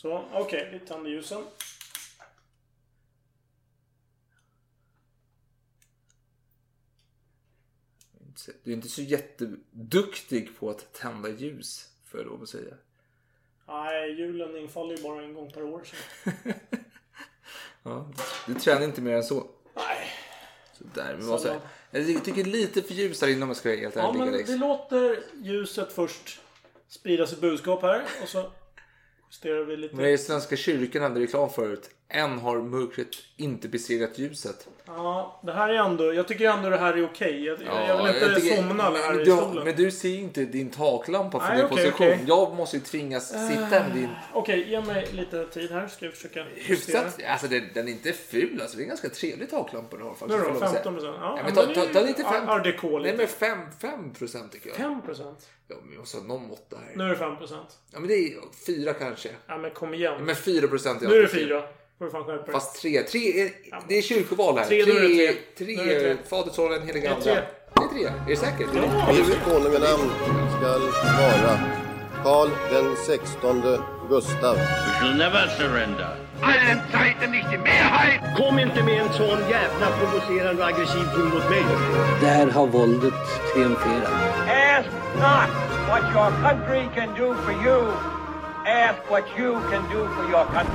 Så, okej. Vi tänder ljusen. Du är inte så jätteduktig på att tända ljus, får jag lov att säga. Nej, julen infaller ju bara en gång per år. Så. Ja, du tränar inte mer än så. Nej. Sådär, men vad säger jag tycker lite för ljus här inne om jag ska vara helt Ja, ärlig. men Alex. vi låter ljuset först sprida sitt budskap här. Och så Stirrar vi lite. Men i Svenska kyrkan hade reklam förut. Än har mörkret inte besegrat ljuset. Ja, det här är ändå... Jag tycker ändå det här är okej. Jag, jag Ja, vill inte tycker- somna men, här men i du, stolen. men du ser ju inte din taklampa från Nej, din okej, position. okej. Jag måste ju tvingas sitta med din... Okej, ge mig lite tid här. Ska jag försöka. Hyfsat, alltså den, den är inte ful alltså. Det är en ganska trevlig taklampa du har faktiskt. Nu då? lov att säga. 15 procent? Ja, Ja, men ta, det ta, ta lite fem. Art Deco Nej lite. men fem, fem procent tycker jag. 5 procent? Ja, men vi måste ha någon måtta här. Nu är det 5 procent. Ja men det är fyra kanske. Ja, men kom igen. Ja, men fyra procent är nu är det alltid fel. 4. Får du fan skärpa dig. Fast tre. tre är, det är kyrkoval här. Tre, det tre. tre, är det tre. Fader, Sonen, Helige Det är Ande. tre. Det är tre. Är du säker? Mitt konunganamn skall vara Karl den sextonde Gustav. We shall never surrender. Kom inte med en sån jävla provocerande och aggressiv ton mot mig. Där har våldet triumferat. Ask not what your country can do for you. Ask what you can do for your country.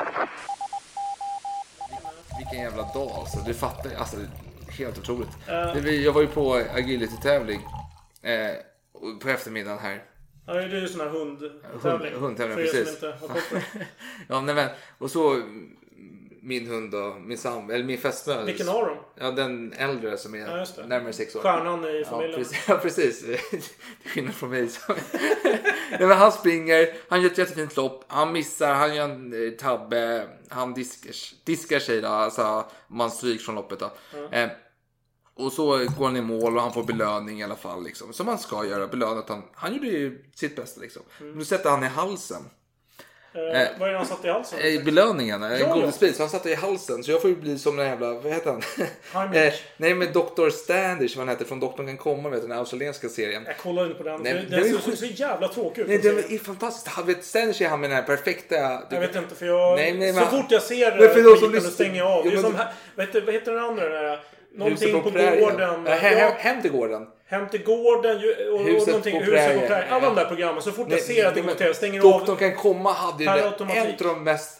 Vilken jävla dag alltså. Du fattar alltså. Helt otroligt. Vi- Jag var ju på agility-tävling. Eh, på eftermiddagen här. Ja, det är ju sån här hundtävling. Hund- hundtävling, För er precis. som inte har ja, nej, men, och så min hund då, min sam, eller min fästmö. Vilken av dem? Ja, den äldre som är Ja, närmare sex år. Stjärnan i Ja, familjen. precis. Ja, precis. Till skillnad från mig. Nej, men han springer, han gör ett jättefint lopp, han missar, han gör en eh, tabbe, han diskar, diskar sig då, alltså man stryks från loppet då. Eh, och så går han i mål och han får belöning i alla fall. Liksom. Som man ska göra, belönat han. Han gjorde ju sitt bästa liksom. Mm. Nu sätter han i halsen. Eh, vad är det han satt i halsen? Eh, belöningen, en ja. godisbit. Så han satte i halsen. Så jag får ju bli som den jävla, vad heter han? Eh, nej men Dr. Standish som han heter från Doktorn kan komma, vet du, den australienska serien. Jag kollade inte på den. Nej, det är ser så, så jävla tråkigt ut. Nej, se. är. Han vet, Standish är han med den här perfekta... Jag vet inte för jag... Nej, nej, så men- fort jag ser Men för skiten, lyssnar- stänger jag av. Ja, det är som, här- vad, heter, vad heter den andra? Den någonting på, prärien. gården. Ja, hem, hem till gården. Hem till gården och, och Huset någonting. på Huset på prärien. Alla de där programmen. Så fort jag ser att det går tv stänger Doktorn av. kan komma hade ju en av de mest...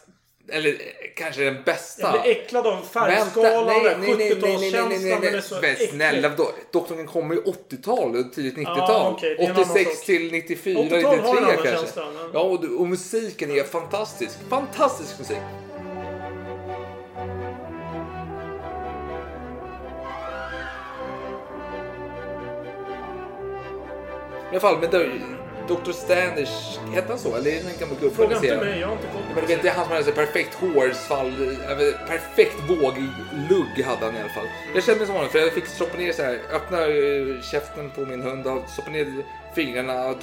Eller kanske den bästa. Jag blir äcklad av färgskalan, nej, den nej, nej, nej, nej, nej, nej, 70-talskänslan. Den är så men snälla, då, Doktorn kan komma i 80-tal och tidigt 90-tal. Ja, okej, det är en annan 86 sak. till 94, 80-tal har en 93 annan kanske. känsla, men- Ja, och, och musiken är fantastisk. Fantastisk musik. Alla fall, men då, Dr. Standish, hette han så? Eller är det en gammal gubbe? Fråga inte mig, jag har inte koll på Men du vet, det är han som hade så perfekt hårsvall, äh, perfekt våglugg hade han i alla fall. Jag kände mig som honom för jag fick stoppa ner så här, öppna eh, käften på min hund stoppa ner fingrarna,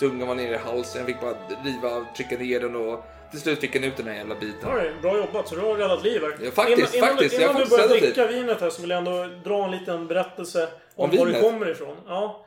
tungan var nere i halsen. Jag fick bara riva, trycka ner den och till slut fick han ut den här jävla biten. Oj, bra jobbat, så du har räddat liv här. Ja, faktiskt, innan, faktiskt, Innan, innan du börjar dricka vinet här så vill jag ändå dra en liten berättelse om, Om var vinet? kommer ifrån. Ja,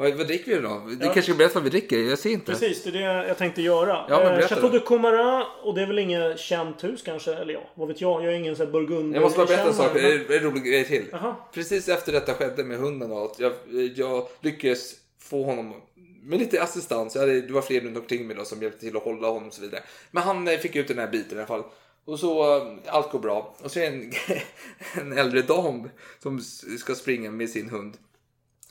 Vad, vad dricker vi då? Du Ja. kanske ska berätta vad vi dricker? Jag ser inte. precis. Det är det jag tänkte göra. Ja, eh, Chateau de Comara, och det är väl inget känt hus kanske? Eller ja, vad vet jag? Jag är ingen sån här burgund Jag måste bara berätta en sak, men- det är en rolig grej till. Jaha. Precis efter detta skedde med hunden då, att jag, jag lyckades få honom med lite assistans. Jag hade, det var fler runt omkring mig då som hjälpte till att hålla honom och så vidare. Men han eh, fick ut den här biten i alla fall. Och så, eh, allt går bra. Och så är det en, en äldre dam som ska springa med sin hund.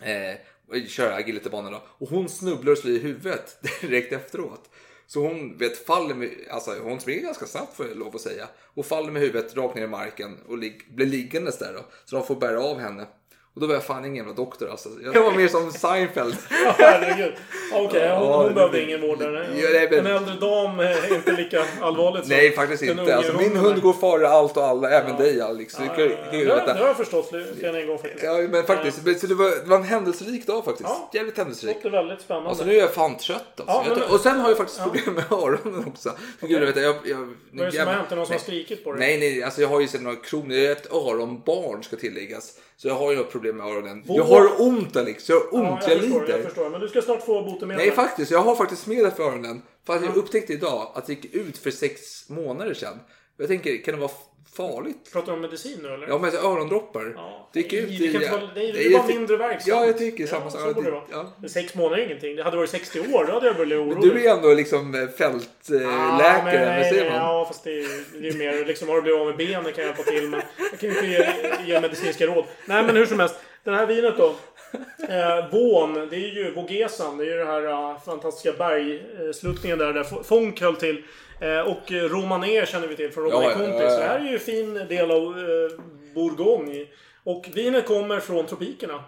Eh, och köra agilitybanan då. Och hon snubblar och slår i huvudet direkt efteråt. Så hon vet, faller med, alltså hon springer ganska snabbt får jag lov att säga. Och faller med huvudet rakt ner i marken och lig, blir liggandes där då. Så de får bära av henne. Och då var jag fan ingen jävla doktor alltså. Jag var mer som Seinfeld. Ja, Herregud. Okej, hon, Ja, hon behövde ingen vård där. nej. Ja, men- En äldre dam är inte lika allvarligt som Nej faktiskt inte. Alltså, min hund går före allt och alla, även dig Alex. Ja, ja, ja. Det har- jag förstått än en gång faktiskt. Ja men faktiskt. Så det, var, det var en händelserik dag faktiskt. Ja. Jävligt händelserik. Det väldigt spännande. Alltså nu är jag fan trött alltså. Ja, jag, men- och sen har jag faktiskt problem med öronen också. För gud, jag vet, jag, jag, Vad är det som har hänt? Någon som har skrikit på dig? Nej, nej, alltså jag har ju sett några kronor. Jag är ett öronbarn ska tilläggas. Så jag har ju något problem med öronen. Jag har ont Alex, jag har Ja, ont, jag, jag, förstår, lider. jag förstår. Men du ska snart få botemedel. Nej faktiskt, jag har faktiskt medel för öronen. För att jag upptäckte idag att det gick ut för sex månader sedan. Jag tänker, kan det vara farligt? Pratar du om medicin nu eller? Ja men örondroppar. Ja. Det gick ut i... det kan det är bara mindre verksamt. Ja, jag tycker samma ja, sak. Så borde det vara. Ja. Men Sex månader är ingenting. Det hade varit 60 år, då hade jag blivit orolig. Du är ändå liksom eh, fältläkare, Ja, men nej, nej? Ja, fast det är, det är mer liksom, har du blivit av med benen kan jag hjälpa till. Men jag kan ju inte ge, ge medicinska råd. Nej, men hur som helst. Den här vinet då. Eh, Vån, det är ju Vågesan. Det är ju den här eh, fantastiska bergsluttningen där, där Fonk höll till. Eh, och eh, Romané känner vi till från Romané Ja, Conti. ja, ja. Så det här är ju en fin del av eh, Bourgogne. Och vinet kommer från tropikerna.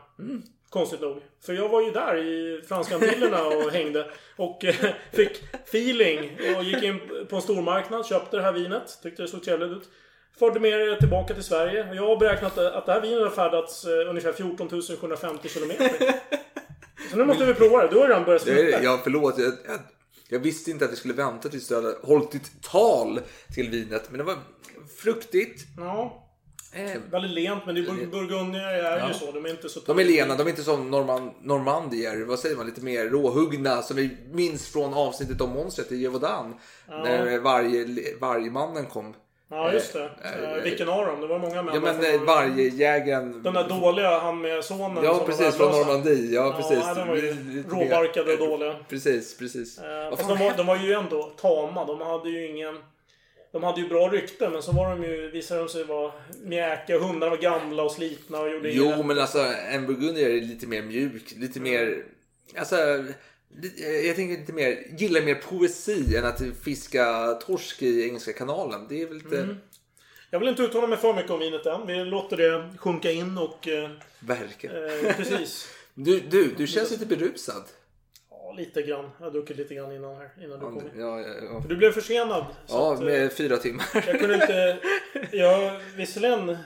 Konstigt nog. För jag var ju där i Franska Antillerna och hängde. Och eh, fick feeling. Och gick in på en stormarknad, köpte det här vinet. Tyckte det såg trevligt ut. Förde med det tillbaka till Sverige. Jag har beräknat att det här vinet har färdats eh, ungefär 14 750 kilometer. Så nu måste vi prova det. Du har redan börjat smutta. ja, förlåt. Jag, jag, jag visste inte att vi skulle vänta tills du hade hållit ditt tal till vinet. Men det var fruktigt. Ja, Eh, väldigt lent. Men det är Bur- Burgundier är Ja. ju så. De är inte så... De är lena, de är inte som norman, normandier. Vad säger man? Lite mer råhuggna. Som vi minns från avsnittet om monstret i Gévaudan. När varje, varje mannen kom. Ja, just det. Eh, Eh, Vilken av dem? Det var många män. Ja men från- eh, varje jägaren. Den där dåliga, han med sonen Ja som precis, från. Normandie. Ja precis. De var ju råbarkade och dåliga. Precis, precis. Eh, Fast de var, de var ju ändå tama. De hade ju ingen... De hade ju bra rykte men så var de ju, visade de sig vara mjäkiga. Hundarna var gamla och slitna och gjorde Jo, inget. men alltså en burgundier är lite mer mjuk, lite mer... Alltså, li- jag tänker lite mer, gillar mer poesi än att fiska torsk i Engelska kanalen. Det är väl lite... Mm. Jag vill inte uttala mig för mycket om vinet än. Vi låter det sjunka in och... Eh, Verkligen. eh, precis. Du, du, du känns lite berusad. Ja, lite grann. Jag har druckit lite grann innan här. Innan du kom in. Ja, ja, ja. Du blev försenad. ja att, eh, med fyra timmar. Jag kunde inte... Jag visserligen eh,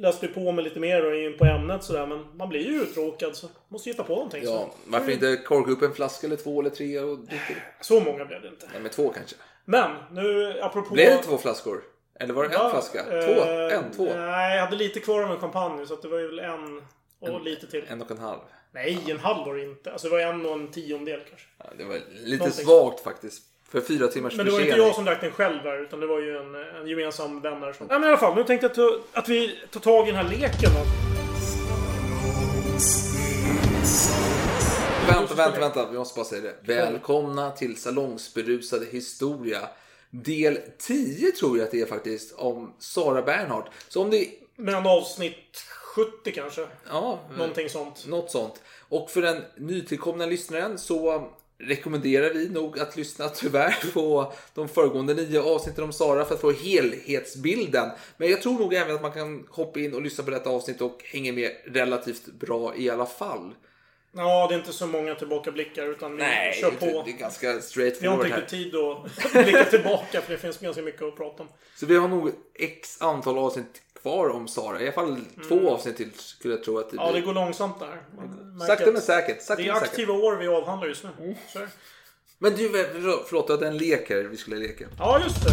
läste på mig lite mer och in på ämnet sådär men man blir ju uttråkad så måste hitta på någonting. Ja, Så, varför inte korka upp en flaska eller två eller tre och dricka? så många blev det inte. Nej, men två kanske. Men nu apropå... Blev det två flaskor? Eller var det en Ja, flaska? eh, Två? En, två? Nej, jag hade lite kvar av en champagne så det var ju väl en och lite till. En och en halv. Nej, en halv var det inte. Alltså det var en och en tiondel kanske. Ja, det var lite Någonting. svagt faktiskt. För fyra timmars Men det var inte försening. jag som drack den själv här, utan det var ju en, en gemensam vän där som... Ja, men i alla fall, nu tänkte jag ta, att vi tar tag i den här leken. Vänta, vänta, vänta. Vi måste bara säga det. Välkomna till Salongsberusade historia. Del 10 tror jag att det är faktiskt om Sara Bernhardt. Så om det... Men avsnitt 70 kanske. Ja, Någonting sånt. något sånt. Och för den nytillkomna lyssnaren så rekommenderar vi nog att lyssna tyvärr på de föregående nio avsnitten om Sara för att få helhetsbilden. Men jag tror nog även att man kan hoppa in och lyssna på detta avsnitt och hänga med relativt bra i alla fall. Ja, det är inte så många tillbakablickar utan vi kör på. det är ganska Vi har inte riktigt tid att blicka tillbaka för det finns ganska mycket att prata om. Så vi har nog x antal avsnitt kvar om Sara. I alla fall två avsnitt till skulle jag tro att det blir. Mm. Ja, det går långsamt där. Sakta men säkert. Sakta Det är men säkert. aktiva år vi avhandlar just nu. Det. Men du, förlåt, du hade en lek här vi skulle leka. Ja, just det.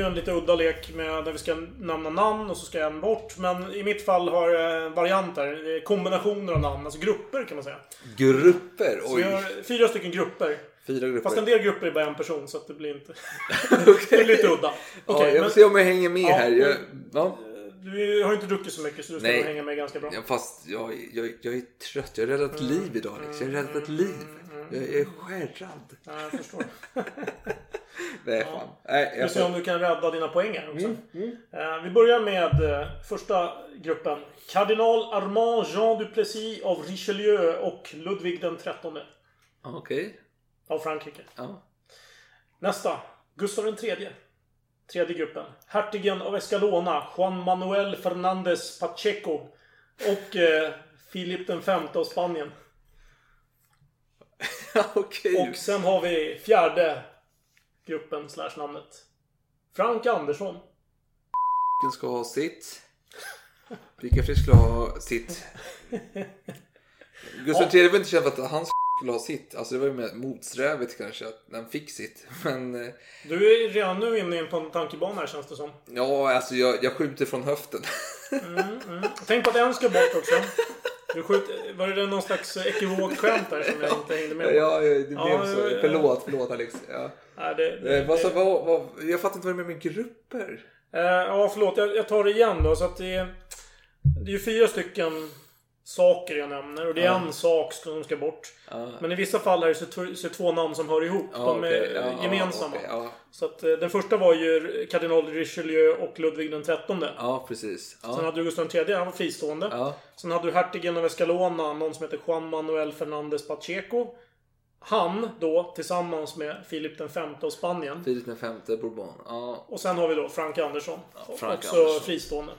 Ju en lite udda lek med där vi ska nämna namn och så ska en bort. Men i mitt fall har jag en variant här. Det är kombinationer av namn, alltså grupper kan man säga. Grupper? Så vi Oj, har fyra stycken grupper. fyra grupper. Fast en del grupper är bara en person så att det blir inte... Det blir lite udda. Ja, Okej, jag men får se om jag hänger med Ja, här. Jag, ja. du har ju inte druckit så mycket så du ska nog hänga med ganska bra. Ja, fast jag, jag, jag är trött. Jag har räddat liv idag Alex. Jag har räddat ett liv. Jag är skärrad. Ja, jag förstår. Nej, fan. Nej, Vi jag får se om du kan rädda dina poäng här också. Eh, vi börjar med eh, första gruppen. Kardinal Armand Jean Duplessis av Richelieu och Ludvig den trettonde Okej. av Frankrike. Ja. Nästa. Gustav den tredje. Tredje gruppen. Hertigen av Escalona, Juan Manuel Fernández Pacheco och eh, Filip den femte av Spanien. Okej. Och sen har vi fjärde gruppen slash namnet. Frank Andersson. Ska ha sitt. Vilka fler skulle ha sitt. Gustav III var inte känd för att han skulle ha sitt. Alltså det var ju mer motsträvigt kanske att han fick sitt. Men eh, Du är redan nu inne på en tankebana här känns det som. ja, alltså jag, jag skjuter från höften. Tänk på att en ska bort också. Du skjuter, var det någon slags ekivokt skämt där som jag inte hängde med på? Ja, det blev Ja, så. ja, ja. Förlåt, förlåt Alex. Ja. Nej, det, det, Eh, vad, det, vad, vad, jag fattar inte vad det är med grupper. eh, ja, förlåt. Jag, jag tar det igen då. Så att det, är- det är ju fyra stycken saker jag nämner. Och det är en sak som ska bort. Men i vissa fall är det så, tv- så två namn som hör ihop. Ja, De är. Ja, ja, gemensamma. ja. Så att eh, den första var ju kardinal Richelieu och Ludvig den trettonde. ja, precis. Sen Ja. hade du Gustav III, han var fristående. Ja. Sen hade du hertigen av Escalona, någon som heter Juan Manuel Fernández Pacheco. Han då, tillsammans med Filip den femte av Spanien. Filip den femte Bourbon. Ja. Och sen har vi då Frank Andersson. Frank också Andersson. fristående.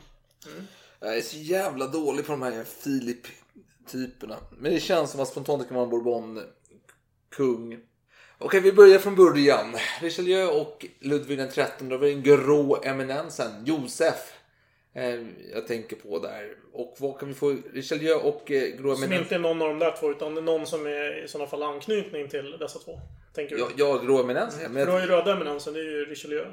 Jag är så jävla dålig på de här Filip-typerna. Men det känns som att spontant kan vara en Bourbon-kung. Okej, vi börjar från början. Richelieu och Ludvig den XIII. Det var den grå eminensen. Josef. Eh, jag tänker på där. Och vad kan vi få? Richelieu och eh, grå Som eminensen. inte är någon av de där två, utan det är någon som är i sådana fall anknytning till dessa två. Tänker du? Ja, ja, grå eminensen. Men ju röda eminensen, det är ju Richelieu.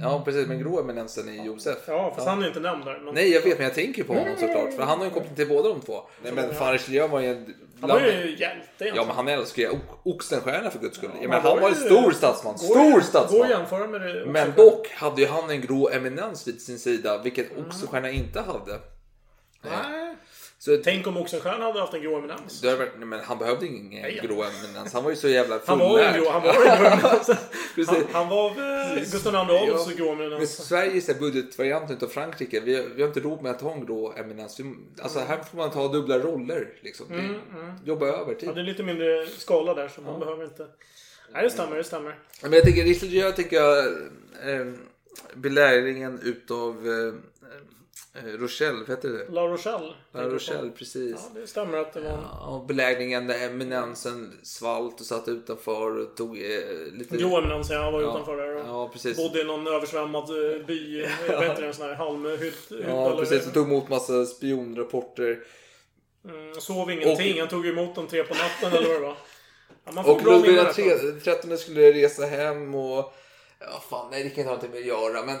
Ja, precis. Men grå eminensen är Josef. Ja, fast han är inte nämnd där. Men Nej, jag vet, men jag tänker på honom såklart. För han har ju en koppling till båda de två. Nej, men fan Richelieu var ju en... han var ju hjälte egentligen. Ja, men han älskar ju Oxenstierna för guds skull. Ja, men han han var var ju- en stor statsman. Går Stor Går statsman. att jämföra med det. också. Men dock hade ju han en grå eminens vid sin sida, vilket Oxenstierna inte hade. Nej. Så Tänk om Oxenstierna hade haft en grå eminens. det varit- men han behövde ingen Nej. grå eminens. Han var ju så jävla Han var en fullärd. grå, han var en grå eminens. Han, han var eh, Gustav II Adolfs Ja. grå eminens. Sverige är så här budgetvarianten av Frankrike. Vi, vi har inte råd med att ha en grå eminens. Vi, alltså här får man ta dubbla roller. Liksom. Det- Jobba övertid. Ja, det är lite mindre skala där så man behöver inte... Nej, det stämmer, det stämmer. Men jag tänker Richelieu tänker jag eh, belägringen utav eh, eh, Rochelle, vad heter det? La Rochelle. La Rochelle, precis. Ja, det stämmer att det var... Ja, belägringen där eminensen svalt och satt utanför och tog eh, lite... Grå eminens, ja. Var Ja. utanför där och Ja, precis. bodde i någon översvämmad eh, by. Heter det? En sån här halmhytt. Ja, precis. Och tog emot massa spionrapporter. Mm, sov ingenting. Han tog emot dem tre på natten eller vad det var. Ja, man får Och Ludvig trettonde skulle resa hem och... Ja, fan, nej, det kan inte ha någonting med att göra, men...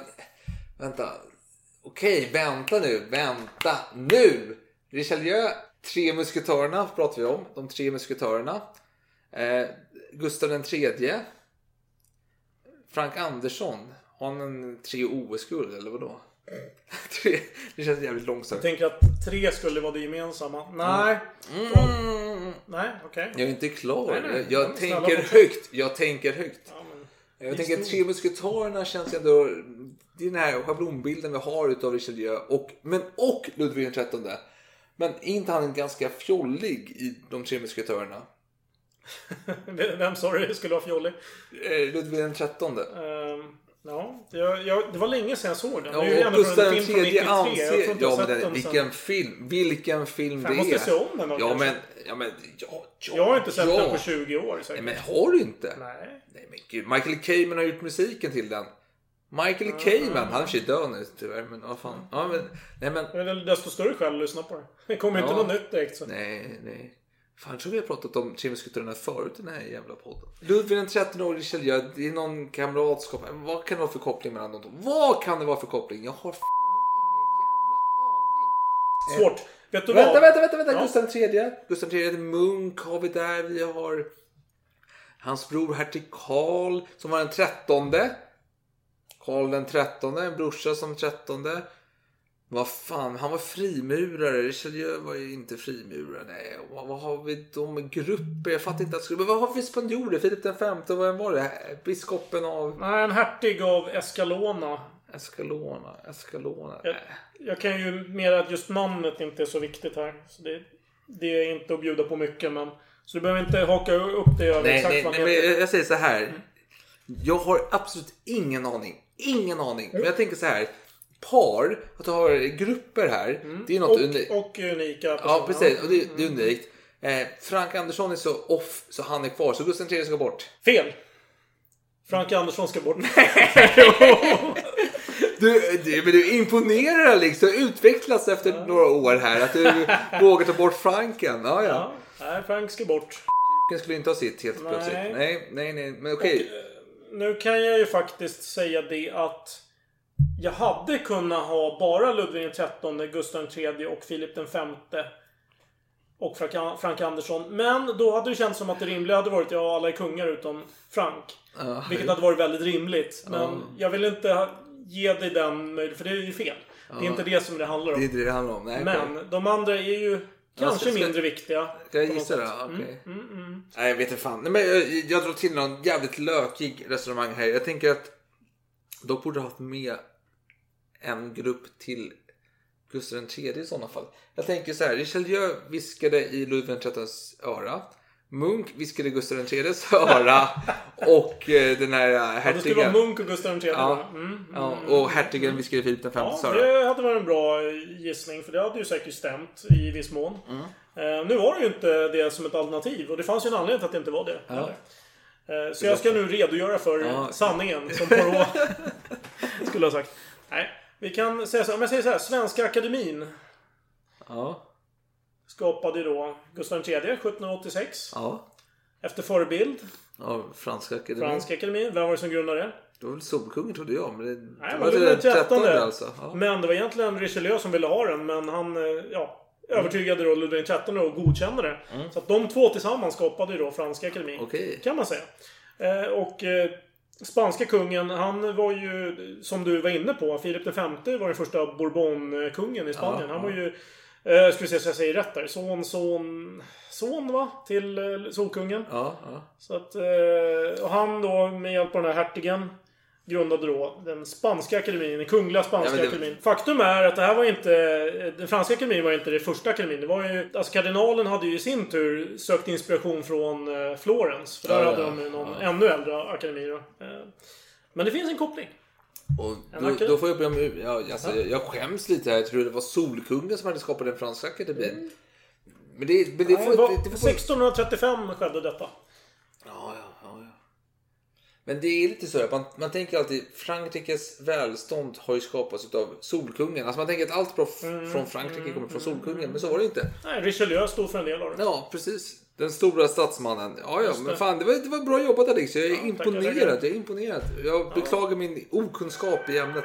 Vänta. Okej, vänta nu, vänta nu! Richelieu, Tre musketörerna pratar vi om. De tre musketörerna. Eh, Gustav den tredje. Frank Andersson. Har han en tre OS-guld eller vadå? tre, det känns jävligt Jag långsamt. tänker att tre skulle vara det gemensamma. Nej. Mm. Nej, okej. Jag är inte klar. Nej, nej. Jag, Ja, jag tänker högt. Jag tänker högt. Ja. Jag tänker att Tre musketörerna känns ändå... Det är den här schablonbilden vi har utav Richelieu och, men, och Ludvig XIII. Men är inte han ganska fjollig i De Tre musketörerna? Vem sa du skulle vara fjollig? Eh, Ludvig XIII. Ehm, ja, jag, jag, det var länge sedan jag såg den. Ja, det är ju Gustav den från tredje 93. Jag tror anser... inte jag Ja, men den, vilken film, vilken film Fan, det jag är. måste se om den Ja, men... Ja, men... Ja, ja, Jag har inte sett ja. den på 20 år Nej, säkert. men har du inte? Nej. Nej, men gud. Michael Kamen har gjort musiken till den. Michael Kamen, han är för sig död nu tyvärr. Men vad fan. Ja, men, nej, men... Det är desto större skäl att lyssna på det. Det kommer inte Ja. något nytt direkt. Så. Nej, nej. Fan, jag tror vi har pratat om Tre musketörerna förut i den här jävla podden. Ludvig den 13 år Richelieu, det är någon kamratskap. Vad kan det vara för koppling mellan de två? Vad kan det vara för koppling? Jag har f- ingen jävla aning. Svårt. Vet du Vänta, vad? vänta, vänta, vänta. Ja. Gustav III. Gustav III Munk har vi där. Vi har hans bror hertig Karl som var den trettonde. Karl den trettonde, en brorsa som trettonde. Vad fan, han var frimurare. Richelieu var ju inte frimurare. Nej, vad, vad har vi då med grupper? Jag fattar inte. Att, men vad har vi spanjorer? Filip den femte, vem var det? Biskopen av Nej, en hertig av Escalona. Escalona? Escalona? Jag, jag kan ju mer att just namnet inte är så viktigt här. Så det, det är inte att bjuda på mycket men... Så du behöver inte haka upp det över Nej, exakt nej, vad nej men jag, jag säger så här. Jag har absolut ingen aning. Ingen aning. Men jag tänker så här. Par, att du har grupper här. Det är något Och, unikt. och unika Ja, personer. precis. Och det, det är unikt. Eh, Frank Andersson är så off så han är kvar. Så Gustav III ska bort. Fel! Frank Andersson ska bort. Du, du, men du imponerar liksom. Utvecklas efter några år här. Att du vågar ta bort Franken. Ja, ja. Ja, nej, Frank ska bort. Den skulle inte ha sitt helt Nej. plötsligt. Nej, nej, nej. Men okej. Nu kan jag ju faktiskt säga det att jag hade kunnat ha bara Ludvig XIII, Gustav III och Filip V och Frank, Frank Andersson. Men då hade det känts som att det rimliga hade varit att ja, alla är kungar utom Frank. Ja. Vilket hade varit väldigt rimligt. Men jag vill inte ge dig den möjligheten, för det är ju fel. Det är inte det som det handlar Det är om. det det handlar om. Nej. Men de andra är ju kanske ska- ska- mindre viktiga. Ska jag gissa det? sätt. Okej. Mm, Nej, jag vet inte fan. Nej, men jag, jag drar till någon jävligt lökig resonemang här. Jag tänker att de borde ha haft med en grupp till Gustav III i sådana fall. Jag tänker så här. Richelieu viskade i Ludvig XIIIs öra. Munk viskade i Gustav IIIs öra. och eh, den här eh, Det skulle vara hertigen. Munk och Gustav III. Ja. va? Mm. Ja, och hertigen viskade i Filip Vs Ja, öra. det hade varit en bra gissning. För det hade ju säkert stämt i viss mån. Mm. Eh, nu var det ju inte det som ett alternativ. Och det fanns ju en anledning till att det inte var det. Eh, så jag ska nu redogöra för Ja. sanningen. Som Poirot skulle ha sagt. Nej, vi kan säga så. Om jag säger så här. Svenska Akademin Ja. skapade då Gustav III 1786. Ja. Efter förebild. Ja, Franska akademin. Franska Akademin. Vem var det som grundade det? Det var väl Solkungen trodde jag. Men det, Nej, det men det var den trettonde. alltså. Ja. Men det var egentligen Richelieu som ville ha den, men han eh, ja, övertygade då Ludvig XIII och godkände det. Så att de två tillsammans skapade ju då Franska akademin. Mm. Okej. Kan man säga. Eh, och spanska kungen, han var ju, som du var inne på, Filip V var den första Bourbonkungen i Spanien. Ja, han var ju, eh, ska vi se så jag säger rätt där, son, son, son va? Till eh, Solkungen. Ja, ja. Så att, eh, och han då med hjälp av den här hertigen grundade då den spanska akademin, den kungliga spanska Ja, det- akademin. Faktum är att det här var inte, den franska akademin var inte det första akademin. Det var ju, alltså kardinalen hade ju i sin tur sökt inspiration från eh, Florens. För där Ja, hade ja, de ju någon ännu äldre akademi då. Eh, Men det finns en koppling. Och då, då får jag be om ja, alltså, jag, jag skäms lite här. Jag tror det var Solkungen som hade skapat den franska akademin. Men det, men det, får, Det var, det, det får, 1635 skedde detta. Ja, ja, ja, ja. Men det är lite så att man, man tänker alltid Frankrikes välstånd har ju skapats av Solkungen. Alltså man tänker att allt bra Mm, från Frankrike kommer från Solkungen, men så var det inte. Nej, Richelieu stod för en del av det. Ja, precis. Den stora statsmannen. Ja, ja, men fan, det var, det var bra jobbat Alex. Jag är tackar, imponerad. tackar. Jag är imponerad. Jag beklagar min okunskap i ämnet.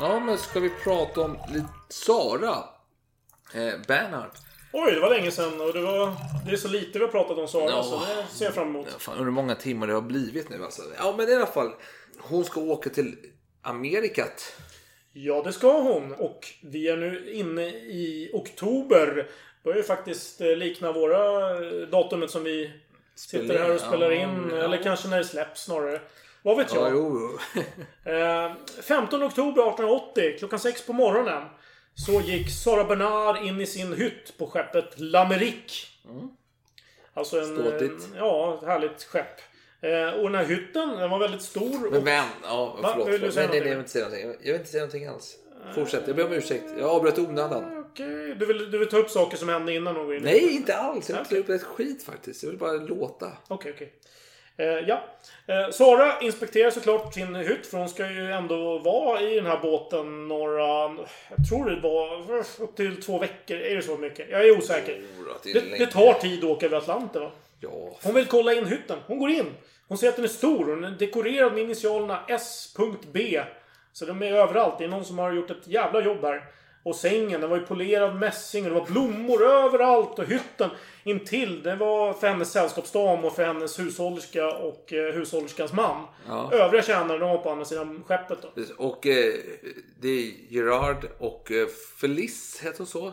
Ja, men ska vi prata om lite Sara eh, Bernhardt. Oj, det var länge sedan och det var... Det är så lite vi har pratat om Sara, Ja. så det ser jag fram emot. Ja, fan, hur många timmar det har blivit nu alltså. Ja, men i alla fall. Hon ska åka till Amerikat. Ja, det ska hon. Och vi är nu inne i oktober. Börjar ju faktiskt eh, likna våra eh, datumet som vi sitter här och spelar in. Ja, Eller kanske när det släpps snarare. Vad vet Ja, jag? Eh, 15 oktober 1880, klockan 6 på morgonen. Så gick Sara Bernard in i sin hytt på skeppet L'Amérique. Alltså en... Ståtigt. Ja, ett härligt skepp. Eh, och den här hytten, den var väldigt stor. Men och, vän, ja, Va? förlåt. Vill du säga nej, nej, nej, jag vill inte säga någonting. Jag vill inte säga någonting alls. Fortsätt, jag ber om ursäkt. Jag avbröt onödan. Okej, du, vill, du vill ta upp saker som hände innan hon går in? Nej, inte alls. Jag vill inte ta upp ett skit faktiskt. Jag vill bara låta. Okej, okej. Eh, ja. Eh, Sara inspekterar såklart sin hytt för hon ska ju ändå vara i den här båten några... Jag tror det var upp till två veckor. Är det så mycket? Jag är osäker. Det Det, tar tid att åka över Atlanten va? Ja, Hon vill kolla in hytten. Hon går in. Hon ser att den är stor den är dekorerad med initialerna S.B. Så de är överallt. Det är någon som har gjort ett jävla jobb här. Och sängen, den var ju polerad mässing och det var blommor överallt. Och hytten intill, det var för hennes sällskapsdam och för hennes hushållerska och eh, hushållerskans man. Ja. Övriga tjänare, de var på andra sidan skeppet då. Och eh, det är Gerard och eh, Felice, heter hon så?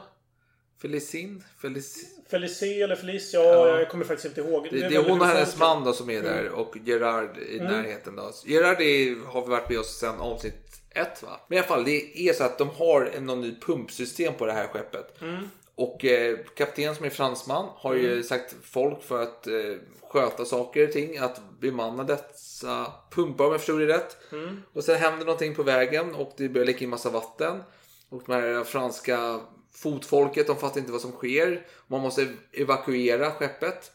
Felicin? Felic... Felicie eller Felicia, Ja. jag kommer faktiskt inte ihåg. Det, det är hon och hennes man då som är där och Gerard i närheten då. Gerard är, har varit med oss sedan avsnitt ett va? Men i alla fall det är så att de har någon ny pumpsystem på det här skeppet. Och eh, kapten som är fransman har ju sagt folk för att eh, sköta saker och ting. Att bemanna dessa pumpar om jag förstod det rätt. Och sen händer någonting på vägen och det börjar läcka in massa vatten. Och de här franska fotfolket de fattar inte vad som sker. Man måste evakuera skeppet.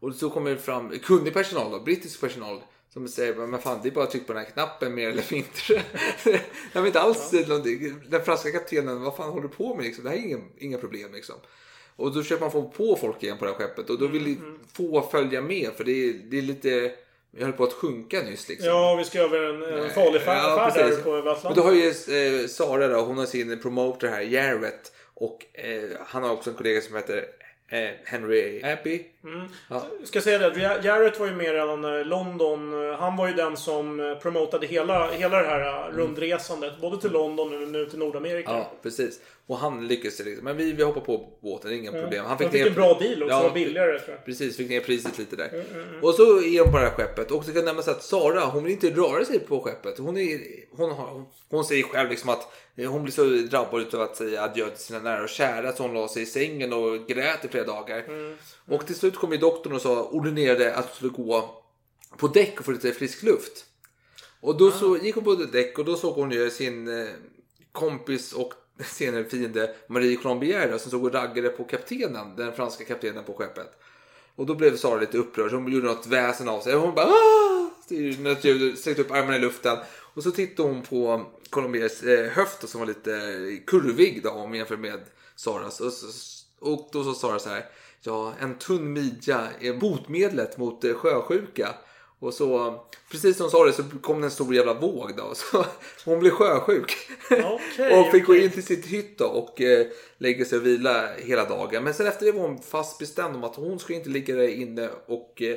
Och så kommer det fram kunnig personal då, brittisk personal. Som säger, men fan det är bara att trycka på den här knappen mer eller mindre. jag vet inte alls någonting. Den franska kaptenen, vad fan håller du på med liksom? Det här är inga, inga problem liksom. Och då försöker man få på folk igen på det här skeppet. Och då vill Mm, få följa med för det är, det är lite, jag höll på att sjunka nyss liksom. Ja, vi ska över en, en farlig färd, Ja, där på Atlanten. då har ju eh, Sara då, hon har sin promoter här, Jarrett. Och eh, han har också en kollega som heter eh, Henry Abbey. Ja. ska säga det, Jarrett var ju med redan när London. eh, Han var ju den som eh, promotade hela, hela det här eh, rundresandet. Både till London och nu till Nordamerika. Ja, precis. Och han lyckades liksom. Men vi, vi hoppar på båten, det är inga problem. Han Han fick, fick ner- en bra deal också, Ja, billigare tror jag. Precis, fick ner priset lite där. Mm, Och så är de på det här skeppet. Och så kan nämnas att Sara, hon vill inte röra sig på skeppet. Hon, är, hon, har, hon säger själv liksom att hon blir så drabbad av att säga adjö till sina nära och kära så hon la sig i sängen och grät i flera dagar. Och till slut kom ju doktorn och sa, ordinerade att hon skulle gå på däck och få lite frisk luft. Och då så gick hon på däck och då såg hon ju sin eh, kompis och senare fiende Marie Colombier som såg och raggade på kaptenen, den franska kaptenen på skeppet. Och då blev Sara lite upprörd, så hon gjorde något väsen av sig. Hon bara Aah! Något ljud, sträckte upp armarna i luften. Och så tittade hon på Colombiers eh, höft som var lite kurvig då, om jämfört med Saras. Och då sa Sara så här. Ja, en tunn midja är botemedlet mot eh, sjösjuka. Och så, precis som hon sa det, så kom det en stor jävla våg då. Så hon blev sjösjuk. Okej, och fick gå okej. in till sitt hytt då och eh, lägga sig och vila hela dagen. Men sen efter det var hon fast bestämd om att hon skulle inte ligga där inne och eh,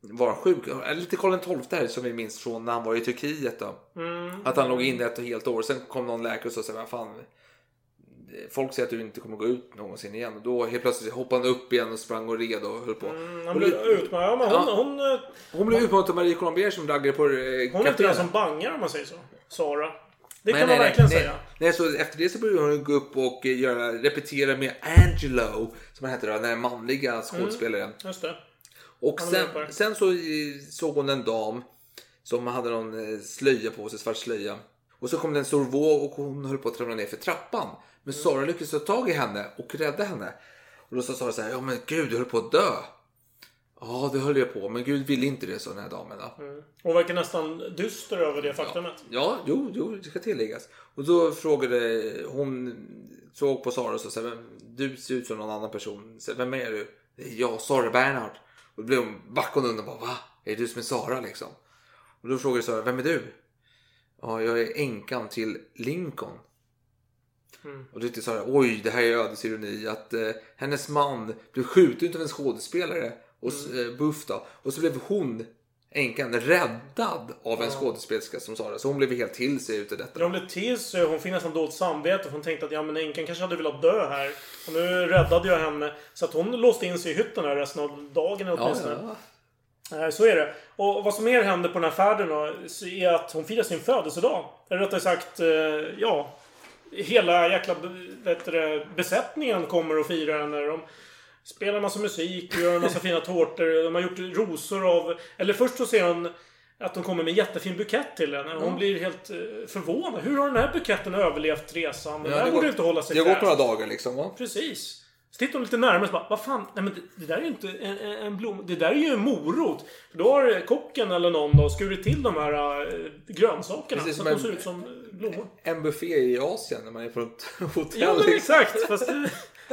vara sjuk. Lite Karl XII här som vi minns från när han var i Turkiet då. Att han låg inne ett helt år. Sen kom någon läkare och sa vad fan. Folk säger att du inte kommer gå ut någonsin igen. Och då helt plötsligt hoppade han upp igen och sprang och red och höll på. Han Och blev utmattad. Ja, hon, Ja. hon, eh, hon blev utmanad av Marie Colombier som raggade på eh, hon är inte den som bangar om man säger så. Sara. Det Nej, kan nej, man verkligen nej, säga. Nej, så efter det så började hon gå upp och eh, göra, repetera med Angelo, som han hette då, den här manliga skådespelaren. Just det. Och Han sen, sen så eh, såg hon en dam som hade någon slöja på sig, svart slöja. Och så kom det en stor våg och hon höll på att ramla ner för trappan. Men Mm. Sara lyckades ta tag i henne och rädda henne. Och då sa Sara så här, ja men gud du höll på att dö. Ja det höll jag på, men gud ville inte det, sa den här damen. Då. Hon verkar nästan dyster över det faktumet. Ja, jo, jo, det ska tilläggas. Och då frågade hon, såg på Sara och sa så här, "Men du ser ut som någon annan person. Så, Vem är du? "Det är Jag, Sara Bernhard. Och då blev hon backade undan och bara, va? Är det du som är Sara liksom? Och då frågade Sara, vem är du? Ja, jag är änkan till Lincoln. Och då tyckte Sara, oj, det här är ödets ironi. Att eh, hennes man blev skjuten av en skådespelare. Och, s- eh, Buff då. Och så blev hon, änkan, räddad av en skådespelerska som Sara. Så hon blev helt till sig utav detta. Hon blev till sig, hon fick nästan dåligt samvete. för Hon tänkte att ja, men änkan kanske hade velat dö här. Och nu räddade jag henne. Så att hon låste in sig i hytten här resten av dagen Ja, åtminstone. ja. Nej, Så är det. Och vad som mer händer på den här färden då, så är att hon firar sin födelsedag. Eller rättare sagt, eh, ja. Hela jäkla du, besättningen kommer och firar henne. De spelar massa musik och gör en massa fina tårtor. De har gjort rosor av... Eller först så ser hon att de kommer med en jättefin bukett till henne. Hon blir helt eh, förvånad. Hur har den här buketten överlevt resan? Den Ja, här det borde inte hålla sig Det har gått några dagar liksom va? Precis. Så tittar hon lite närmare och bara, vad fan, nej men det, det där är ju inte en, en, en blom. Det där är ju en morot. För då har kocken eller någon då skurit till de här äh, grönsakerna. Precis så att de ser ut som blommor. En buffé i Asien när man är på ett hotell. Ja men liksom. exakt. Fast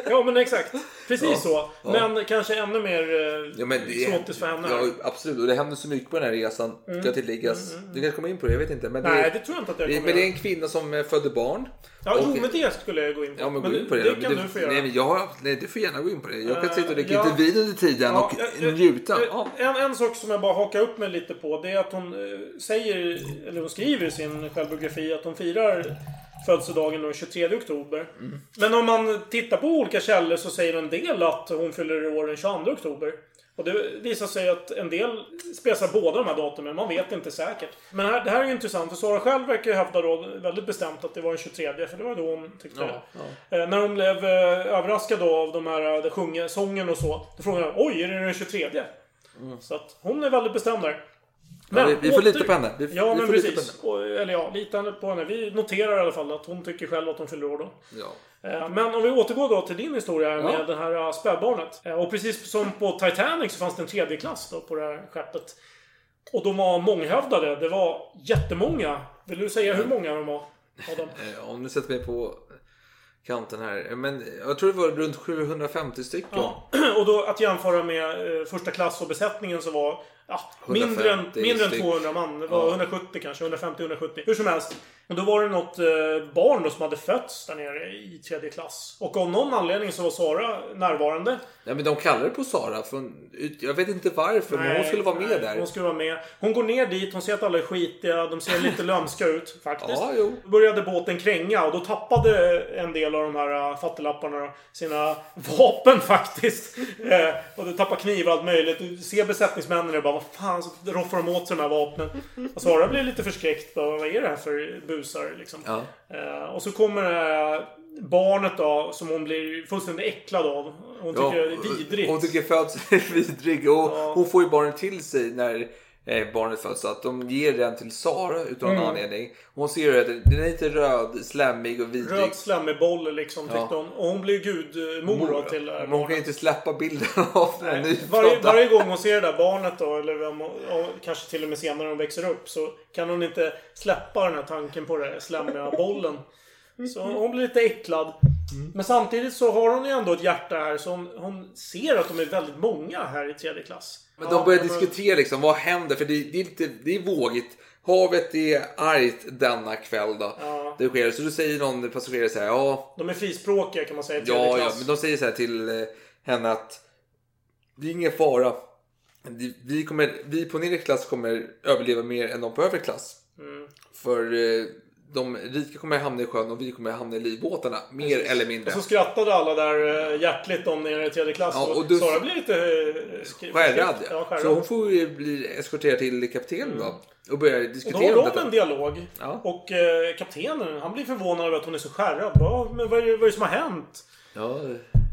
Ja men exakt. Precis så. Men kanske ännu mer eh, Ja, men det, för henne. ja, absolut, och det händer så mycket på den här resan. Ska tilläggas. Du kan komma in på det, jag vet inte. Men Mm. Nej, det, det tror jag inte att jag det, kommer men det är en kvinna som eh, födde barn. Ja, Och- jo men det skulle jag gå in på. Ja men gå in på det. det Men kan du få göra. Nej, men jag nej, du får gärna gå in på det. Jag kan sitta och dricka ja. lite vin under tiden och Ja, njuta. Ja. En, en sak som jag bara hakar upp mig lite på det är att hon eh, säger, eller hon skriver i sin självbiografi att hon firar födelsedagen den 23 oktober. Mm. Men om man tittar på olika källor så säger en del att hon fyller år den 22 oktober. Och det visar sig att en del spesar båda de här datumen. Man vet inte säkert. Men här, det här är ju intressant. För Sara själv verkar ju hävda då väldigt bestämt att det var den 23. För det var då hon tyckte det. Eh, när hon blev eh, överraskad då av de här, eh, det sjunga, sången och så. Då frågade hon oj, är det den 23? Så att hon är väldigt bestämd där. Ja, vi- vi får lita på henne. Vi- ja, vi men precis. Och, eller ja, lita på henne. Vi noterar i alla fall att hon tycker själv att hon fyller år då. Ja. Eh, Men om vi återgår då till din historia Ja. med det här eh, spädbarnet. Eh, Och precis som på Titanic så fanns det en tredje klass då på det här skeppet. Och de var månghövdade. Det var jättemånga. Vill du säga hur många de var? Adam? Om du sätter mig på kanten här. Men jag tror det var runt 750 stycken. Ja. Och då att jämföra med första klass och besättningen så var ja, mindre, än, 150 mindre än styck. 200 man. Det var Ja. 170 kanske. 150-170. Hur som helst. Men då var det något eh, barn då som hade fötts där nere i tredje klass. Och av någon anledning så var Sara närvarande. Ja, men de kallar det på Sara. Från, jag vet inte varför, men hon skulle vara med nej, där. Hon skulle vara med. Hon går ner dit, hon ser att alla är skitiga, de ser lite lömska ut faktiskt. Ja, jo. Då började båten kränga och då tappade en del av de här uh, fattiglapparna sina vapen faktiskt. Eh, och de tappade knivar och allt möjligt. Du ser besättningsmännen och bara vad fan, så roffar de åt sig de här vapnen. Och Sara blir lite förskräckt. Bara, vad är det här för busar liksom? Ja. Eh, och så kommer det här barnet då, som hon blir fullständigt äcklad av. Hon tycker det är vidrigt. Hon tycker födseln är vidrig. Och hon får ju barnet till sig när barnet föds. Att de ger den till Sara utan Mm. anledning. Hon ser att den är lite röd, slemmig och vidrig. Röd slemmig boll liksom, tyckte Ja. hon. Och hon blir gudmor till det här Men hon kan ju inte släppa bilden av den varje, varje gång hon ser det där barnet då, eller om, och kanske till och med senare när hon växer upp, så kan hon inte släppa den här tanken på den slemmiga bollen. Så hon blir lite äcklad. Men samtidigt så har hon ju ändå ett hjärta här, så hon, hon ser att de är väldigt många här i tredje klass. Men de börjar diskutera liksom, vad händer? För det, det, är lite, det är vågigt. Havet är argt denna kväll då. Ja. Det sker. Så då säger någon passagerare så här, ja, De är frispråkiga kan man säga ja, ja, men de säger så här till eh, henne att det är ingen fara. Vi- Vi, kommer, vi på nedre klass kommer överleva mer än de på övre klass. Mm. För eh, de rika kommer hamna i sjön och vi kommer hamna i livbåtarna. Mer eller mindre. Och så skrattade alla där eh, hjärtligt om nere i tredje klass. Ja, och du- Sara blir lite... eh, Skärrad Ja, skärrad. Så hon får ju bli eskorterad till kaptenen då. Och börjar Och då diskutera har de en dialog. Ja. Och eh, kaptenen, han blir förvånad över att hon är så skärrad. Bara, men vad är, det, vad är det som har hänt? Ja,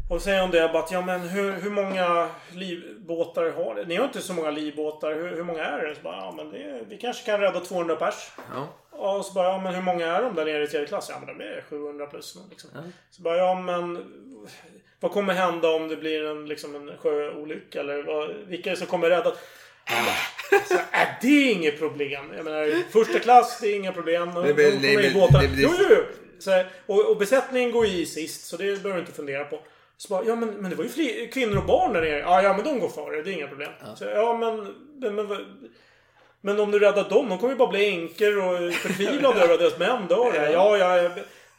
Och säger hon det bara att, ja men hur, hur många livbåtar har ni? Ni har inte så många livbåtar. Hur, hur många är det? Så bara, ja men det, vi kanske kan rädda 200 pers. ja. Och så bara, ja men hur många är de där nere i tredje klass? Ja men de är 700 plus. Liksom. Så bara, ja men... Vad kommer hända om det blir en, liksom en sjöolycka? Eller vad, vilka är det som kommer rädda? Så, äh, det är inget problem. Jag menar, första klass, det är inga problem. De, kommer i båtar. Jo, jo, jo. Så, och, och besättningen går ju i sist, så det behöver du inte fundera på. Så bara, ja men, men det var ju fler, kvinnor och barn där nere. Ja, ja men de går före, det är inga problem. Så, ja men, men, men, men om du räddar dem, de kommer ju bara bli änkor och förtvivlade över att deras män dör. Ja, ja. ja.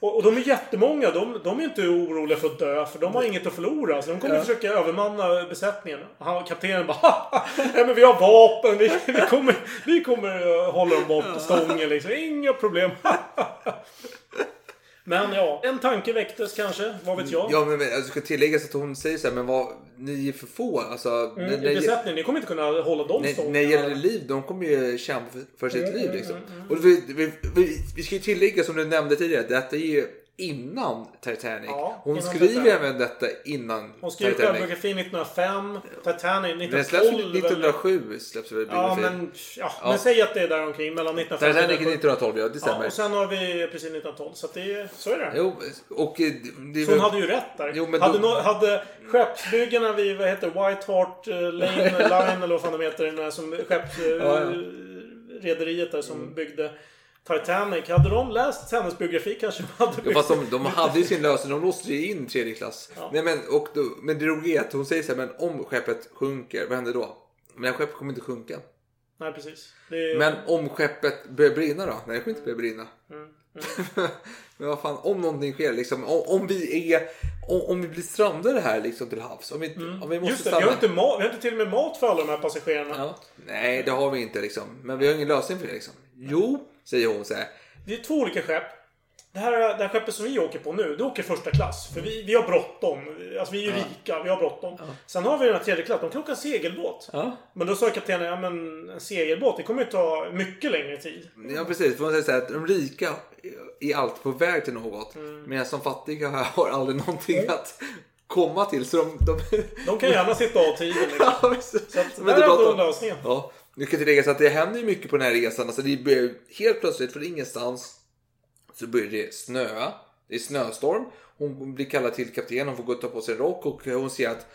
Och, och de är jättemånga. De, de är inte oroliga för att dö, för de har inget att förlora. Så de kommer försöka övermanna besättningen. Han, kaptenen bara "Haha, ja, men vi har vapen. Vi, vi kommer, vi kommer att hålla dem bort på stången liksom. Inga problem. Men ja, en tanke väcktes kanske. Vad vet jag? Ja, men men, jag ska tillägga att hon säger så här, men vad, ni är för få. Alltså, Mm, när, I besättningen. Ni kommer inte kunna hålla dem stången. när det gäller liv, de kommer ju kämpa för, för sitt Mm, liv. Liksom. Och vi, vi, vi, vi ska ju tillägga, som du nämnde tidigare, detta är ju innan Titanic. Ja, hon innan skriver Titanic. även detta innan Hon Titanic. självbiografin 1905. Titanic Den släpps 1912. väl? 1907. Släpps väl Ja, men, ja, Ja. men säg att det är där omkring mellan 1905 Titanic är 1912. 1912, ja det Ja, stämmer. och sen har vi precis 1912. Så att det, så är det. Jo, och eh, det Så hon hade ju rätt där. Jo, men hade, då- no, hade skeppsbyggarna vid, vad heter White Hart eh, Lane Line eller vad fan de heter, den som Ja, ja. skeppsrederiet där som byggde Titanic. Hade de läst hennes biografi kanske de hade Ja, fast de, de hade ju sin lösning. De låste ju in tredje klass. Ja. Nej, men, och då, men det roliga är att hon säger så här, men om skeppet sjunker, vad händer då? Men skeppet kommer inte sjunka. Nej, precis. Är... Men om skeppet börjar brinna då? Nej, det kommer inte börja brinna. Mm, men vad fan, om någonting sker liksom. Om, om vi är, om, om vi blir strandade här liksom till havs. Om vi, om vi måste Mm. Just det, vi stanna. har, inte mat, vi har inte till och med mat för alla de här passagerarna. Ja. Nej, det har vi inte liksom. Men vi har ingen lösning för det liksom. Jo, säger hon så här. Det är två olika skepp. Det här, det här skeppet som vi åker på nu, det åker första klass. För vi, vi har bråttom. Alltså vi är ju rika, vi har bråttom. Sen har vi den här tredje klass, de kan åka segelbåt. Ja. Men då sa kaptenen, ja men en segelbåt, det kommer ju ta mycket längre tid. Ja precis, för man säger så här att de rika är alltid på väg till något. Mm. Medan de fattiga har aldrig någonting att komma till. Så de... de... De kan gärna sitta av tiden liksom. ja, precis. Så att, där det är ändå lösningen. Ja, nu kan tilläggas att det händer mycket på den här resan. Alltså det börjar helt plötsligt från ingenstans så börjar det snöa. Det är snöstorm. Hon blir kallad till kapten. Hon får gå och ta på sig en rock och hon ser att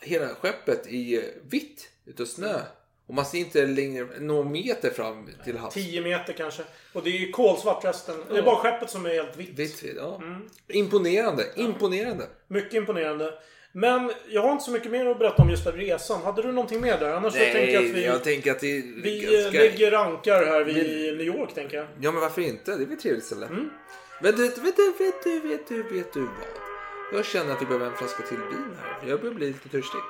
hela skeppet är vitt utav snö. Och man ser inte längre någon meter fram till havs. 10 meter kanske. Och det är ju kolsvart resten. Det är bara skeppet som är helt. Vitt, vitt, ja. Mm. Imponerande, imponerande. Mycket imponerande. Men jag har inte så mycket mer att berätta om just den resan. Hade du någonting mer där? Annars så tänker jag att vi, jag tänker att det är vi eh, lägger rankar här vid New York, tänker jag. Ja men varför inte? Det är ett trevligt ställe. Mm. Men du, vet du, vet du, vet du, vet du vad? Jag känner att vi behöver en flaska till vin här. Jag börjar bli lite törstig.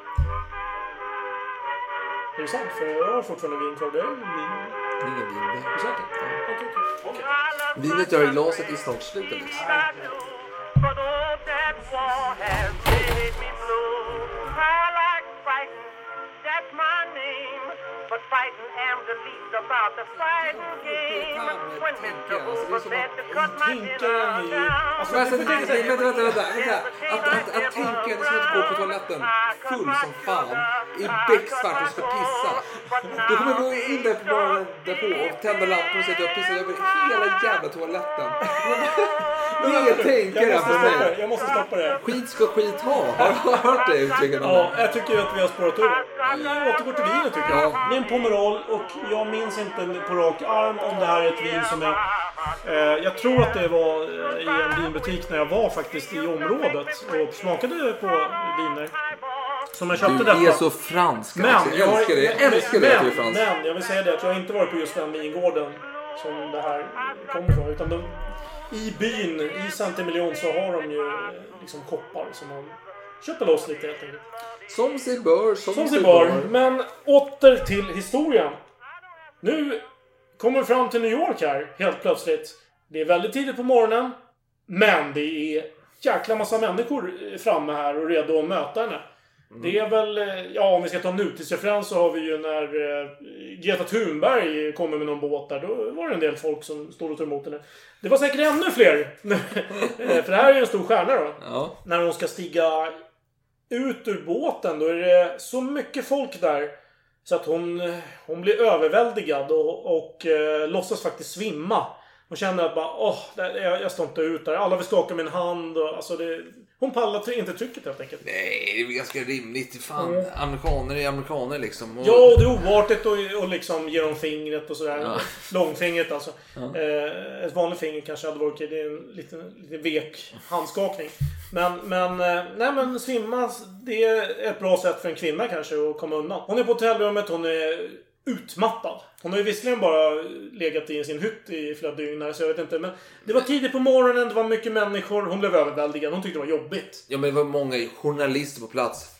Är det sant? För jag har fortfarande vin kvar. Det är vin. Ingen vin där. Är det säkert? Ja. Okej, okej. Okej. Vinet jag har i glaset är snart slut Alex. That war has made me blue. I like fighting, that's my name. But fighting am the least about the fighting game. When Mr. Hoover said to cut my dinner Alltså, alltså, det- nej, vänta, vänta, vänta, vänta. Att, att, att tänka, det är som att gå på toaletten full som fan. I becksvart och ska pissa. Då kommer jag gå in där på morgonen därpå och tända lampan och säga att jag har pissat över hela jävla toaletten. Det tänka jag, stoppa mig. det. jag måste stoppa det. Skit ska skit ha. Har du hört det uttrycket någon Ja, jag tycker att vi har spårat ur. Vi återgår till vinet tycker jag. Ja. Det är en Pomerol och jag minns inte på rak arm om det här är ett vin som jag... Eh, jag tror att det var eh, i en vinbutik när jag var faktiskt i området och smakade på viner. Som jag köpte Du är detta. så fransk Men, Alex. Jag älskar det. Jag älskar det att du är men, fransk. men jag vill säga det att jag har inte varit på just den vingården som det här kommer ifrån. Utan de, i byn, i Saint-Emilion, så har de ju eh, liksom koppar som man köper loss lite helt enkelt. Som sig bör, som, Som sig bör. bör. Men åter till historien. Nu kommer vi fram till New York här, helt plötsligt. Det är väldigt tidigt på morgonen. Men det är jäkla massa människor eh, framme här och redo att möta henne. Det är väl, eh, ja om vi ska ta nutidsreferens så har vi ju när eh, Greta Thunberg kommer med någon båt där. Då var det en del folk som stod och tog emot henne. Det var säkert ännu fler. För det här är ju en stor stjärna då. Ja. När hon ska stiga ut ur båten då är det så mycket folk där. Så att hon, hon blir överväldigad och, och eh, låtsas faktiskt svimma. Hon känner att bara åh, jag, jag står inte ut där. Alla vill skaka min hand och alltså det... Hon pallar inte trycket helt enkelt. Nej, det är väl ganska rimligt. Fan, amerikaner är amerikaner liksom. Och... Ja, och det är oartigt att och liksom ge dem fingret och sådär. Ja. Långfingret alltså. Eh, ett vanligt finger kanske hade varit okej. Det är en liten, lite vek handskakning. Men, men, eh, nej men svimma, det är ett bra sätt för en kvinna kanske att komma undan. Hon är på hotellrummet, hon är utmattad. Hon har ju visserligen bara legat i sin hytt i flera dygn här, så jag vet inte. Men det var tidigt på morgonen, det var mycket människor. Hon blev överväldigad. Hon tyckte det var jobbigt. Ja, men det var många journalister på plats.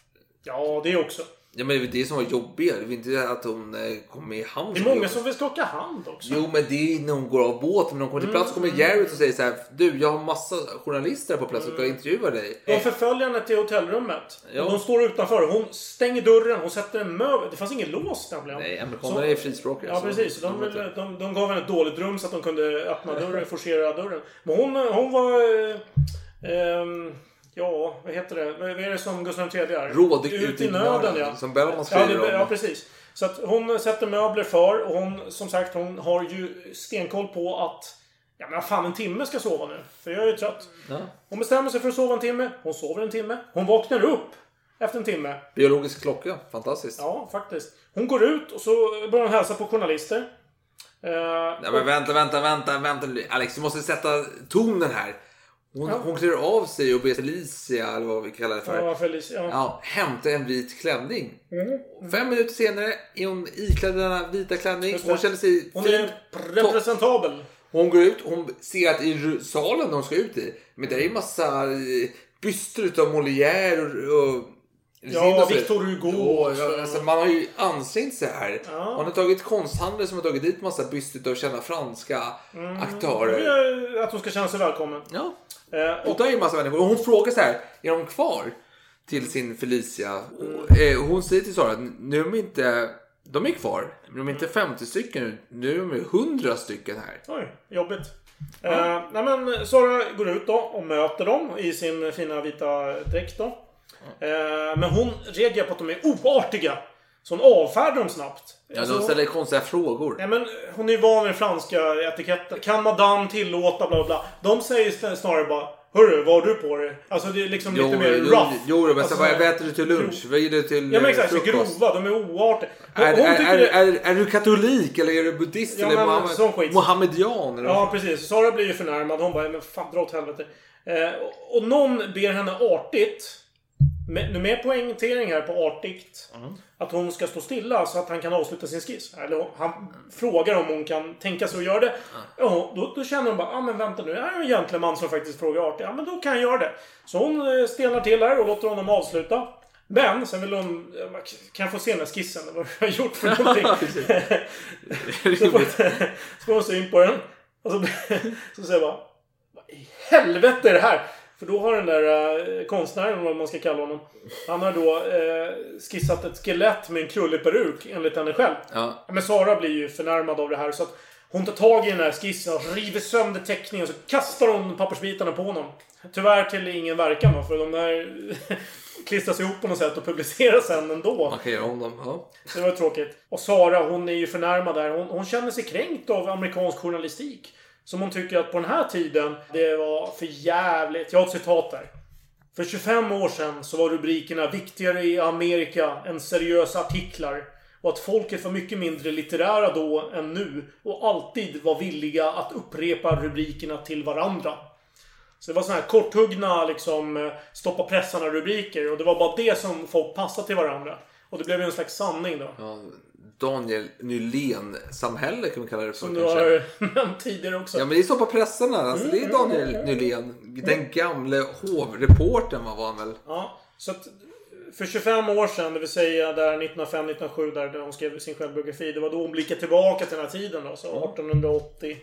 Ja, det också. Ja, men det var det som var jobbigt. Det var inte att hon eh, kom med i hand. Det är många som vill skaka hand också. Jo, men det är när hon går av båten. När hon kommer till plats kommer Jared och säger så här. Du, jag har massa journalister på plats och ska intervjua dig. De förföljer henne till hotellrummet. Ja. De står utanför. Hon stänger dörren. Hon sätter en möbel. Det fanns ingen lås nämligen. Nej, amerikaner Så- är frispråkiga. Ja, precis. De, de de, de gav henne ett dåligt rum så att de kunde öppna dörren, forcera dörren. Men hon, hon var... Eh, ehm, ja, vad heter det? Vad är det som Gustav III är? Rådig Ut i nöden, ja. Som Bellman Ja, skriver det, om. ja, precis. Så att hon sätter möbler för och hon, som sagt, hon har ju stenkoll på att Ja men fan en timme ska jag sova nu. För jag är ju trött. Ja. Hon bestämmer sig för att sova en timme. Hon sover en timme. Hon vaknar upp efter en timme. Biologisk klocka. Fantastiskt. Ja, faktiskt. Hon går ut och så börjar hon hälsa på journalister. Eh, Nej men vänta, vänta, vänta, vänta. Alex, du måste sätta tonen här. Hon, Ja. hon klär av sig och ber Felicia, eller vad vi kallar det för. Ja, Felicia, ja. Ja, hämta en vit klänning. Mm. Fem minuter senare är hon iklädd denna vita klänning. Hon känner sig Hon är representabel. Hon går ut hon ser att i salen de ska ut i, men det är ju massa eh, byster utav Molière och... och Ja, och så- Victor Hugo Ja, ja, alltså, man har ju ansträngt sig här. Ja. Man har tagit konsthandlare som har tagit dit massa byster utav kända franska Mm. aktörer. Att hon ska känna sig välkommen. Ja. Eh, Och då är ju massa människor. Och hon frågar så här, är de kvar? Till sin Felicia. Och, eh, hon säger till Sara att nu är de inte... De är kvar. Men de är inte 50 stycken nu. Nu är de ju 100 stycken här. Oj, jobbigt. Eh, nej men Sara går ut då och möter dem i sin fina vita dräkt då. Eh, men hon reagerar på att de är oartiga. Så hon avfärdar dem snabbt. Ja, Alltså, de ställer konstiga frågor. Nej men hon är ju van vid franska etiketter. Kan madame tillåta bla bla bla. De säger snarare bara Hörru, vad har du på dig? Alltså det är liksom Jo, lite mer jo, rough. jo, men alltså, så, vad äter du till lunch? Vad ger du till Ja men eh, exakt, så frukost? grova. De är oartiga. Hon, Är, hon är, det... är, är du katolik eller är du buddhist Ja, eller men Mohammed. Mohammedian? Eller Ja, precis. Sara blir ju förnärmad. Hon bara, men fan dra åt helvete. Eh, och någon ber henne artigt. Med, nu med poängtering här på artigt. Att hon ska stå stilla så att han kan avsluta sin skiss. Eller han frågar om hon kan tänka sig att göra det. Ja, då, då känner hon bara, ja ah, men vänta nu. Jag är en gentleman som faktiskt frågar artigt. Ja men då kan jag göra det. Så hon eh, stelnar till här och låter honom avsluta. Men sen vill hon... Kan jag få se den här skissen? Vad jag har gjort för någonting? så, får, så får hon syn på den. Och så, så säger jag bara... Vad i helvete är det här? För då har den där eh, konstnären, vad man ska kalla honom. Han har då eh, skissat ett skelett med en krullig peruk enligt henne själv. Ja. Men Sara blir ju förnärmad av det här så att hon tar tag i den här skissen och river sönder teckningen så kastar hon pappersbitarna på honom. Tyvärr till ingen verkan då, för de där klistras ihop på något sätt och publiceras sen ändå. Man kan göra om dem. Ja. Det var tråkigt. Och Sara, hon är ju förnärmad där. Hon, hon känner sig kränkt av amerikansk journalistik. Som hon tycker att på den här tiden, det var för jävligt. Jag har ett citat där. För 25 år sedan så var rubrikerna viktigare i Amerika än seriösa artiklar. Och att folket var mycket mindre litterära då än nu. Och alltid var villiga att upprepa rubrikerna till varandra. Så det var såna här korthuggna liksom stoppa pressarna rubriker. Och det var bara det som folk passade till varandra. Och det blev ju en slags sanning då. Ja, Daniel Nylén-samhälle kan man kalla det för. Som du har nämnt tidigare också. Ja men det är så på pressarna. Alltså, det är Mm, Daniel Nylén. Den gamle hovreportern var han väl? Ja, så att för 25 år sedan, det vill säga där 1905-1907 där hon skrev sin självbiografi. Det var då hon blickade tillbaka till den här tiden då, så 1880.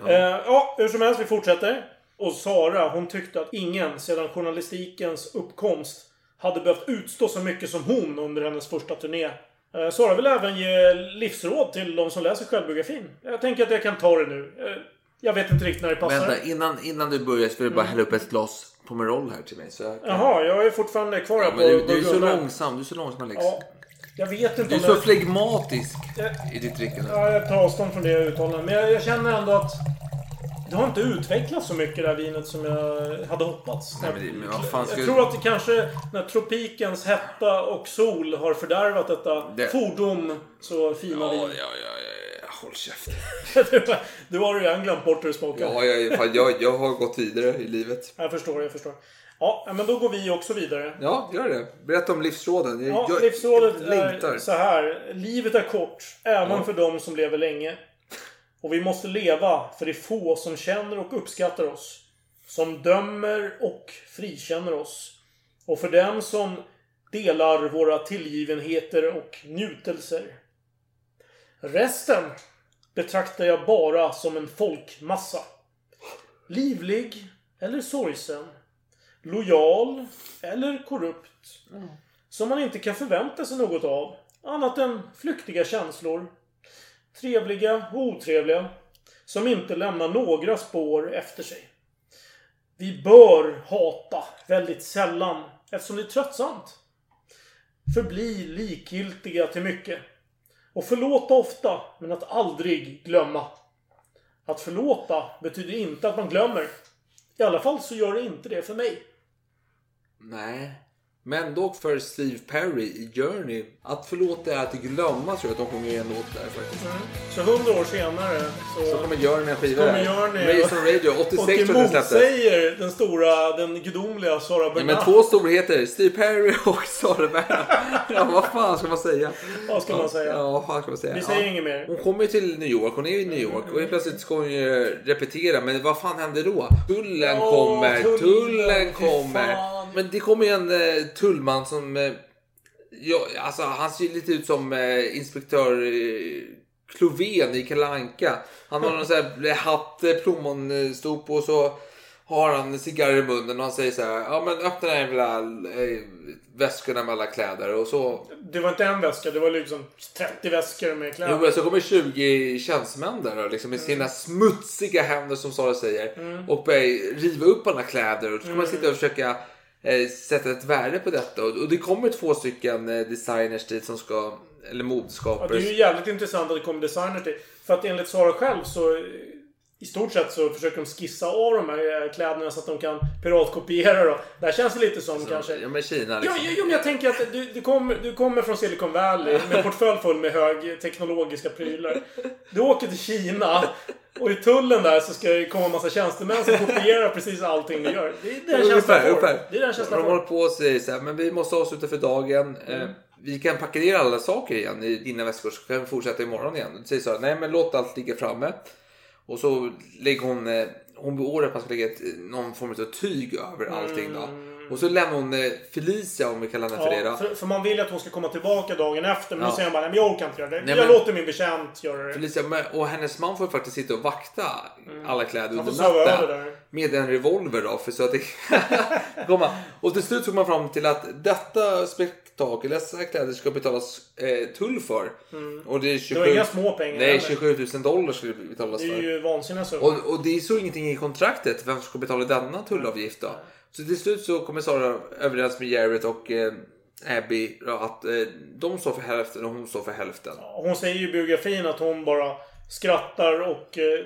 Ja. Eh, ja, hur som helst, vi fortsätter. Och Sara, hon tyckte att ingen sedan journalistikens uppkomst hade behövt utstå så mycket som hon under hennes första turné. Eh, Sara vill även ge livsråd till de som läser självbiografin. Jag tänker att jag kan ta det nu. Eh, Jag vet inte riktigt när det passar. Vänta, innan, innan du börjar så vill jag bara hälla upp ett glas Pomerol här till mig. Så jag kan... Jaha, jag är fortfarande kvar ja, på men du, du är så långsam. Du är så långsam Alex. Ja, jag vet inte Du är så det... flegmatisk i ditt drickande. Ja, jag tar avstånd från det uttalandet. Men jag, jag känner ändå att det har inte utvecklats så mycket det här vinet som jag hade hoppats. Nej, men men vad fan ska- Jag tror att det kanske när tropikens hetta och sol har fördärvat detta Det- fordom så fina Ja, ja, vin. ja, ja, håll käften. du, har redan glömt bort hur det smakar. Ja, jag, fan, jag, jag har gått vidare i livet. Jag förstår, jag förstår. Ja, men då går vi också vidare. Ja, gör det. Berätta om livsråden. Jag, Ja, jag livsrådet längtar. är så här. Livet är kort, även Ja. för de som lever länge. Och vi måste leva för det är få som känner och uppskattar oss. Som dömer och frikänner oss. Och för den som delar våra tillgivenheter och njutelser. Resten betraktar jag bara som en folkmassa. Livlig eller sorgsen. Lojal eller korrupt. Som man inte kan förvänta sig något av. Annat än flyktiga känslor. Trevliga och otrevliga. Som inte lämnar några spår efter sig. Vi bör hata väldigt sällan eftersom det är tröttsamt. Förbli likgiltiga till mycket. Och förlåta ofta, men att aldrig glömma. Att förlåta betyder inte att man glömmer. I alla fall så gör det inte det för mig. Nej. Men dock för Steve Perry i Journey. Att förlåta är att glömma tror jag att de sjunger en låt där faktiskt. Så hundra år senare så, Så kommer Journey en skiva där. Journey Race on Radio, 86 och tror jag den emotsäger den stora, den gudomliga Sara Ja, Bernard. men två storheter, Steve Perry och Sara Bernhardt. Ja, vad fan ska man säga? Vad ska man säga? Ja, vad fan ska man säga? Vi säger ja. inget mer. Hon kommer ju till New York, hon är ju i New York och helt plötsligt ska hon ju repetera. Men vad fan händer då? Tullen Ja, kommer, tullen, tullen kommer. Men det kommer ju en eh, tullman som... Eh, ja, alltså han ser ju lite ut som eh, inspektör eh, Klovén i Kalle Anka. Han har någon sån här hatt, eh, plommonstop och så har han en cigarr i munnen och han säger så här. Ja men öppna den här jävla eh, väskorna med alla kläder och så Det var inte en väska, det var liksom 30 väskor med Jo, kläder. men så kommer 20 tjänstemän där då, liksom, med Mm. sina smutsiga händer som Sara säger och börjar riva upp alla kläder. Och så ska Mm. man sitta och försöka eh, sätta ett värde på detta. Och, det kommer två stycken eh, designers dit som ska, eller Ja, modskapare. det är ju jävligt intressant att det kommer designers till. För att enligt Sara själv så... I stort sett så försöker de skissa av de här eh, kläderna så att de kan piratkopiera då. Det här känns det lite som kanske... Ja men Kina liksom. ja, ja, men jag tänker att du, du, kommer, du kommer från Silicon Valley med portfölj full med högteknologiska prylar. Du åker till Kina och i tullen där så ska det komma en massa tjänstemän som kopierar precis allting du gör. Det är den känslan jag får. Det är den känslan De håller på och säger så här, men vi måste avsluta för dagen. Eh, Mm. vi kan packa ner alla saker igen i dina väskor så kan vi fortsätta imorgon igen. Du säger så här, nej men låt allt ligga framme. Och så lägger hon, eh, hon beordrar att man ska lägga ett, någon form av tyg över allting då. Mm. Och så lämnar hon eh, Felicia, om vi kallar henne för det Mm. Då. för, för man vill att hon ska komma tillbaka dagen efter. Men Ja. då säger han bara, nej men jag orkar inte göra det. Nej, jag men- låter min betjänt göra det. Felicia och hennes man får faktiskt sitta och vakta alla kläder Mm. Under natten. Med en revolver då. För så att det... Komma. Och till slut så kom man fram till att detta spektakel, dessa kläder ska betalas eh, tull för. Och det är 27... Mm. Det var inga små pengar Nej, heller. 27 000 dollar skulle betalas Det är för. ju vansinniga summor. Och, och det står ingenting i kontraktet vem som ska betala denna tullavgift då. Så till slut så kommer Sara överens med Jared och eh, Abby att eh, de står för hälften och hon står för hälften. Hon säger ju i biografin att hon bara skrattar och eh,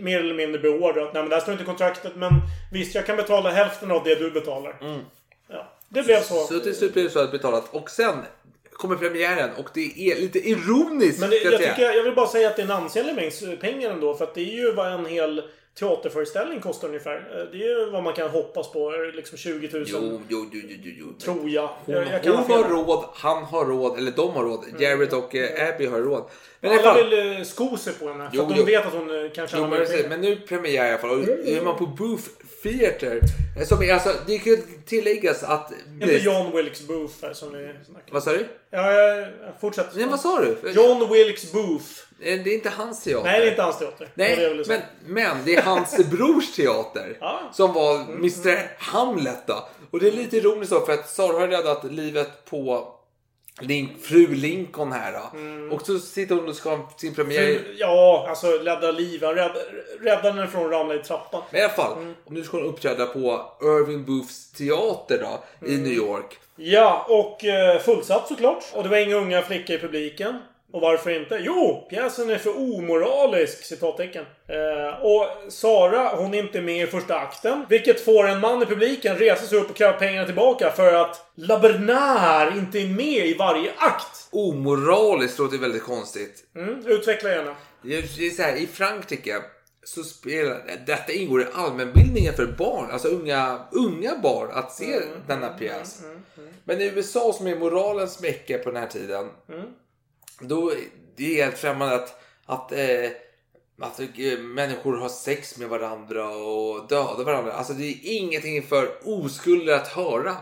mer eller mindre beordrar att nej men det här står inte i kontraktet men visst jag kan betala hälften av det du betalar. Ja, det blev så. Mm. Så till slut blir det så att betalat. Och sen kommer premiären och det är lite ironiskt. Men det, jag, säga. tycker, jag vill bara säga att det är en ansenlig mängd pengar ändå. För att det är ju vad en hel teaterföreställning kostar ungefär. Eh, Det är ju vad man kan hoppas på. Liksom 20 000. Jo, jo, jo, jo, jo. Tror jag. Hon, jag, jag hon ha har. Mm. råd, han har råd, eller de har råd. Jared och eh, Abby har råd. Men alla fall. vill eh, sko sig på henne. För Jo, att de jo. vet att hon eh, kan tjäna mer jag pengar. men nu premiär i alla fall. Och är man på Booth Theater. eh, Som är, alltså, det kan tilläggas att... Inte John Wilkes Booth här som vi snackar Vad sa du? Ja, ja, fortsätt. Nej, vad sa du? John Wilkes Booth. Eh, Det är inte hans teater. Nej, det är inte hans teater. Det det Nej, säga. men, men det är hans brors teater. Ja. Som var Mr Hamlet då. Och det är lite ironiskt då för att Sara har räddat livet på Link, fru Lincoln här då. Mm. Och så sitter hon och ska ha sin premiär. Ja, alltså rädda liv. Han rädd, räddade henne från att ramla i trappan. Men i alla fall, Mm. och nu ska hon uppträda på Irving Booths teater då i Mm. New York. Ja, och eh, fullsatt såklart. Och det var inga unga flickor i publiken. Och varför inte? Jo, pjäsen är för omoralisk! Citattecken. Eh, och Sara, hon är inte med i första akten. Vilket får en man i publiken resa sig upp och kräva pengarna tillbaka för att La Bernard inte är med i varje akt. Omoraliskt låter väldigt konstigt. Mm, utveckla gärna. Det är så här, I Frankrike så spelar detta ingår i allmänbildningen för barn, alltså unga, unga barn att se Mm, denna pjäs. Men i USA som är moralens mecka på den här tiden. Mm. Då det är helt främmande att, att, eh, att eh, människor har sex med varandra och dödar varandra. Alltså det är ingenting för oskulder att höra.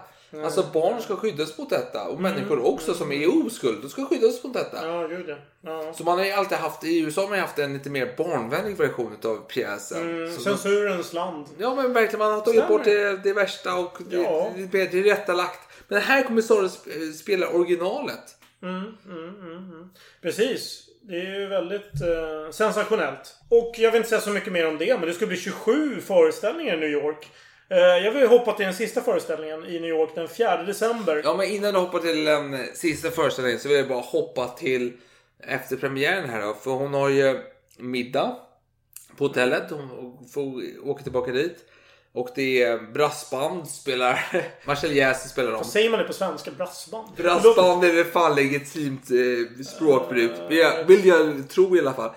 Alltså barn ska skyddas mot detta och människor också som är oskuld, de ska skyddas mot detta. Ja, gud ja. ja. Så man har ju alltid haft, i USA har man haft en lite mer barnvänlig version av pjäsen. Mm, censurens land. Ja men verkligen, man har tagit Stämmer. bort det, det värsta och det, Ja. det, det är tillrättalagt. Men här kommer Sara sp- spela originalet. Mm, mm, mm, Precis. Det är ju väldigt eh, sensationellt. Och jag vill inte säga så mycket mer om det, men det ska bli 27 föreställningar i New York. Eh, jag vill hoppa till den sista föreställningen i New York den 4 december. Ja men innan du hoppar till den eh, sista föreställningen så vill jag bara hoppa till efter premiären här då. För hon har ju middag på hotellet. Hon får åka tillbaka dit. Och det är brassband spelar, Marcel Jäser spelar dem. Vad säger man det på svenska? Brassband? Brassband är väl fan legitimt eh, språkbruk. Vill jag, vill jag tro i alla fall.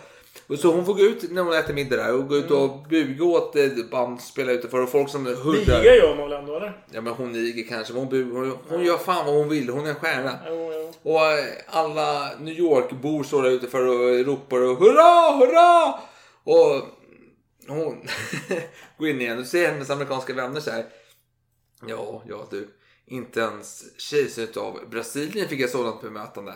Och så hon får gå ut när hon äter middag där och gå ut och buga åt eh, band spela utanför och folk som hurrar. Niga gör man väl ändå eller? Ja men hon niger kanske, hon, hon, hon gör fan vad hon vill. Hon är en stjärna. Jo, jo. Och eh, alla New York-bor står där utanför och ropar och hurra, hurra! Och hon går in igen och ser hennes amerikanska vänner så här. Ja, ja du. Inte ens kejsaren av Brasilien fick ett sådant bemötande.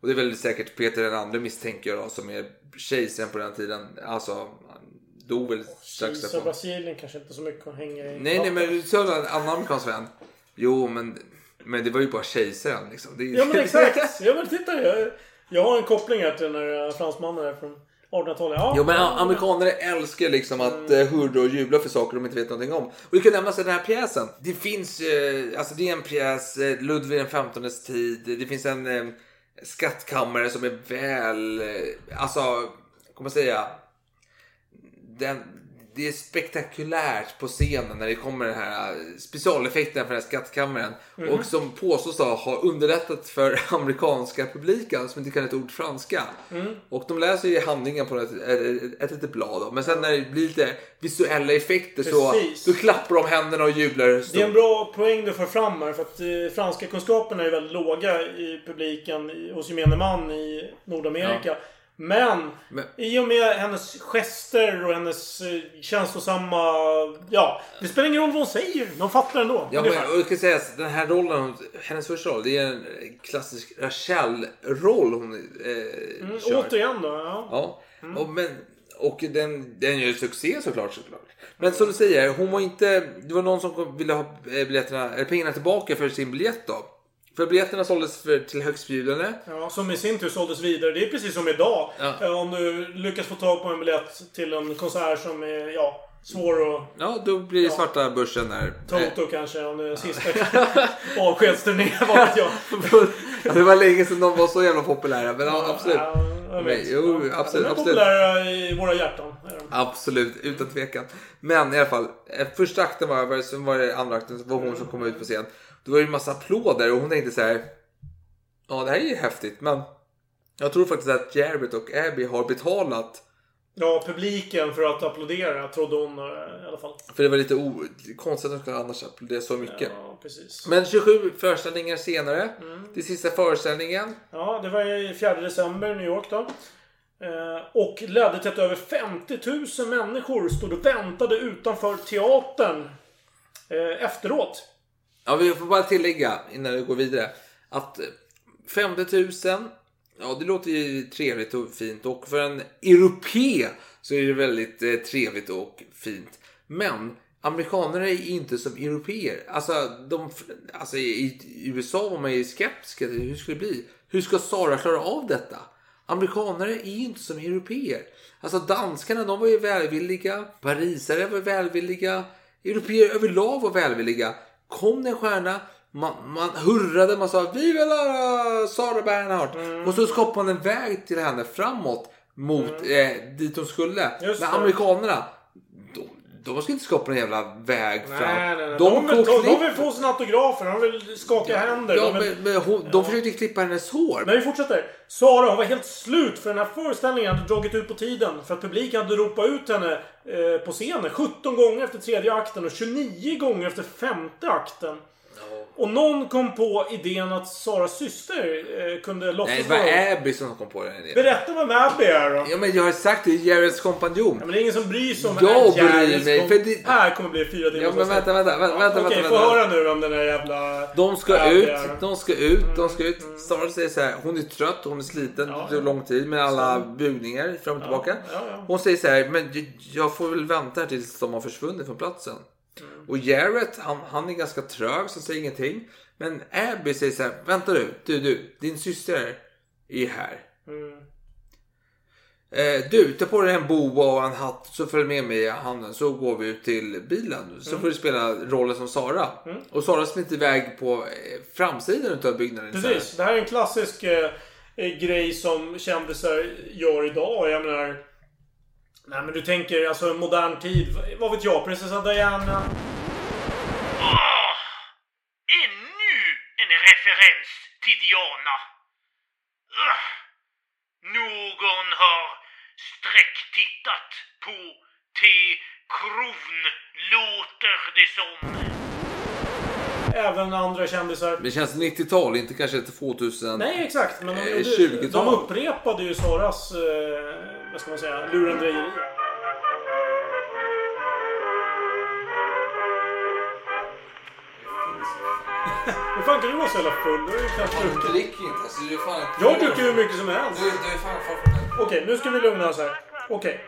Och det är väl säkert Peter den andre misstänker jag då, som är kejsaren på den tiden. Alltså, han dog väl strax därpå. Brasilien kanske inte så mycket att hänga i. Nej, nej, men du sa en annan amerikansk vän. Jo, men, men det var ju bara kejsaren liksom. Det, Ja men exakt. Ja men titta. Jag, jag har en koppling här till den här fransmannen där från 1800-talet. Ja, Jo men amerikaner älskar liksom att eh, hurra och jubla för saker de inte vet någonting om. Och det kan nämnas i den här pjäsen. Det finns, eh, alltså det är en pjäs, eh, Ludvig XVs tid. Det finns en eh, skattkammare som är väl, eh, alltså, kommer man säga. Den, det är spektakulärt på scenen när det kommer den här specialeffekten för den här skattkammaren. Och som påstås ha ha underlättat för amerikanska publiken som inte kan ett ord franska. Och de läser ju handlingen på ett, ett, ett litet blad. Då. Men sen när det blir lite visuella effekter så Precis. då klappar de händerna och jublar Det är en stort. bra poäng du får fram här. För att eh, franska kunskaperna är väldigt låga i publiken hos gemene man i Nordamerika. Men, Men- i och med hennes gester och hennes eh, känslosamma... Ja, det spelar ingen roll vad hon säger. De fattar ändå. Ja, ungefär. men, och jag kan säga att den här rollen, hennes första roll, det är en klassisk Rachel-roll hon eh, Mm, kör. återigen då. Ja. Ja, och, men, och den, den gör ju succé såklart, såklart. Men som du säger, hon var inte... Det var någon som ville ha eh, biljetterna, pengarna tillbaka för sin biljett då. För biljetterna såldes för, till högstbjudande. Ja, som i sin tur såldes vidare. Det är precis som idag. Ja. Eh, Om du lyckas få tag på en biljett till en konsert som är ja, svår att... Ja, då blir det svarta börsen där. Eh, Toto kanske, om det är sista avskedsturné, vad vet jag. Ja, det var länge sedan de var så jävla populära, men ja, absolut. Ja, jag vet. Men, jo, Ja, absolut, De är absolut. populära i våra hjärtan. Absolut, utan tvekan. Men i alla fall, eh, första akten var över, sen var det andra akten, så var hon som kom ut på scen. Då var det en massa applåder och hon tänkte så här. Ja, det här är ju häftigt, men jag tror faktiskt att Jared och Abby har betalat. Ja, publiken för att applådera trodde hon eh, i alla fall. För det var lite o- konstigt att de skulle annars applådera så mycket. Ja, precis. Men 27 föreställningar senare, till sista föreställningen. Ja, det var i 4 december i New York då. Eh, och ledde till att över 50 000 människor stod och väntade utanför teatern eh, efteråt. Ja, vi får bara tillägga innan vi går vidare. Att 50 000, ja det låter ju trevligt och fint. Och för en europé så är det väldigt eh, trevligt och fint. Men amerikaner är inte som europeer. Alltså, de, alltså i, USA var man ju skeptisk. till Hur ska det bli? Hur ska Sara klara av detta? Amerikaner är ju inte som europeer. Alltså danskarna de var ju välvilliga. Parisare var välvilliga. Europeer överlag var välvilliga. Kom det en stjärna, man, man hurrade, man sa vi vill höra Sara Bernhardt. Och så skapade man en väg till henne framåt mot eh, dit hon skulle. Just Men amerikanerna, de, de ska inte skapa en jävla väg fram. Nej, nej, nej. De, De, vill, de klipp- vill få sina autografer. De vill skaka händer. Ja, de vill... men, men hon, de försökte klippa hennes hår. Men vi fortsätter. Sara hon var helt slut för den här föreställningen hade dragit ut på tiden. För att publiken hade ropat ut henne eh, på scenen 17 gånger efter tredje akten och 29 gånger efter femte akten. Och någon kom på idén att Saras syster eh, kunde Nej, låtsas det var. Abby som kom på den idén. Berätta vad Abby är då. Ja, men jag har sagt det, Jareds kompanjon. Ja, men det är ingen som bryr sig om Jag här bryr Jairus mig, för det- Här kommer bli fyra timmar Ja, men vänta, vänta, vänta, vänta, Okej, vänta, få vänta. höra nu om den där jävla... De ska Abby ut, är- de ska ut, de ska ut. Sara säger så här, hon är trött, hon är sliten, Ja, det tog lång tid med alla bugningar fram och tillbaka. ja, ja. Hon säger så här, men jag- jag får väl vänta här tills de har försvunnit från platsen. Mm. Och Jared, han, han är ganska trög så säger ingenting. Men Abby säger så här, vänta du, du, du, din syster är här. Mm. Eh, du, ta på dig en boa och en hatt så följ med mig i handen så går vi ut till bilen. Så Mm. får du spela rollen som Sara. Och Sara smiter iväg på eh, framsidan av byggnaden. Precis. Det här är en klassisk eh, eh, grej som kändisar gör idag. Jag menar... Nej men du tänker alltså modern tid. Vad vet jag? Prinsessa Diana. Ännu en referens till Diana. Ugh. Någon har sträcktittat på T. Kron, låter det som. Även andra kändisar. Det känns 90-tal, inte kanske 2000. Nej exakt. Men de, Eh, gjorde, 20-tal. de upprepade ju Saras, eh, vad ska man säga, lurendrejeri. Fan kan du vara så jävla full? Du är ju knappt Du druckit. dricker inte. Alltså, du är fan... Jag dricker hur mycket som helst. Du, du är fan. Okej, nu ska vi lugna oss här. Okej.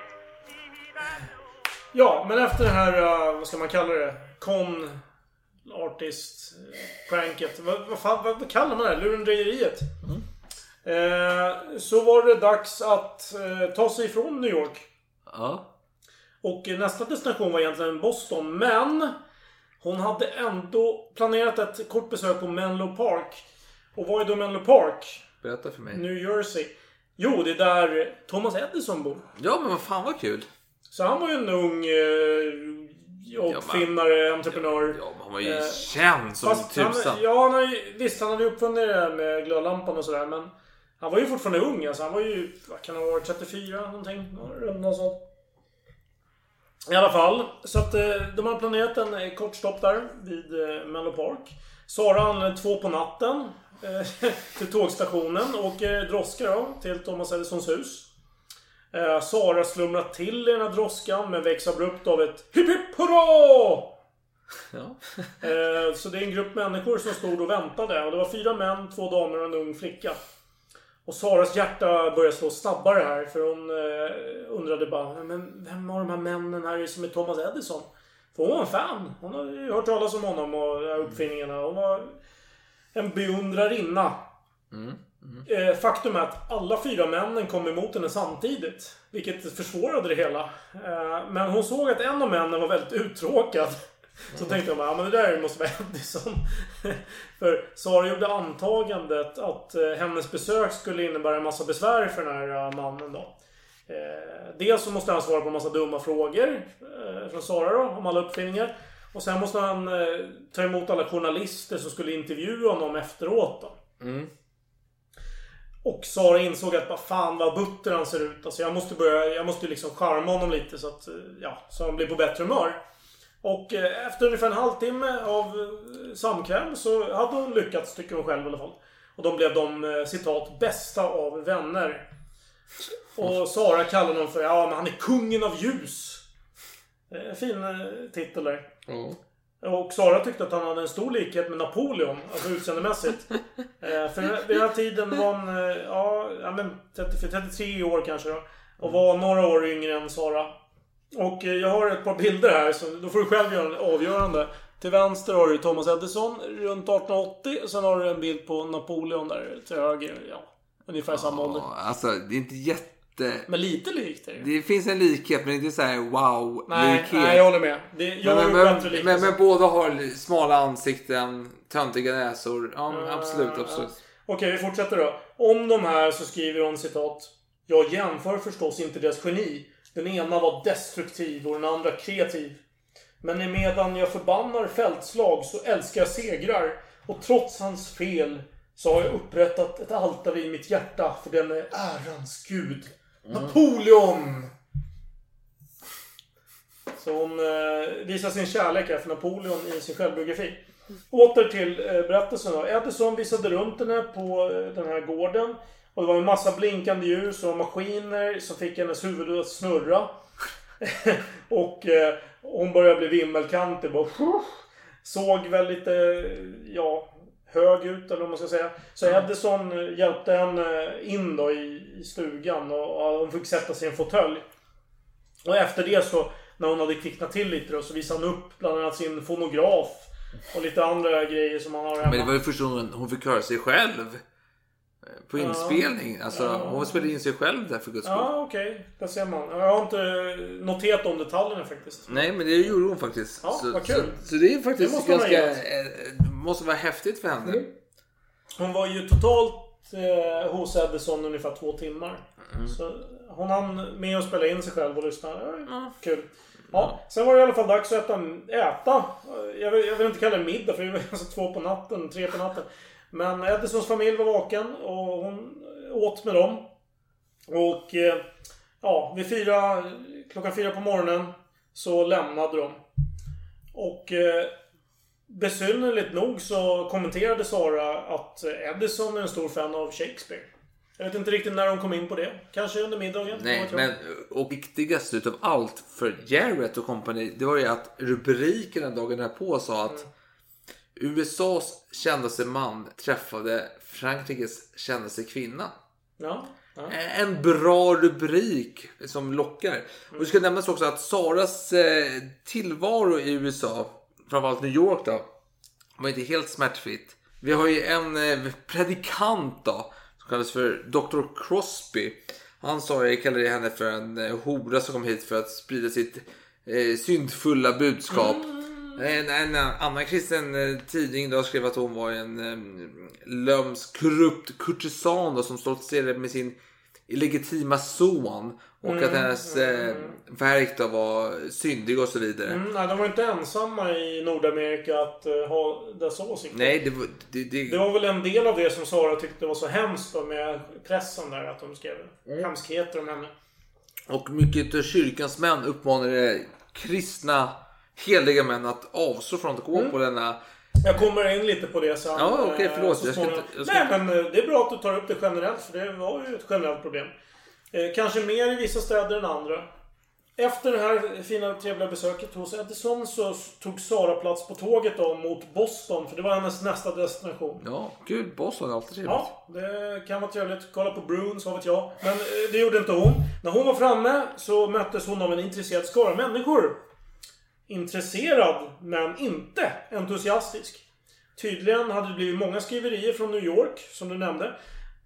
Ja, men efter det här, eh, vad ska man kalla det? Con artist eh, pranket. Vad, vad, fan, vad, vad kallar man det? Lurendrejeriet. Eh, så var det dags att eh, ta sig ifrån New York. Ja. Och eh, nästa destination var egentligen Boston, men hon hade ändå planerat ett kort besök på Menlo Park. Och vad är då Menlo Park? Berätta för mig. New Jersey. Jo, det är där Thomas Edison bor. Ja, men vad fan vad kul. Så han var ju en ung eh, uppfinnare, entreprenör. Ja, men han var ju Eh, känd som tusan. ja, han visst, han hade ju uppfunnit det här med glödlampan och sådär, men han var ju fortfarande ung. Alltså, han var ju, vad kan han ha varit, 34 någonting? Runt något sånt. I alla fall, så att eh, de har planerat en eh, kort stopp där vid eh, Menlo Park. Sara anlände två på natten till tågstationen och eh, droska då till Thomas Edisons hus. Sara slumrar till i den här droskan men väcks abrupt av ett hipp hipp hurra! Ja. Så det är en grupp människor som stod och väntade. Och det var fyra män, två damer och en ung flicka. Och Saras hjärta började slå snabbare här. För hon eh, undrade bara, men vem av de här männen här är som är Thomas Edison? För hon var en fan. Hon har ju hört talas om honom och de här uppfinningarna. Hon var en beundrarinna. Eh, Faktum är att alla fyra männen kom emot henne samtidigt. Vilket försvårade det hela. Eh, Men hon såg att en av männen var väldigt uttråkad. Så tänkte bara, ja men det där måste vara Edison. för Sara gjorde antagandet att eh, hennes besök skulle innebära en massa besvär för den här eh, mannen då. Eh, Dels så måste han svara på en massa dumma frågor eh, från Sara då, om alla uppfinningar. Och sen måste han eh, ta emot alla journalister som skulle intervjua honom efteråt då. Och Sara insåg att bara fan vad butter han ser ut. Alltså jag måste börja, jag måste liksom charma honom lite så att, eh, ja, så han blir på bättre humör. Och eh, efter ungefär en halvtimme av eh, samkväm så hade hon lyckats, tycker hon själv i alla fall. Och de blev de, eh, citat, bästa av vänner. Och Sara kallar honom för, ja men han är kungen av ljus. Fin titel där. Ja. Och Sara tyckte att han hade en stor likhet med Napoleon, alltså utseendemässigt. för vid den här tiden var han, ja, men 30, 33 år kanske då. Och var några år yngre än Sara. Och eh, jag har ett par bilder här, så då får du själv göra en avgörande. Till vänster har du Thomas Edison runt 1880. Och sen har du en bild på Napoleon där till höger. Ja, ungefär samma ålder. Ja, Alltså, det är inte jätte... Men lite likt är det. Det finns en likhet, men inte så här wow Nej, nej, jag håller med. Det, jag men, men, men, likhet. men, men båda har smala ansikten, töntiga näsor. Ja, men absolut, absolut. Okej, vi fortsätter då. Om de här så skriver hon citat. Jag jämför förstås inte deras geni. Den ena var destruktiv och den andra kreativ. Men medan jag förbannar fältslag så älskar jag segrar. Och trots hans fel så har jag upprättat ett altare i mitt hjärta för den är ärans gud. Napoleon! Så hon eh, visar sin kärlek här för Napoleon i sin självbiografi. Åter till eh, berättelsen då. Edison visade runt henne på eh, den här gården. Och det var en massa blinkande ljus och maskiner som fick hennes huvud att snurra. och eh, hon började bli vimmelkantig. Bara, såg väl lite, ja, hög ut eller vad man ska säga. Så Edison eh, hjälpte henne in då i, i stugan och, och hon fick sätta sig i en fåtölj. Och efter det så, när hon hade kvicknat till lite då, så visade han upp bland annat sin fonograf. Och lite andra grejer som han har hemma. Men det var ju första gången hon fick höra sig själv. På inspelning. Alltså, Ja. hon spelade in sig själv där för guds skull. Ja, okej. Där ser man. Jag har inte noterat de detaljerna faktiskt. Nej, men det gjorde hon faktiskt. Ja, så, vad kul. Så, så det är faktiskt Det måste ganska... gillat. Eh, måste vara häftigt för henne. Hon var ju totalt eh, hos Edison ungefär två timmar. Så hon hann med att spela in sig själv och lyssna. Det var Kul. Ja, sen var det i alla fall dags att äta. äta. Jag, vill, jag vill inte kalla det middag för det var alltså två på natten, tre på natten. Men Edisons familj var vaken och hon åt med dem. Och eh, ja, vid fyra, klockan fyra på morgonen så lämnade de. Och eh, besynnerligt nog så kommenterade Sara att Edison är en stor fan av Shakespeare. Jag vet inte riktigt när de kom in på det. Kanske under middagen. Nej, men och viktigast utav allt för Jarrett och company, det var ju att rubrikerna dagen därpå sa att USAs kändaste man träffade Frankrikes kändaste kvinna. Ja. ja. En bra rubrik som lockar. Och det ska nämnas också att Saras eh, tillvaro i USA, framförallt New York då, var inte helt smärtfritt. Vi har ju en eh, predikant då, som kallas för Dr. Crosby. Han sa, jag kallade henne för en eh, hora som kom hit för att sprida sitt eh, syndfulla budskap. En, en annan kristen eh, tidning då skrev att hon var en um, lömsk, korrupt kurtisan då, som stoltserade med sin illegitima son. Och att hennes eh, verk då var syndig och så vidare. Mm, nej, de var inte ensamma i Nordamerika att eh, ha dessa åsikter. Nej, det var... Det, det, Det var väl en del av det som Sara tyckte var så hemskt då med pressen där. Att de skrev hemskheter om henne. Och mycket av kyrkans män uppmanade kristna heliga män att avstå från att gå på denna... Jag kommer in lite på det sen. Ja, okej, eh, förlåt. så Jag ska inte- jag ska Nej, men eh, det är bra att du tar upp det generellt. För det var ju ett generellt problem. Eh, kanske mer i vissa städer än andra. Efter det här fina trevliga besöket hos Edison så tog Sara plats på tåget då mot Boston. För det var hennes nästa destination. Ja, gud, Boston är alltid trevligt. Ja, det kan vara trevligt. Kolla på Bruins, vad vet jag. Men eh, det gjorde inte hon. När hon var framme så möttes hon av en intresserad skara människor. Intresserad, men inte entusiastisk. Tydligen hade det blivit många skriverier från New York, som du nämnde.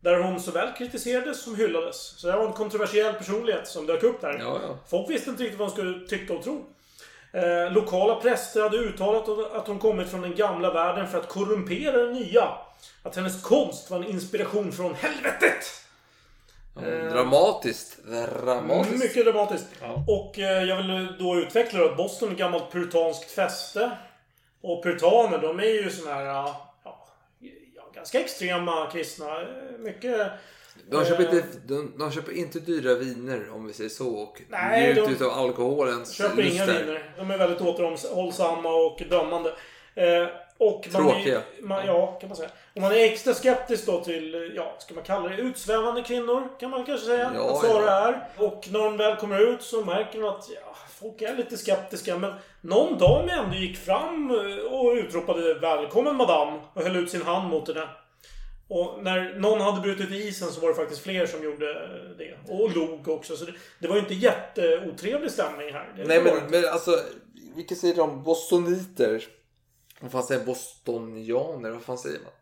Där hon såväl kritiserades som hyllades. Så det var en kontroversiell personlighet som dök upp där. Ja, ja. Folk visste inte riktigt vad de skulle tycka och tro. Eh, lokala präster hade uttalat att hon kommit från den gamla världen för att korrumpera den nya. Att hennes konst var en inspiration från helvetet. Dramatiskt. Dramatiskt. Mm, Mycket dramatiskt. Ja. Och eh, jag vill då utveckla att Boston är ett gammalt puritanskt fäste. Och puritaner, de är ju såna här... Ja, ganska extrema kristna. Eh, Mycket... De köper, eh, inte, de, de köper inte dyra viner om vi säger så och Nej, njuter de- utav alkoholens Köper inga lyster. viner. De är väldigt återhållsamma och dömande. Eh, och man Tråkiga. Är, man, ja, kan man säga. Och man är extra skeptisk då till, eh, ja, ska man kalla det utsvävande kvinnor? Kan man kanske säga. Ja, att Sara ja. är. Och när de väl kommer ut så märker man att, ja, folk är lite skeptiska. Men någon dam ändå gick fram eh, och utropade Välkommen madame. Och höll ut sin hand mot henne. Och när någon hade brutit isen så var det faktiskt fler som gjorde det. Och log också. Så det, det var ju inte jätteotrevlig stämning här. Nej men, men alltså, vilka säger de? Bostoniter? Vad fan säger bostonianer? Vad fan säger man?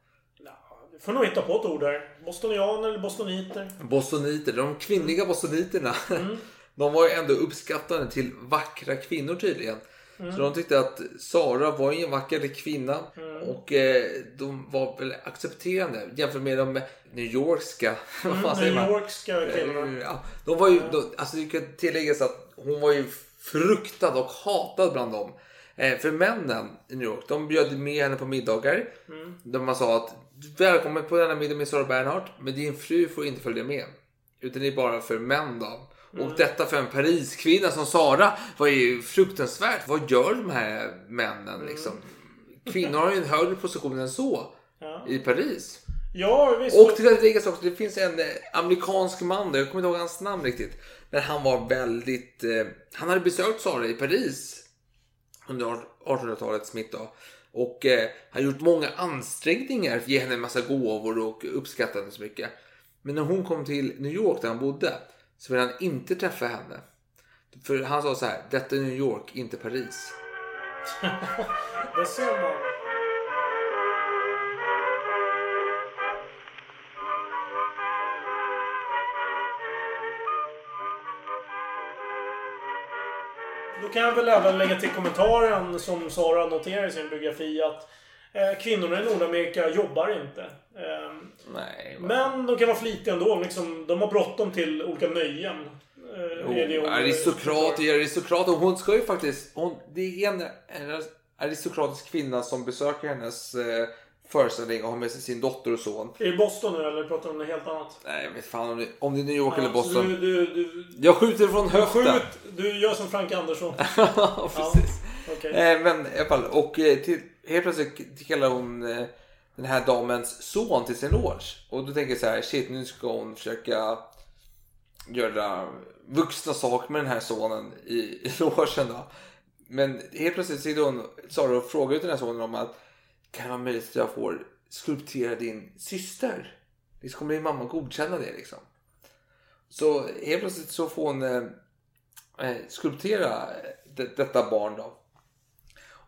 Du får nog hitta på ett ord där. Bostonianer eller bostoniter. Bostoniter, de kvinnliga bostoniterna. Mm. De var ju ändå uppskattande till vackra kvinnor tydligen. Mm. Så de tyckte att Sara var en vacker kvinna och eh, de var väl accepterande jämfört med de New Yorkska. vad säger Mm, New man? Kvinnorna. Eh, Ja, de var ju, de, alltså det kan tilläggas att hon var ju fruktad och hatad bland dem. Eh, för männen i New York, de bjöd med henne på middagar. Mm. Där man sa att välkommen på denna middag med Sara Bernhardt, men din fru får inte följa med. Utan det är bara för män då. Mm. Och detta för en Pariskvinna som Sara var ju fruktansvärt. Vad gör de här männen liksom? Kvinnor har ju en högre position än så Ja. i Paris. Ja, visst. Och till att läggas också, det finns en eh, amerikansk man, jag kommer inte ihåg hans namn riktigt. Men han var väldigt, eh, han hade besökt Sara i Paris under 1800-talets mitt då. Och eh, har gjort många ansträngningar för att ge henne en massa gåvor och uppskatta henne så mycket. Men när hon kom till New York där han bodde så ville han inte träffa henne. För han sa så här, detta är New York, inte Paris. Det ser man. Då kan jag väl även lägga till kommentaren som Sara noterar i sin biografi att Eh, kvinnorna i Nordamerika jobbar inte. Eh, Nej. men de kan vara flitiga ändå. Liksom, de har bråttom till olika nöjen. Eh, är det aristokrat är aristokrat och hon ska ju faktiskt... Hon, det är en aristokratisk kvinna som besöker hennes eh, föreställning och har med sig sin dotter och son. Är det Boston nu eller pratar du om något helt annat? Nej, jag vet fan om det, om det är New York eller Ja, så Boston. Du, du, du, Jag skjuter från höften. skjut, du gör som Frank Andersson. Ja, precis. Okej. Eh, men i alla fall, och eh, till, helt plötsligt kallar hon eh, den här damens son till sin loge. Och då tänker jag så här, shit nu ska hon försöka göra vuxna saker med den här sonen i, i logen då. Men helt plötsligt sitter hon, Sara, och frågar ut den här sonen om att kan det vara möjligt att jag får skulptera din syster? Liksom, kommer din mamma godkänna det liksom? Så helt plötsligt så får hon eh, eh, skulptera det, detta barn då.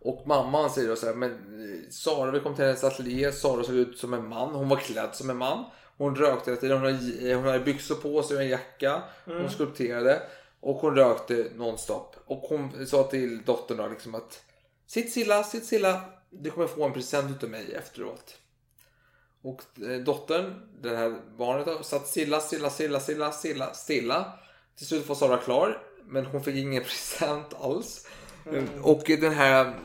Och mamman säger då så här, men eh, Sara, vi kom till hennes ateljé. Sara såg ut som en man. Hon var klädd som en man. Hon rökte hela tiden. Hon hade, hon hade byxor på sig och en jacka. Hon skulpterade. Och hon rökte nonstop. Och hon sa till dottern då liksom att Sitt stilla, sitt stilla. Du kommer få en present utav mig efteråt. Och eh, dottern, det här barnet satt stilla, stilla, stilla, stilla, stilla, stilla. Till slut var Sara klar. Men hon fick ingen present alls. Och den här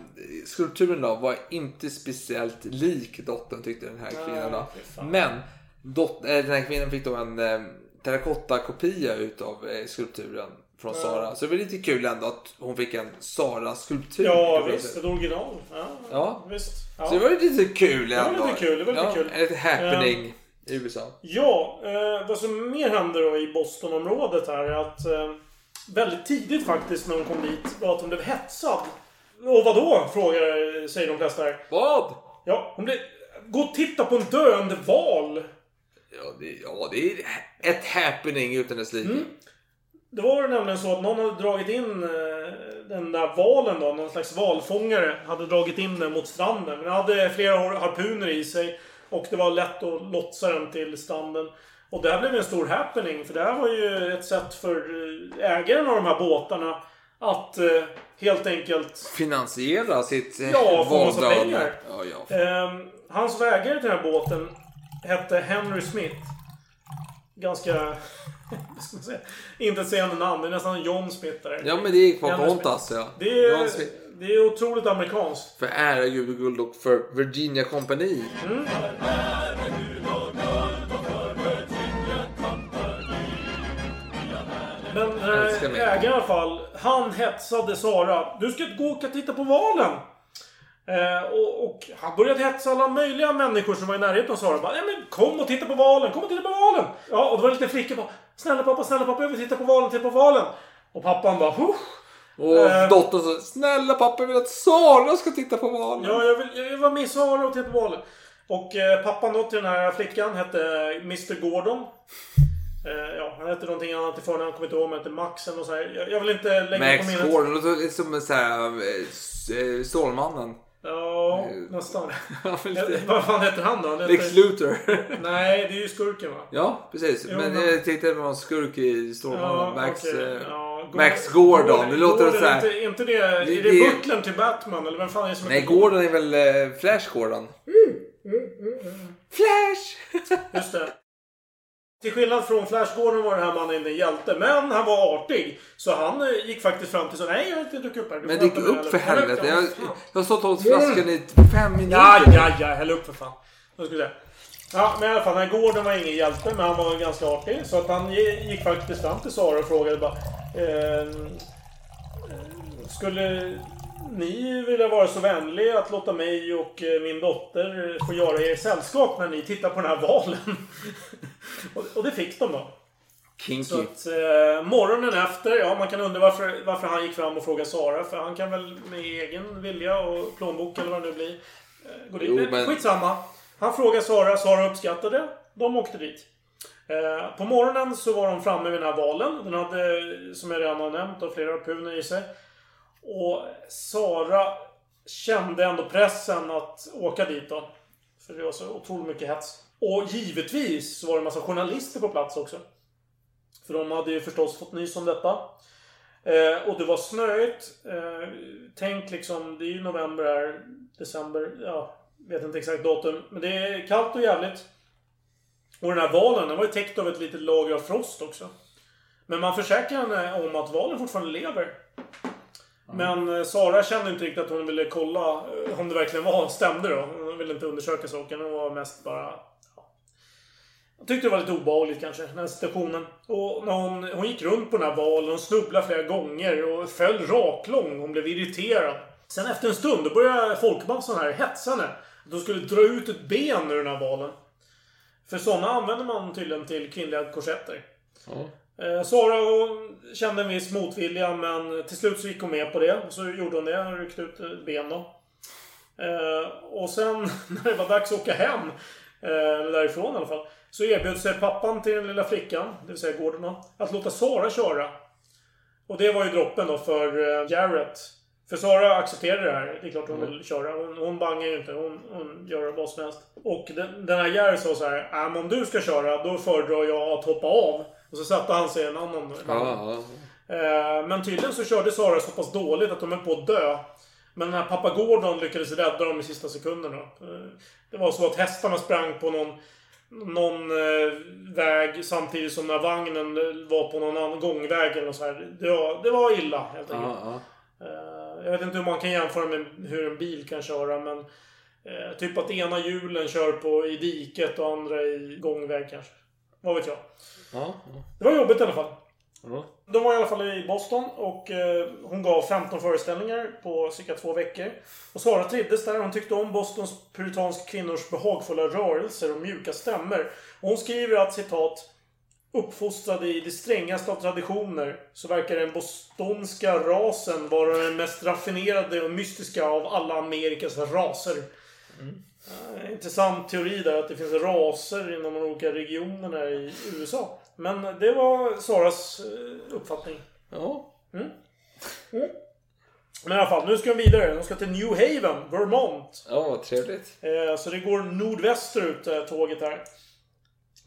skulpturen då var inte speciellt lik dottern tyckte den här kvinnan då. Men dot- eh, den här kvinnan fick då en eh, terrakottakopia utav eh, skulpturen från Sara. Så det var lite kul ändå att hon fick en Sara-skulptur. Ja, visst. Ett original. Ja, Ja. visst. Ja. Så det var lite kul var ändå. lite kul, det var lite ja, kul. En liten happening i USA. Ja, eh, vad som mer hände då i Bostonområdet här är att eh, väldigt tidigt faktiskt när hon kom dit var att hon blev hetsad. Och vad då? Frågar säger de flesta här. Vad? Ja, hon blev... Gå och titta på en döende val. Ja det, ja, det är ett happening utan dess like. Mm. Det var nämligen så att någon hade dragit in eh, den där valen då. Någon slags valfångare hade dragit in den mot stranden. Den hade flera har- harpuner i sig. Och det var lätt att lotsa den till stranden. Och det här blev en stor happening. För det här var ju ett sätt för eh, ägaren av de här båtarna att eh, helt enkelt... Finansiera sitt eh, Ja, få massa pengar. Ja, ja. Han som var ägare till den här båten hette Henry Smith. Ganska... Inte ett sägande namn. Det är nästan John Smith där. ja men det Henry kontas ja. Det är, det är otroligt amerikanskt. För ära gud och guld och för Virginia Company. Men här Älskar mig. ägaren i alla fall. Han hetsade Sara. Du ska gå och titta på valen. Eh, och, och han började hetsa alla möjliga människor som var i närheten av Sara. Bara, ja, men kom och titta på valen, kom och titta på valen. Ja, och det var lite flickor bara. Snälla pappa, snälla pappa, jag vill titta på valen, titta på valen. Och pappan bara, Huh. Och Eh. dottern sa snälla pappa jag vill att Sara ska titta på valen. Ja, jag vill, jag vill vara med Sara och titta på valen. Och eh, pappan då till den här flickan hette Mr Gordon. Eh, ja, han hette någonting annat i förnamn, jag kommer inte ihåg han hette Max eller något så här. Jag, jag vill inte lägga på Max minnet. Gordon, det är som sån här eh, eh, Stålmannen. Ja, nästan. Ja, Vad fan heter han då? Han heter... Lex Luthor. Nej, det är ju skurken va? ja, precis. Jo, men men- jag tänkte att det var en skurk i Stålmannen. Max, okej. eh, Ja, Max Gordon. Det låter Gordon, så här. Inte, inte det, är det, det- butlern till Batman? Eller vem fan är det som Nej, Gordon är väl eh, Flash Gordon? Flash! Just det. Till skillnad från Flash Gordon var den här mannen inte en hjälte. Men han var artig. Så han eh, gick faktiskt fram till så Nej, jag har inte druckit upp här. Men drick upp för helvete. Ja, Jag, jag har stått och hållit flaskan i fem minuter. Ja, ja, ja. Häll upp för fan. Då ska vi se. Ja, men i alla fall. Den här Gordon var ingen hjälte, men han var ganska artig. Så att han gi- gick faktiskt fram till Sara och frågade bara... Eh, skulle ni vilja vara så vänliga att låta mig och eh, min dotter få göra er sällskap när ni tittar på den här valen? och, och det fick de då. Kinky. Så att, eh, morgonen efter, ja man kan undra varför, varför han gick fram och frågade Sara. För han kan väl med egen vilja och plånbok eller vad det nu blir. Eh, gå dit. Jo, Men Skitsamma. Han frågade Sara, Sara uppskattade. De åkte dit. Eh, på morgonen så var de framme vid den här valen. Den hade, som jag redan har nämnt, och flera harpuner i sig. Och Sara kände ändå pressen att åka dit då. För det var så otroligt mycket hets. Och givetvis så var det en massa journalister på plats också. För de hade ju förstås fått nys om detta. Eh, och det var snöigt. Eh, tänk liksom, det är ju november här, december. Ja, vet inte exakt datum. Men det är kallt och jävligt. Och den här valen, den var ju täckt av ett litet lager av frost också. Men man försäkrar henne om att valen fortfarande lever. Men eh, Sara kände inte riktigt att hon ville kolla eh, om det verkligen var, stämde då. Hon ville inte undersöka saken. Hon var mest bara... ja. Jag tyckte det var lite obehagligt kanske, den här situationen. Och när hon, hon gick runt på den här valen, hon snubblade flera gånger och föll raklång. Hon blev irriterad. Sen efter en stund, då började folkmassan här hetsa henne. Att de skulle dra ut ett ben ur den här valen. För sådana använder man tydligen till kvinnliga korsetter. Eh, Sara hon kände en viss motvilja men till slut så gick hon med på det. Och så gjorde hon det. Hon ryckte ut ett ben då. Eh, och sen när det var dags att åka hem, eh, därifrån i alla fall, så erbjöd sig pappan till den lilla flickan, det vill säga Gordon att låta Sara köra. Och det var ju droppen då för eh, Jarrett. För Sara accepterade det här. Det är klart hon vill köra. Hon, hon bangar ju inte. Hon, hon gör vad som helst. Och den, den här Jarrett sa så här. "Ja, men om du ska köra, då föredrar jag att hoppa av. Och så satte han sig i en annan. Ja. Eh, Men tydligen så körde Sara så pass dåligt att de är på att dö. Men den här pappa Gordon lyckades rädda dem i sista sekunderna. Eh, Det var så att hästarna sprang på någon, någon eh, väg samtidigt som när vagnen var på någon annan gångväg eller så här. Det var, det var illa helt enkelt. Ja, ja. Eh, Jag vet inte hur man kan jämföra med hur en bil kan köra men eh, Typ att ena hjulen kör på i diket och andra i gångväg kanske. Vad vet jag. Ja, Det var jobbigt i alla fall. ja. De var i alla fall i Boston och eh, hon gav 15 föreställningar på cirka två veckor. Och Sara trivdes där. Hon tyckte om Bostons puritanska kvinnors behagfulla rörelser och mjuka stämmer. Och hon skriver att citat Uppfostrade i det strängaste av traditioner så verkar den bostonska rasen vara den mest raffinerade och mystiska av alla Amerikas raser. Eh, intressant teori där att det finns raser inom de olika regionerna i USA. Men det var Saras eh, uppfattning. ja. Men i alla fall, nu ska de vidare. De ska till New Haven, Vermont. ja vad trevligt. Eh, så det går nordvästerut, eh, tåget här.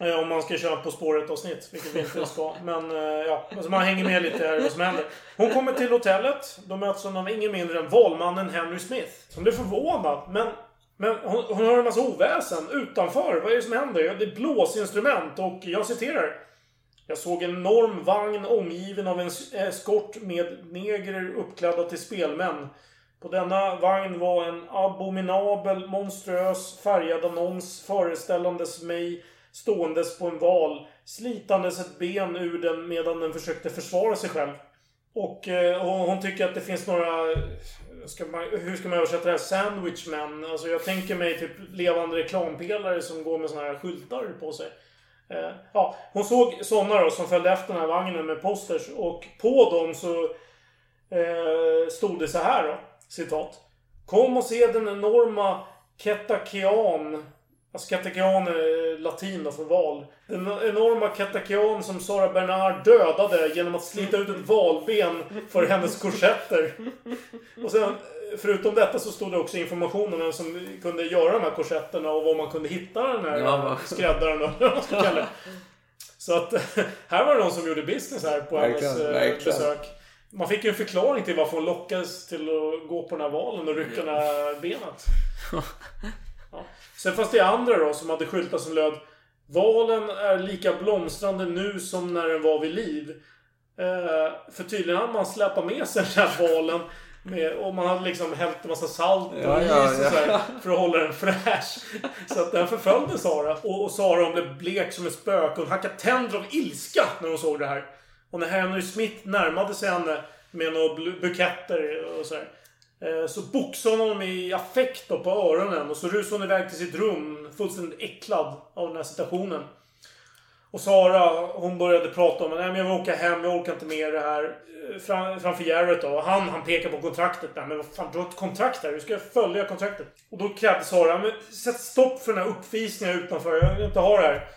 Eh, om man ska köra På spåret-avsnitt, vilket vi inte ska. Men ja, alltså man hänger med lite här vad som händer. Hon kommer till hotellet. De möts hon av ingen mindre än valmannen Henry Smith. Som blir förvånad. Men, men hon, hon hör en massa oväsen utanför. Vad är det som händer? Det är blåsinstrument och jag citerar. Jag såg en enorm vagn omgiven av en eskort med negrer uppklädda till spelmän. På denna vagn var en abominabel, monstruös färgad annons föreställandes mig ståendes på en val, slitandes ett ben ur den medan den försökte försvara sig själv. Och och hon, hon tycker att det finns några... Ska man, hur ska man översätta det här? Sandwichmen. Alltså jag tänker mig typ levande reklampelare som går med såna här skyltar på sig. Eh, ja, hon såg sådana då som följde efter den här vagnen med posters och på dem så eh, stod det så här då. Citat. Kom och se den enorma Ketakian, Alltså Ketakian är latin då för val. Den enorma Ketakian som Sara Bernard dödade genom att slita ut ett valben för hennes korsetter. Och sen, förutom detta så stod det också information om vem som kunde göra de här korsetterna och var man kunde hitta den här Ja, skräddaren och vad man kalla. Så att här var det någon som gjorde business här på Verkligen, hennes eh, verkligen. besök. Man fick ju en förklaring till varför hon lockades till att gå på den här valen och rycka det här benet. Ja. Sen fanns det andra då som hade skyltar som löd Valen är lika blomstrande nu som när den var vid liv. Eh, för tydligen hade man släpat med sig den här valen. Med, och man hade liksom hällt en massa salt och Ja, is ja, och ja. sådär, För att hålla den fräsch. Så att den förföljde Sara. Och, och Sara hon blev blek som ett spöke. Hon hackade tänder av ilska när hon såg det här. Och när Henry Smith närmade sig henne med några buketter och sådär. eh, Så boxade hon honom i affekt då på öronen och så rusade hon iväg till sitt rum fullständigt äcklad av den här situationen. Och Sara, hon började prata om att jag vill åka hem, jag orkar inte med det här. Eh, Fram, framför Jarrett då. Och han, han pekar på kontraktet. Men vad fan, du har ett kontrakt här. Du ska följa kontraktet. Och då krävde Sara, men sätt stopp för den här uppvisningen utanför. Jag vill inte ha det här.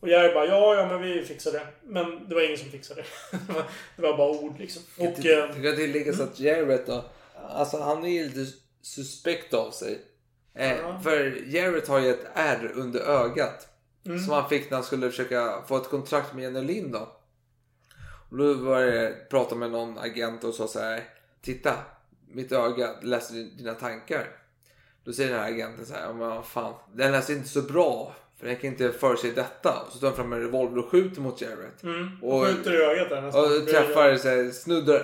Och Jarrett bara, ja, ja, men vi fixar det. Men det var ingen som fixade det. Det var- bara ord liksom. Och... eh, Det kan tilläggas att Jarrett då, alltså han är ju lite suspekt av sig. Eh, För Jarrett har ju ett R under ögat. Som han fick när han skulle försöka få ett kontrakt med Jenny Lind då. Och då var det prata med någon agent och sa så här. Titta, mitt öga läser dina tankar. Då säger den här agenten så här, "Ja, men fan, den är inte så bra. För den kan inte förutse detta. Och så tar han fram en revolver och skjuter mot Jarrett. Mm. Och- Skjuter i ögat där nästan. Och träffar så här, snuddar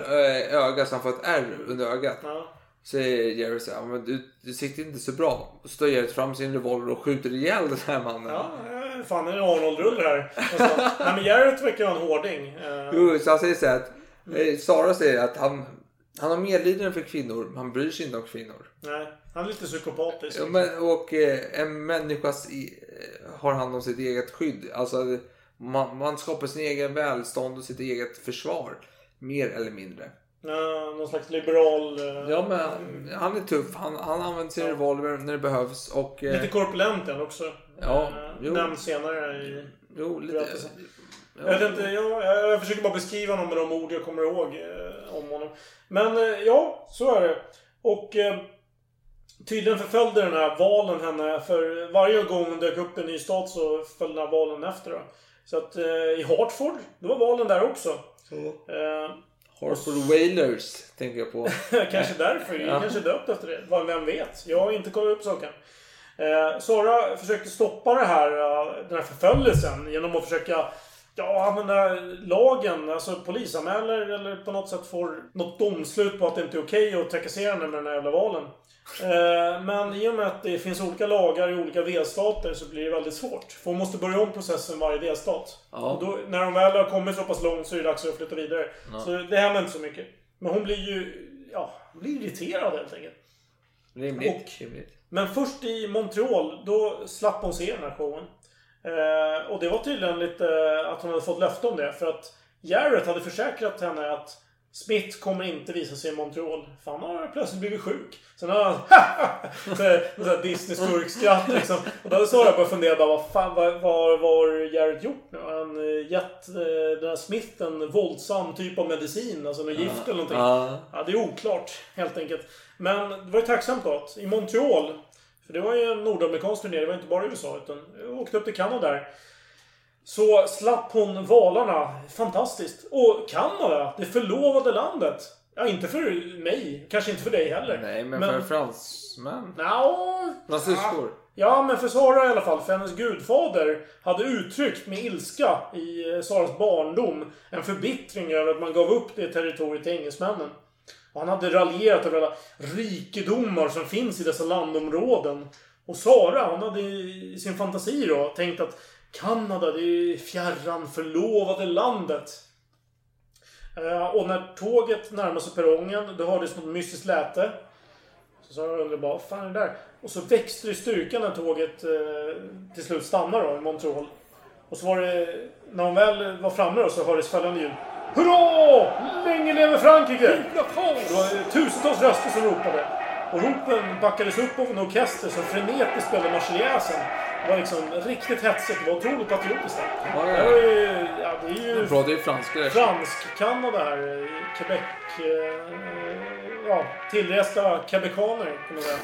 ögat så han får ett ärr under ögat. Ja. Säger Jerry så här, "Ja, men du, du sitter inte så bra. Så tar Jerry fram sin revolver och skjuter ihjäl den här mannen. Ja, eh, fan det är en Arnold-rulle här. Alltså, nej men Jarrett verkar vara en hårding. Eh, Jo, så han säger så här att eh, Sara säger att han, han har medlidande för kvinnor, men han bryr sig inte om kvinnor. Nej, han är lite psykopatisk. Ja, men, och eh, en människas i, eh, har hand om sitt eget skydd. Alltså man, man skapar sin egen välstånd och sitt eget försvar. Mer eller mindre. Ja, någon slags liberal... eh, Ja men han är tuff. Han, han använder sin revolver när det behövs. Och, eh, Lite korpulent är han också. Ja, Eh, jo. Nämns senare i jo, lite, berättelsen. Jag, vet inte, jag, jag, jag försöker bara beskriva honom med de ord jag kommer ihåg eh, om honom. Men eh, ja, så är det. Och eh, tydligen förföljde den här valen henne. För varje gång hon dök upp i en ny stad så följde den här valen efter. Då. Så att eh, i Hartford, då var valen där också. Eh, Hartford Whalers tänker jag på. kanske därför. Ja. Kanske döpt efter det. Vad- Vem vet? Jag har inte kollat upp saken. Eh, Sara försökte stoppa det här, eh, den här förföljelsen genom att försöka ja, använda lagen. Alltså polisanmäler eller på något sätt får något domslut på att det inte är okej att trakassera henne med den här jävla valen. Eh, men i och med att det finns olika lagar i olika delstater så blir det väldigt svårt. För hon måste börja om processen varje delstat. Ja. Och då, när hon väl har kommit så pass långt så är det dags att flytta vidare. Ja. Så det händer inte så mycket. Men hon blir ju... Ja, hon blir irriterad helt enkelt. Rimligt. rimligt. Men först i Montreal, då slapp hon se den här showen. Eh, och det var tydligen lite att hon hade fått löfte om det. För att Jarrett hade försäkrat henne att Smith kommer inte visa sig i Montreal. För han har plötsligt blivit sjuk. Sen har han... så här- så här Disney-skurkskratt liksom. Och då hade Sara börjat fundera bara, vad fan, vad, vad, vad har Jarrett gjort nu? Har han eh, gett eh, den här Smith en våldsam typ av medicin? Alltså något gift eller någonting? Ja. Det är oklart helt enkelt. Men det var ju tacksamt då att i Montreal, för det var ju en nordamerikansk turné, det var inte bara USA utan jag åkte upp till Kanada där. Så slapp hon valarna. Fantastiskt. Och Kanada, det förlovade landet. Ja, inte för mig. Kanske inte för dig heller. Nej, men, för fransmän. Nja, Fransyskor. Ja, men för Sara i alla fall. För hennes gudfader hade uttryckt med ilska i eh, Saras barndom en förbittring över att man gav upp det territoriet till engelsmännen. Och han hade raljerat över alla rikedomar som finns i dessa landområden. Och Sara, hon hade i sin fantasi då tänkt att Kanada, det är fjärran förlovade landet. Eh, och när tåget närmade sig perrongen, då hördes något mystiskt läte. Så Sara undrade bara, vad fan är det där? Och så växte det i styrka när tåget eh, till slut stannade då i Montreal. Och så var det, när hon väl var framme då så hördes följande ljud. Hurra! Länge leve Frankrike! Det var tusentals röster som ropade. Och ropen backades upp av en orkester som frenetiskt spelade Marseljäsen. Det var liksom riktigt hetsigt. Det var otroligt patriotiskt där. Ja, Det ja. var ju, ja, det är ju De pratar ju franska fransk-Kanada här. i Quebec. eh, Ja, tillresta quebecaner kan man säga.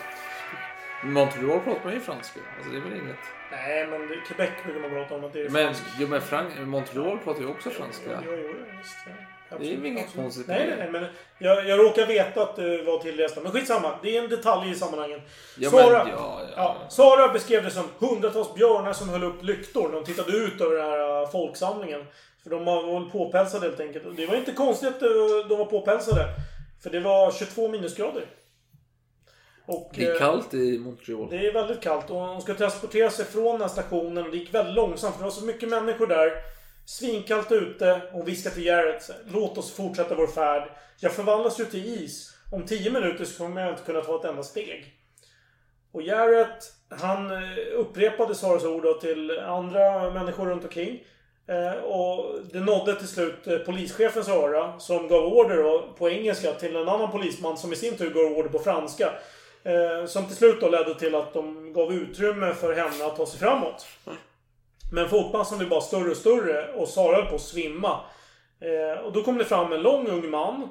Montreal pratar man ju franska. Alltså det är väl inget. Nej, men det- Quebec brukar man prata om att det är Men, franskt. jo, men Frank, Montreal pratar ju också franska. Jo, jo, jo, visst, ja. Det är ju Absolut, inget absolut. konstigt Nej, nej, nej. Men jag, jag råkar veta att det var tillresta. Men skitsamma. Det är en detalj i sammanhangen. Ja, Sara, men, ja, ja. ja, Sara beskrev det som hundratals björnar som höll upp lyktor när de tittade ut över den här äh, folksamlingen. För de var väl påpälsade helt enkelt. Och det var inte konstigt att äh, de var påpälsade. För det var 22 minusgrader. Och, Det är eh, kallt i Montreal. det är väldigt kallt och de ska transportera sig från den här stationen. Det gick väldigt långsamt för det var så mycket människor där. Svinkallt ute och viskade till Jarrett. Låt oss fortsätta vår färd. Jag förvandlas ju till is. Om 10 minuter så kommer jag inte kunna ta ett enda steg. Och Jarrett, han eh, upprepade Saras ord till andra människor runt omkring. Eh, och det nådde till slut polischefens öra som gav order på engelska till en annan polisman som i sin tur gav order på franska. Eh, som till slut då ledde till att de gav utrymme för henne att ta sig framåt. Men folkmassan blev bara större och större och Sara höll på att svimma. Eh, och då kom det fram en lång ung man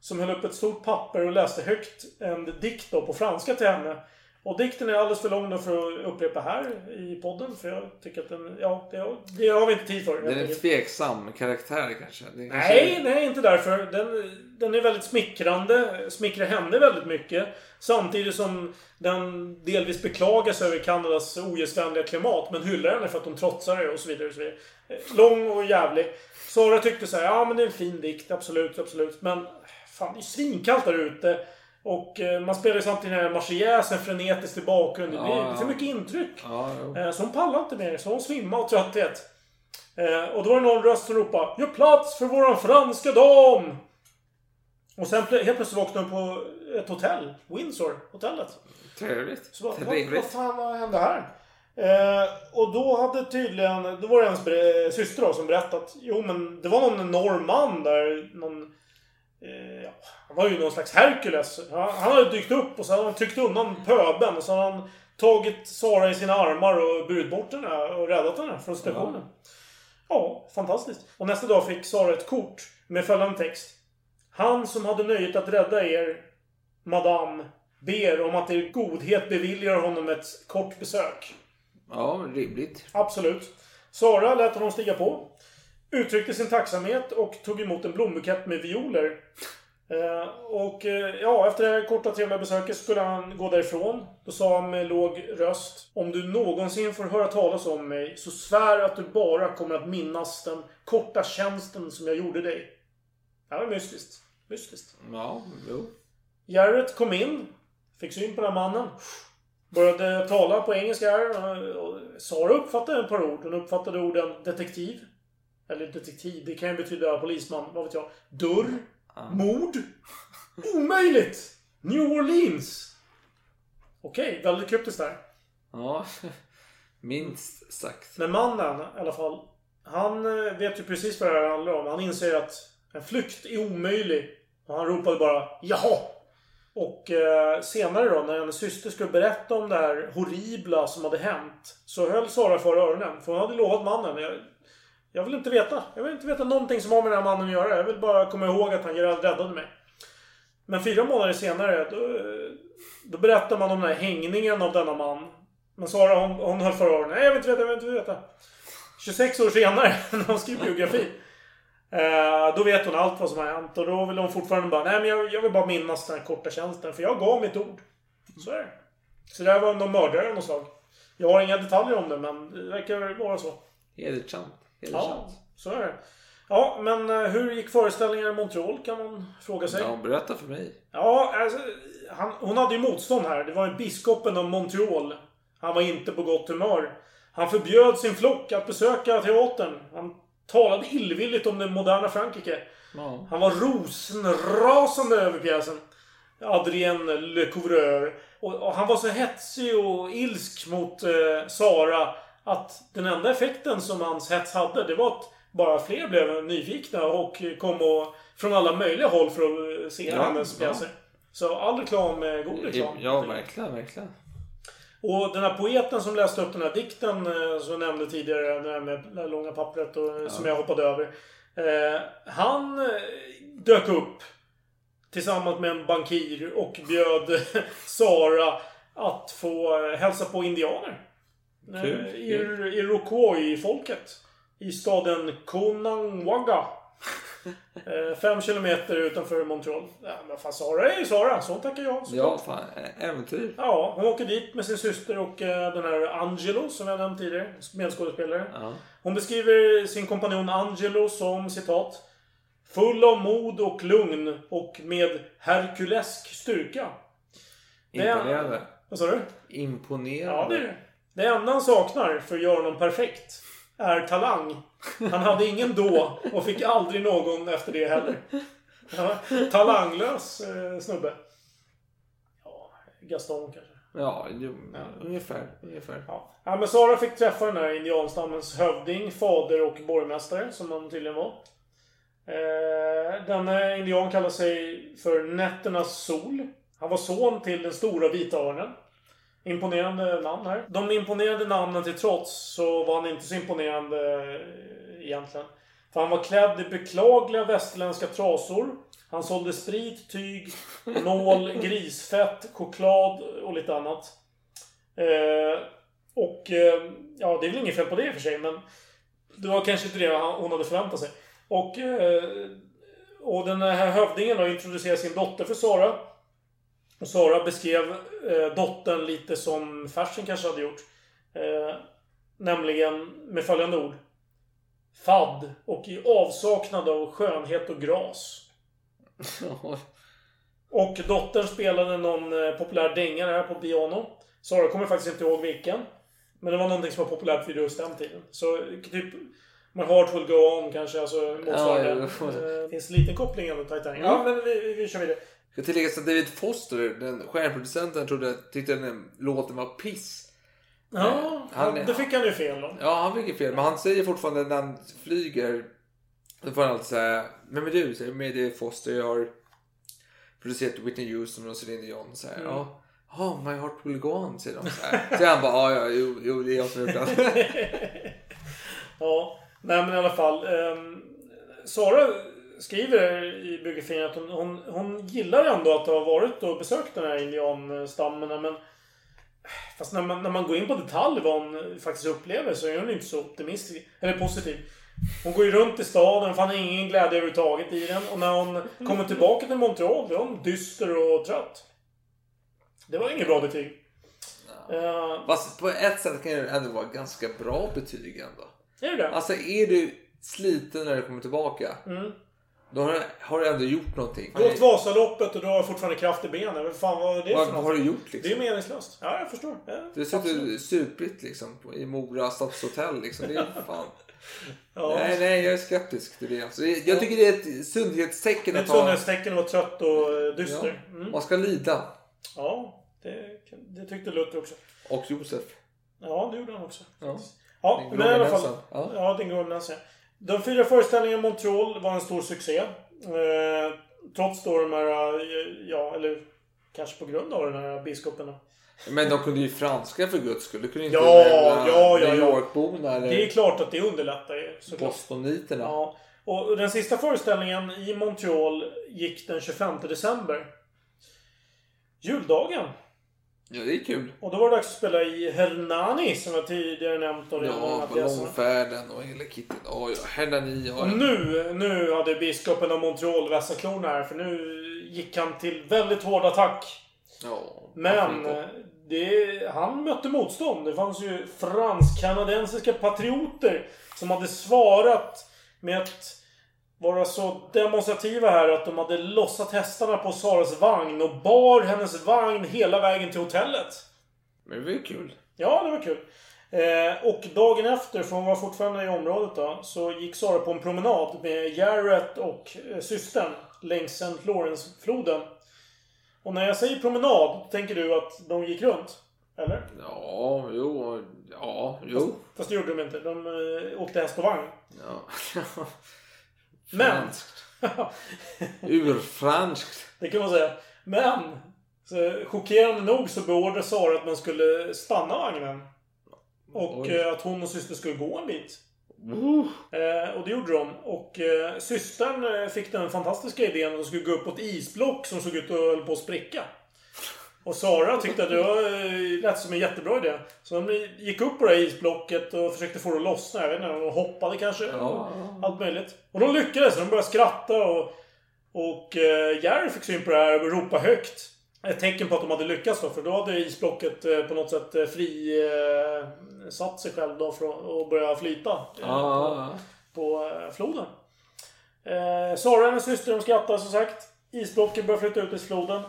som höll upp ett stort papper och läste högt en dikt då på franska till henne. Och dikten är alldeles för lång då för att upprepa här i podden. För jag tycker att den, ja, det, har- det har vi inte tid för. Den är en tveksam karaktär kanske. Det kanske Nej, nej, inte därför. Den, den är väldigt smickrande. Smickrar henne väldigt mycket. Samtidigt som den delvis beklagar sig över Kanadas ogästvänliga klimat. Men hyllar henne för att de trotsar det och så vidare. Och så vidare. Eh, Lång och jävlig. Sara tyckte så här, ja men det är en fin dikt. Absolut, absolut. Men fan, det är svinkallt där ute. Och eh, man spelar ju samtidigt den här marschjäsen frenetiskt i bakgrunden. Det blir Ja, ja. mycket intryck. Ja. Eh, Så hon pallar inte mer. Så hon svimmade av trötthet. Eh, och då var det någon röst som ropade Gör plats för våran franska dam! Och sen helt plötsligt vaknade hon på ett hotell. Windsor, hotellet. Trevligt. Så bara, vad, vad Trevligt. fan vad hände här? Eh, och då hade tydligen, då var det ber- syster då som berättat. Jo men det var någon enorm man där. Någon, eh, ja, han var ju någon slags Herkules. Han, han hade dykt upp och så hade han tryckt undan pöben. Och så hade han tagit Sara i sina armar och burit bort henne och räddat henne från stationen. Ja, fantastiskt. Och nästa dag fick Sara ett kort med följande text. Han som hade nöjet att rädda er, Madame, ber om att er godhet beviljar honom ett kort besök. Ja, rimligt. Absolut. Sara lät honom stiga på. Uttryckte sin tacksamhet och tog emot en blombukett med violer. Eh, och eh, ja, efter det här korta trevliga besöket skulle han gå därifrån. Då sa han med låg röst. Om du någonsin får höra talas om mig så svär att du bara kommer att minnas den korta tjänsten som jag gjorde dig. Det här var mystiskt. Mystiskt. Ja, jo. Jarrett kom in. Fick syn på den här mannen. Började tala på engelska här. och Sara uppfattade ett par ord. Hon uppfattade orden detektiv. Eller detektiv, det kan ju betyda polisman. Vad vet jag. Dörr. Mord. Omöjligt! New Orleans. Okej, väldigt kryptiskt där. Ja, minst sagt. Men mannen i alla fall. Han eh, vet ju precis vad det här handlar om. Han inser att en flykt är omöjlig. Och han ropade bara Jaha! Och eh, senare då när hennes syster skulle berätta om det här horribla som hade hänt. Så höll Sara för öronen. För hon hade lovat mannen. Jag, jag vill inte veta. Jag vill inte veta någonting som har med den här mannen att göra. Jag vill bara komma ihåg att han räddade mig. Men fyra månader senare då, då berättar man om den här hängningen av denna man. Men Sara hon, hon höll för öronen. Nej, jag vill inte veta, jag vill inte veta. 26 år senare, när hon skrev biografi. Eh, då vet hon allt vad som har hänt. Och då vill hon fortfarande bara, nej men jag, jag vill bara minnas den här korta tjänsten. För jag gav mitt ord. Så är det. Så det här var någon mördare av något slag. Jag har inga detaljer om det, men det verkar vara så. Hedersamt. Ja, så är det. Ja, men eh, hur gick föreställningen i Montreal kan man fråga sig. Ja, berätta för mig. Ja, alltså, han, hon hade ju motstånd här. Det var ju biskopen av Montreal. Han var inte på gott humör. Han förbjöd sin flock att besöka teatern. Han talade illvilligt om det moderna Frankrike. Ja. Han var rosenrasande över pjäsen. Adrien Le Couvreur. Och, och han var så hetsig och ilsk mot eh, Sara att den enda effekten som hans hets hade, det var att bara fler blev nyfikna och kom och, från alla möjliga håll för att eh, se Ja, hennes ja. pjäser. Så all reklam är god reklam. Ja, verkligen, verkligen. Och den här poeten som läste upp den här dikten eh, som jag nämnde tidigare, det här med det här långa pappret och, som jag hoppade över. Eh, han eh, dök upp tillsammans med en bankir och bjöd Sara att få eh, hälsa på indianer. Eh, Kul, I Iroquois-folket. I staden Konangwaga. Eh, fem kilometer utanför Montreal. Ja, men fan, Sara är ju Sara. Så tackar jag. Så Ja, fan. Äventyr. Ja, hon åker dit med sin syster och eh, den här Angelo som jag nämnt tidigare. Medskådespelare. Ja. Hon beskriver sin kompanjon Angelo som citat Full av mod och lugn och med herkulesk styrka. Det Imponerande. Vad sa du? Imponerande. Ja, det är. Det enda han saknar för att göra honom perfekt är talang. Han hade ingen då och fick aldrig någon efter det heller. Ja, talanglös eh, snubbe. Ja, Gaston kanske. Ja, jo, ungefär. ungefär. Ja. ja, men Sara fick träffa den här indianstammens hövding, fader och borgmästare, som han tydligen var. Eh, denna indian kallar sig för Nätternas sol. Han var son till den stora vita örnen. Imponerande namn här. De imponerande namnen till trots så var han inte så imponerande eh, egentligen. För han var klädd i beklagliga västerländska trasor. Han sålde sprit, tyg, nål, grisfett, choklad och lite annat. Eh, och eh, ja, det är väl inget fel på det i och för sig, men det var kanske inte det hon hade förväntat sig. Och, eh, och den här hövdingen då introducerade sin dotter för Sara. Och Sara beskrev eh, dottern lite som Fersen kanske hade gjort. Eh, nämligen med följande ord. Fadd och i avsaknad av skönhet och gras. Och dottern spelade någon eh, populär dängare här på piano. Sara kommer faktiskt inte ihåg vilken. Men det var någonting som var populärt vid just den tiden. Så typ... My heart will go on kanske, alltså motsvarande. Ja, ja. Eh, finns en liten koppling ändå till Titanic. Ja, men vi, vi, vi kör vidare. Jag ska tillägga att David Foster, den stjärnproducenten, trodde, tyckte den låten var piss. Ja, han- det fick han ju fel om. Ja, han fick ju fel. Men han säger fortfarande när han flyger. Då får han alltid säga. Men med du, säger med David Foster. Jag har producerat Whitney Houston och Celine Dion. Så här, Mm. ja. Oh, my heart will go on, säger de. Så, här. så han bara, ja, ja, jo, jo, det är jag som har gjort den. Ja, nej men i alla fall. ehm, Sara skriver i biografin att hon, hon, hon gillar ändå att ha varit och besökt den här indianstammen. Men fast när man, när man går in på detalj vad hon faktiskt upplever så är hon inte så optimistisk. Eller positiv. Hon går ju runt i staden, fann ingen glädje överhuvudtaget i den. Och när hon kommer tillbaka till Montreal, då är hon dyster och trött. Det var inget bra betyg. Eh, Fast på ett sätt kan det ändå vara ganska bra betyg ändå. är det det? Alltså är du sliten när du kommer tillbaka. Mm. Då har du, har du ändå gjort någonting. Åkt Vasaloppet och du har fortfarande kraft i benen. Vad fan var det Vad- för vad något? har du gjort, liksom? Det är meningslöst. Ja, jag förstår. Ja, Du sitter supligt liksom i Mora stadshotell liksom. Det är fan. Ja. Nej, nej, jag är skeptisk till det. Alltså, jag tycker det är ett sundhetstecken att ett ha... sundhetstecken att vara trött och eh, Ja, dyster. Mm. Man ska lida. Ja, det, det tyckte Luther också. Och Josef. Ja, det gjorde han också. Ja. Ja, men i alla fall. Ja, Ja. den groggnäsan. De fyra föreställningarna i Montreal var en stor succé. Eh, trots då de här, eh, ja, eller kanske på grund av den här biskopen. Men de kunde ju franska för guds skull. Det kunde inte Ja, ja, ja, New. York-borna eller Det är klart att det underlättar ju. bostoniterna. Ja. Och den sista föreställningen i Montreal gick den 25 december. Juldagen. Ja, det är kul. Och då var det dags att spela i Hernani som jag tidigare nämnt. Och Ja, pjäserna. ballongfärden och hela kittet. Oj, ja, Hernani. Ja, Och nu, nu hade biskopen av Montreal vässa klorna här. För nu gick han till väldigt hård attack. ja, Men eh, det, han mötte motstånd. Det fanns ju fransk-kanadensiska patrioter som hade svarat med att vara så demonstrativa här att de hade lossat hästarna på Saras vagn och bar hennes vagn hela vägen till hotellet. Men det var ju kul. Ja, det var kul. Eh, och dagen efter, för hon var fortfarande i området då, så gick Sara på en promenad med Jarrett och eh, systern längs St. Lawrence-floden. Och när jag säger promenad, tänker du att de gick runt? Eller? Ja, jo, ja, jo. Fast det gjorde de inte. De eh, åkte häst och vagn. Ja. Men! Franskt. Urfranskt. det kan man säga. Men! Så, chockerande nog så beordrade Sara att man skulle stanna vagnen. Och Oj. eh, att hon och syster skulle gå en bit. Uh. Eh, och det gjorde de. Och eh, systern eh, fick den fantastiska idén att de skulle gå upp på ett isblock som såg ut att höll på att spricka. Och Sara tyckte att det var, eh, lät som en jättebra idé. Så de gick upp på det här isblocket och försökte få det att lossna. Jag vet inte, de hoppade kanske. Ja. Allt möjligt. Och de lyckades. De började skratta och... Och eh, Jerry fick syn på det här och ropa högt. Ett tecken på att de hade lyckats då. För då hade isblocket eh, på något sätt eh, fri... Eh, satt sig själv då för att börja flyta. eh, Ja. på eh, floden. Eh, Sara och hennes syster de skrattade som sagt. Isblocken började flytta ut i floden.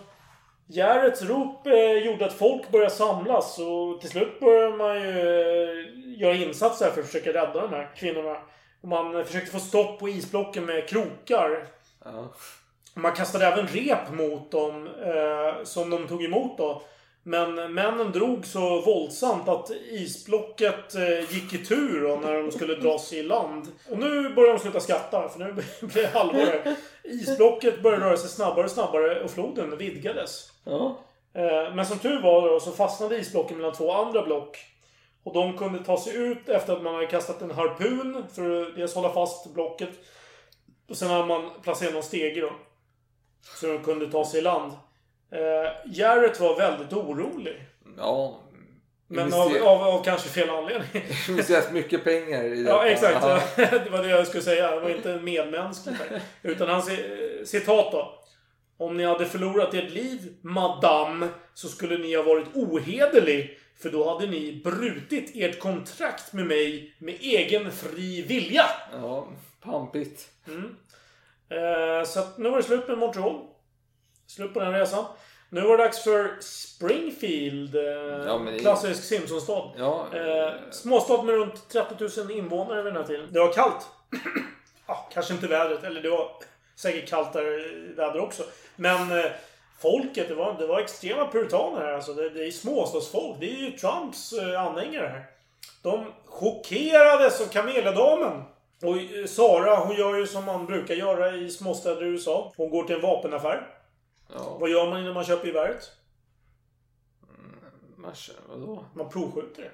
Jarrets rop eh, gjorde att folk började samlas och till slut började man ju eh, göra insatser för att försöka rädda de här kvinnorna. Och man försökte få stopp på isblocken med krokar. Ja. Man kastade även rep mot dem eh, som de tog emot då. Men männen drog så våldsamt att isblocket eh, gick i tur när de skulle dras i land. Och nu börjar de sluta skratta, för nu blir det allvar. Isblocket började röra sig snabbare och snabbare och floden vidgades. Ja. Eh, men som tur var då, så fastnade isblocken mellan två andra block. Och de kunde ta sig ut efter att man hade kastat en harpun för att dels hålla fast blocket. Och sen hade man placerat någon stege då. Så de kunde ta sig i land. Eh, Jarrett var väldigt orolig. Ja. Men av, av, av kanske fel anledning. investerat mycket pengar i Ja, detta. exakt. Ja. Det var det jag skulle säga. Det var inte medmänskligt. Utan hans citat då. Om ni hade förlorat ert liv, madame, så skulle ni ha varit ohederlig. För då hade ni brutit ert kontrakt med mig med egen fri vilja. ja, pampigt. Eh, så att nu var det slut med Montreal. Slut på den resan. Nu var det dags för Springfield. Eh, Ja, Klassisk Simpsonstad. Ja, Eh, småstad med runt 30 000 invånare vid den här tiden. Det var kallt. ja, kanske inte vädret. Eller det var säkert kallt där väder också. Men eh, folket, det var, det var extrema puritaner här. Alltså, det, det är småstadsfolk. Det är ju Trumps eh, anhängare här. De chockerades av Kameledamen. Och eh, Sara, hon gör ju som man brukar göra i småstäder i USA. Hon går till en vapenaffär. Ja, Vad gör man innan man köper geväret? mars, vadå? Man provskjuter det.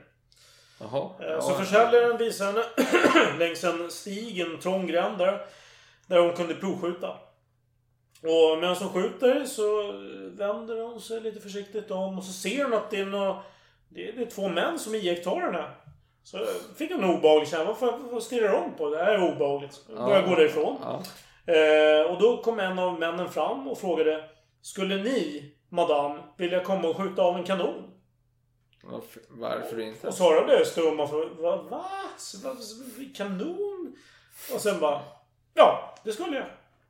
Jaha. Eh, Så försäljaren visar henne längs en stig, en trång gränd där. Där hon kunde provskjuta. Och medan hon skjuter så vänder hon sig lite försiktigt om och så ser hon att det är, nå det är, det är två män som iakttar henne. Så fick hon en obehaglig känsla. Varför, vad stirrar de på? Det här är obehagligt. Börjar gå därifrån. Ja. Eh, och då kom en av männen fram och frågade Skulle ni, madame, vilja komma och skjuta av en kanon? Varför, varför inte? Och Sara blev stum och frågade Va? Va? Kanon? Och sen bara Ja, det skulle jag.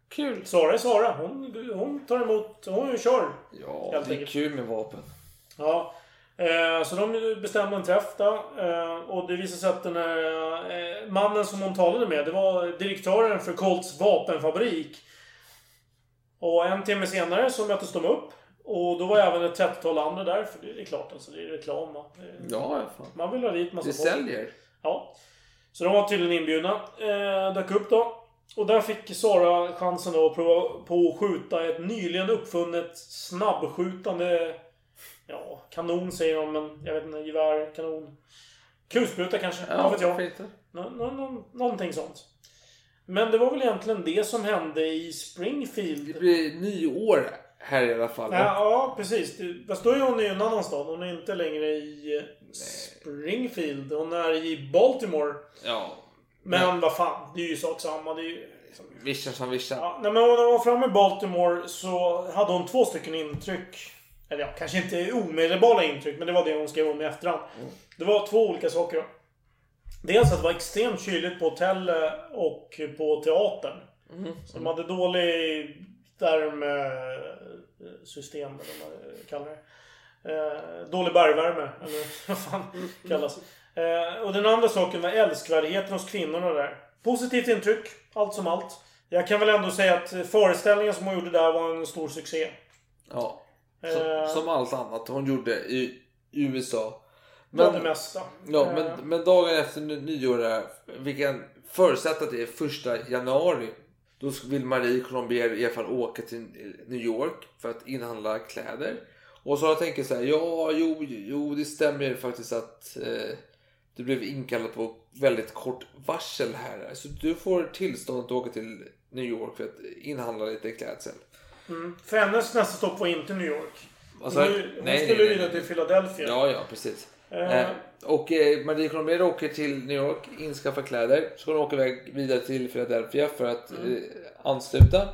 Kul. Sara är Sara. Hon, hon tar emot. Hon kör. Ja, det är enkelt. kul med vapen. Ja. Eh, så de bestämde en träff då. Eh, och det visade sig att den här eh, mannen som hon talade med, det var direktören för Colts vapenfabrik. Och en timme senare så möttes de upp. Och då var även ett 30-tal andra där, för det är klart alltså, det är reklam? Det- Ja, fan. Man vill ha dit massa Det folk. säljer. Ja. Så de var tydligen inbjudna. Eh, dök upp då. Och där fick Sara chansen då att prova på att skjuta ett nyligen uppfunnet snabbskjutande... Ja, kanon säger de, men jag vet inte. Gevär, kanon. Kulspruta kanske? Ja, vad vet jag. Nå, nå, nå, någonting sånt. Men det var väl egentligen det som hände i Springfield. Det blir nyår här i alla fall. Ja, ja precis. Fast då är hon i en annan stad. Hon är inte längre i Springfield. Hon är i Baltimore. Ja. Men vad fan, det är ju sak samma. Det är ju, liksom... Som vischar. ja, nej, men när hon var framme i Baltimore så hade hon två stycken intryck. Eller ja, kanske inte omedelbara intryck, men det var det hon skrev om i efterhand. Det var två olika saker. Dels att det var extremt kyligt på hotellet och på teatern. Så de hade dålig värmesystem, eller vad man kallar det. Eh, dålig bergvärme, eller vad fan kallas. Eh, och den andra saken var älskvärdheten hos kvinnorna där. Positivt intryck, allt som allt. Jag kan väl ändå säga att föreställningen som hon gjorde där var en stor succé. Ja. Eh. Som, som allt annat hon gjorde i USA. Men, det mesta. Ja, Eh, men, men dagen efter ny- nyår, där, vi kan förutsätta att det är första januari. Då vill Marie Colombier i alla fall åka till New York för att inhandla kläder. Och så jag tänker så här, ja, jo, jo, det stämmer faktiskt att eh, du blev inkallad på väldigt kort varsel här. Så du får tillstånd att åka till New York för att inhandla lite klädsel. För hennes nästa stopp var inte New York. Alltså, hon nej, hon skulle nej, vidare nej. till Philadelphia. Ja, ja, precis. Eh. Och eh, Marie Colombier åker till New York, inskaffar kläder. Så hon åker iväg vidare till Philadelphia för att eh, ansluta.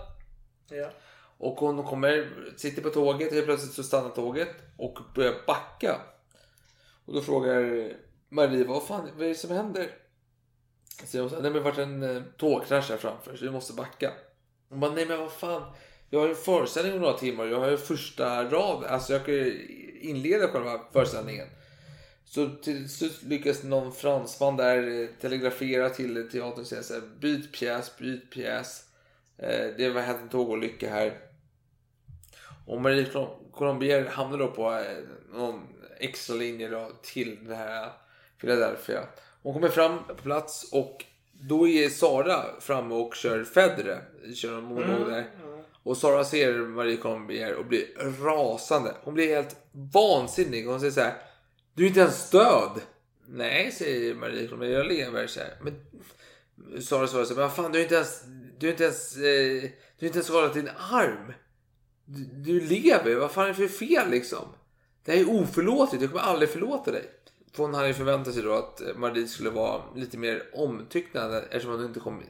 Ja. Och hon kommer, sitter på tåget, helt plötsligt så stannar tåget och börjar backa. Och då frågar Marie, vad fan, vad är det som händer? Så hon säger, nej men det har varit en tågkrasch här framför så vi måste backa. Hon bara, nej men vad fan. Jag har ju en föreställning om några timmar. Jag har ju första rad. Alltså jag kan inleda själva föreställningen. Så till slut lyckas någon fransman där eh, telegrafera till teatern och säga så här, byt pjäs, byt pjäs. Eh, Det har hänt en tågolycka här. Och Marie Colom- Colombier hamnar då på eh, någon extra linje då till den här Philadelphia. Hon kommer fram på plats och då är Sara framme och kör Fedre. Kör en monolog där. Och Sara ser Marie Colombier och blir rasande. Hon blir helt vansinnig. Hon säger så här. Du är inte ens död. Nej, säger Marie Colombier. Jag lever. Så här. Men Sara svarar så här. Men fan, du är inte ens... Du är inte ens... Eh, du är inte ens skadat din arm. Du, du lever. Vad fan är det för fel liksom? Det här är oförlåtligt. Jag kommer aldrig förlåta dig. Hon hade ju förväntat sig då att Marie skulle vara lite mer omtycknad eftersom hon inte kom i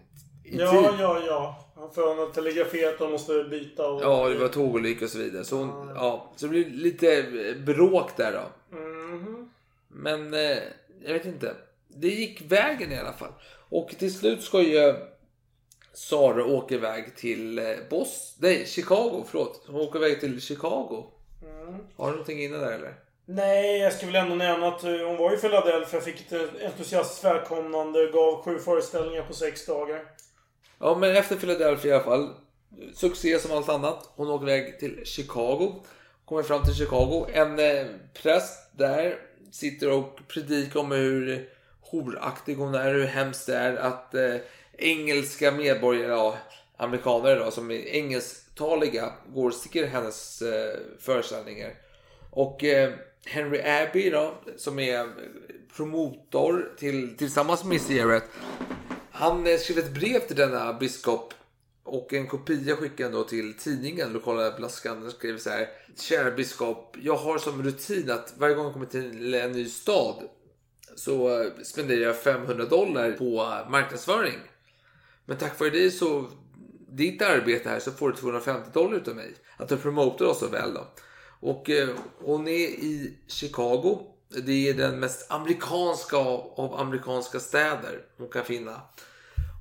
tid. Ja, ja, ja. För hon har telegraferat och måste byta. Och... Ja, det var tågolycka och så vidare. Så, hon, ja, så det blev lite bråk där då. Mhm. Men eh, jag vet inte. Det gick vägen i alla fall. Och till slut ska ju Sara åka iväg till eh, Bos Nej, Chicago. Förlåt. Hon åker iväg till Chicago. Har du någonting innan där eller? Nej, jag skulle väl ändå nämna att eh, hon var i Philadelphia, fick ett entusiastiskt välkomnande, gav sju föreställningar på sex dagar. Ja, men efter Philadelphia i alla fall. Succé som allt annat. Hon åker iväg till Chicago. Kommer fram till Chicago. En eh, präst där sitter och predikar om hur horaktig hon är, hur hemskt det är att eh, engelska medborgare, ja, amerikaner då, som är engelsktaliga, går och sticker hennes eh, föreställningar. Och eh, Henry Abbey då, som är promotor till, tillsammans med Miss Jarrett. Han eh, skrev ett brev till denna biskop och en kopia skickade han då till tidningen, lokala blaskan. Han skrev så här. Kära biskop, jag har som rutin att varje gång jag kommer till en ny stad så eh, spenderar jag 500 dollar på marknadsföring. Men tack vare dig så, ditt arbete här så får du 250 dollar utav mig. Att du promotar oss så väl då. Och eh, hon är i Chicago. Det är den mest amerikanska av av amerikanska städer hon kan finna.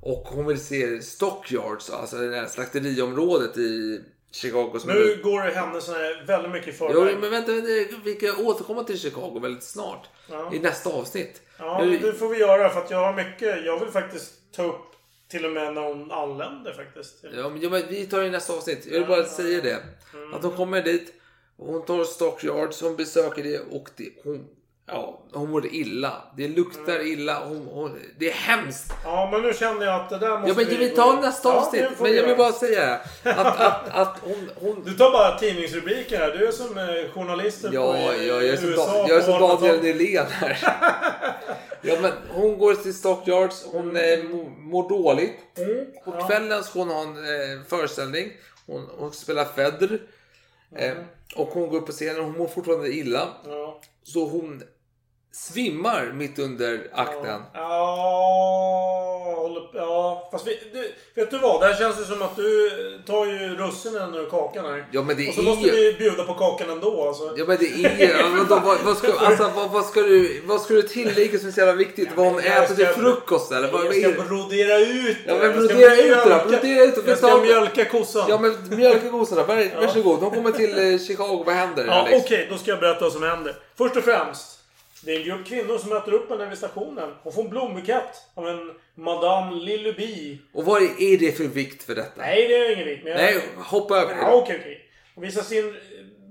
Och hon vill se Stockyards, alltså det där slakteriområdet i Chicago. Som Nu går händelserna väldigt mycket i Jo, förväg. men vänta, vi kan återkomma till Chicago väldigt snart. Ja. I nästa avsnitt. Ja, Nu- det får vi göra för att jag har mycket. Jag vill faktiskt ta upp till och med när hon anländer faktiskt. Ja, men, ja, men vi tar det i nästa avsnitt. Jag vill bara säga det. Att hon kommer dit. Hon tar Stockyards, hon besöker det och det, hon, ja, hon mår illa. Det luktar illa. Hon, hon, det är hemskt. Ja, men nu känner jag att det där måste Ja, men vi gå- tar nästa Ja, avsnitt. men vi jag vill bara säga att, att, att hon, hon... Du tar bara tidningsrubriker här. Du är som eh, journalister Ja, på ja, i jag är som, USA. Dan, jag är som Daniel 1800-talet. Nylén här. Ja, men hon går till Stockyards, hon eh, mår, mår dåligt. På kvällen ska hon ha en eh, föreställning. Hon, hon spelar Fedr. Eh, och hon går upp på scenen hon mår fortfarande illa. Ja. Så hon svimmar mitt under akten. Ja, ja. Fast vi, du, vet du vad? Det här känns ju som att du tar ju russinen ur kakan här. Ja, men det Och så är måste ju- vi bjuda på kakan ändå alltså. Ja men det är ju... ja, Vadå, vad, vad, ska, alltså, vad, vad, ska du, vad ska du tillägga som är så jävla viktigt? vad hon äter till frukost eller? Vad, Jag ska brodera ut Ja, men brodera ut det då, brodera ut det. Jag ska mjölka kossan. Ja men mjölka Var, varsågod. De kommer till eh, Chicago, vad händer? Ja? Okej, då ska jag berätta vad som händer. Först och främst. Det är en grupp kvinnor som möter upp henne vid stationen. Hon får en blombukett av en Madame Lilluby. Och vad är det för vikt för detta? Nej, det är ingen vikt. men jag- Nej, hoppa över det. Ja, okej, okej. Hon visas in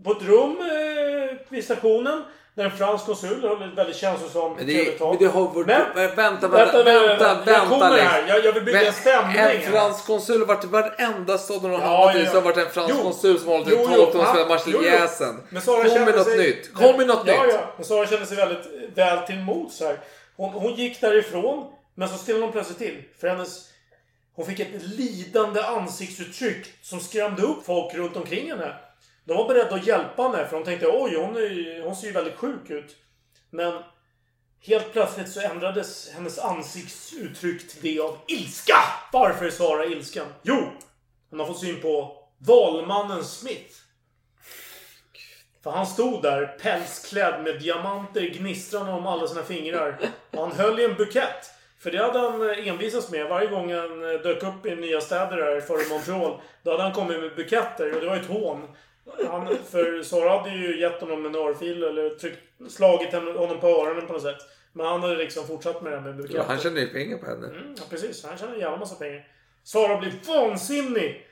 på ett rum eh, vid stationen. Där en fransk konsul höll ett väldigt känslosamt Men det, trevligt är, tal. men det har varit... Men- vänta, vänta, Vänta, vänta, vänta, jag kommer här. Jag- jag vill bygga en stämning En fransk konsul har varit i varenda stad hon har hamnat i så har varit en fransk Jo. konsul som har hållit jo, tal och spelat Marseljäsen. Kom med något sig- nytt. Kom med något ja, nytt. Ja, men Sara kände sig väldigt väl till mods här. Hon, hon gick därifrån, men så stillade hon plötsligt till. För hennes... Hon fick ett lidande ansiktsuttryck som skrämde upp folk runt omkring henne. De var beredda att hjälpa henne, för de tänkte oj, hon, är, hon ser ju väldigt sjuk ut. Men helt plötsligt så ändrades hennes ansiktsuttryck till det av ilska. Varför är Sara ilsken? Jo! Hon har fått syn på Valmannen Smith. För han stod där pälsklädd med diamanter gnistrande om alla sina fingrar. Och han höll i en bukett. För det hade han eh, envisats med. Varje gång han eh, dök upp i nya städer här före Montreal. Då hade han kommit med buketter och det var ett hån. Han, för Sara hade ju gett honom en örfil eller tryckt, slagit honom på öronen på något sätt. Men han hade liksom fortsatt med det här med buketter. Ja, han tjänar ju pengar på henne. Mm, ja, precis. Han tjänar en jävla massa pengar. Sara blir vansinnig.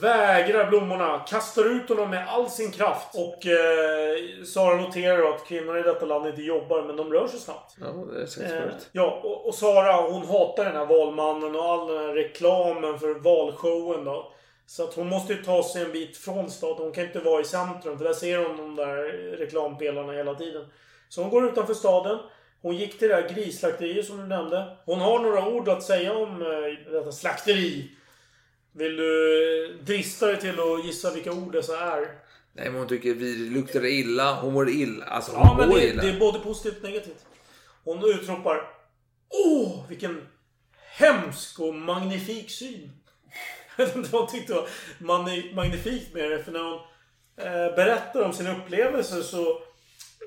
Vägrar blommorna. Kastar ut honom med all sin kraft. Och eh, Sara noterar att kvinnor i detta land inte jobbar, men de rör sig snabbt. Ja, det är säkert Eh, förut. ja, och, och Sara hon hatar den här valmannen och all den här reklamen för valshowen då. Så att hon måste ju ta sig en bit från staden. Hon kan inte vara i centrum för där ser hon de där reklampelarna hela tiden. Så hon går utanför staden. Hon gick till det här grisslakteriet som du nämnde. Hon har några ord att säga om eh, detta slakteri. Vill du drista dig till att gissa vilka ord dessa är? Nej, men hon tycker vi luktar illa. Hon mår illa. Alltså hon Ja, men mår det, illa. det är både positivt och negativt. Hon utropar Åh, vilken hemsk och magnifik syn. Jag vet inte vad hon tyckte var magnifikt med det. För när hon eh, berättar om sin upplevelse så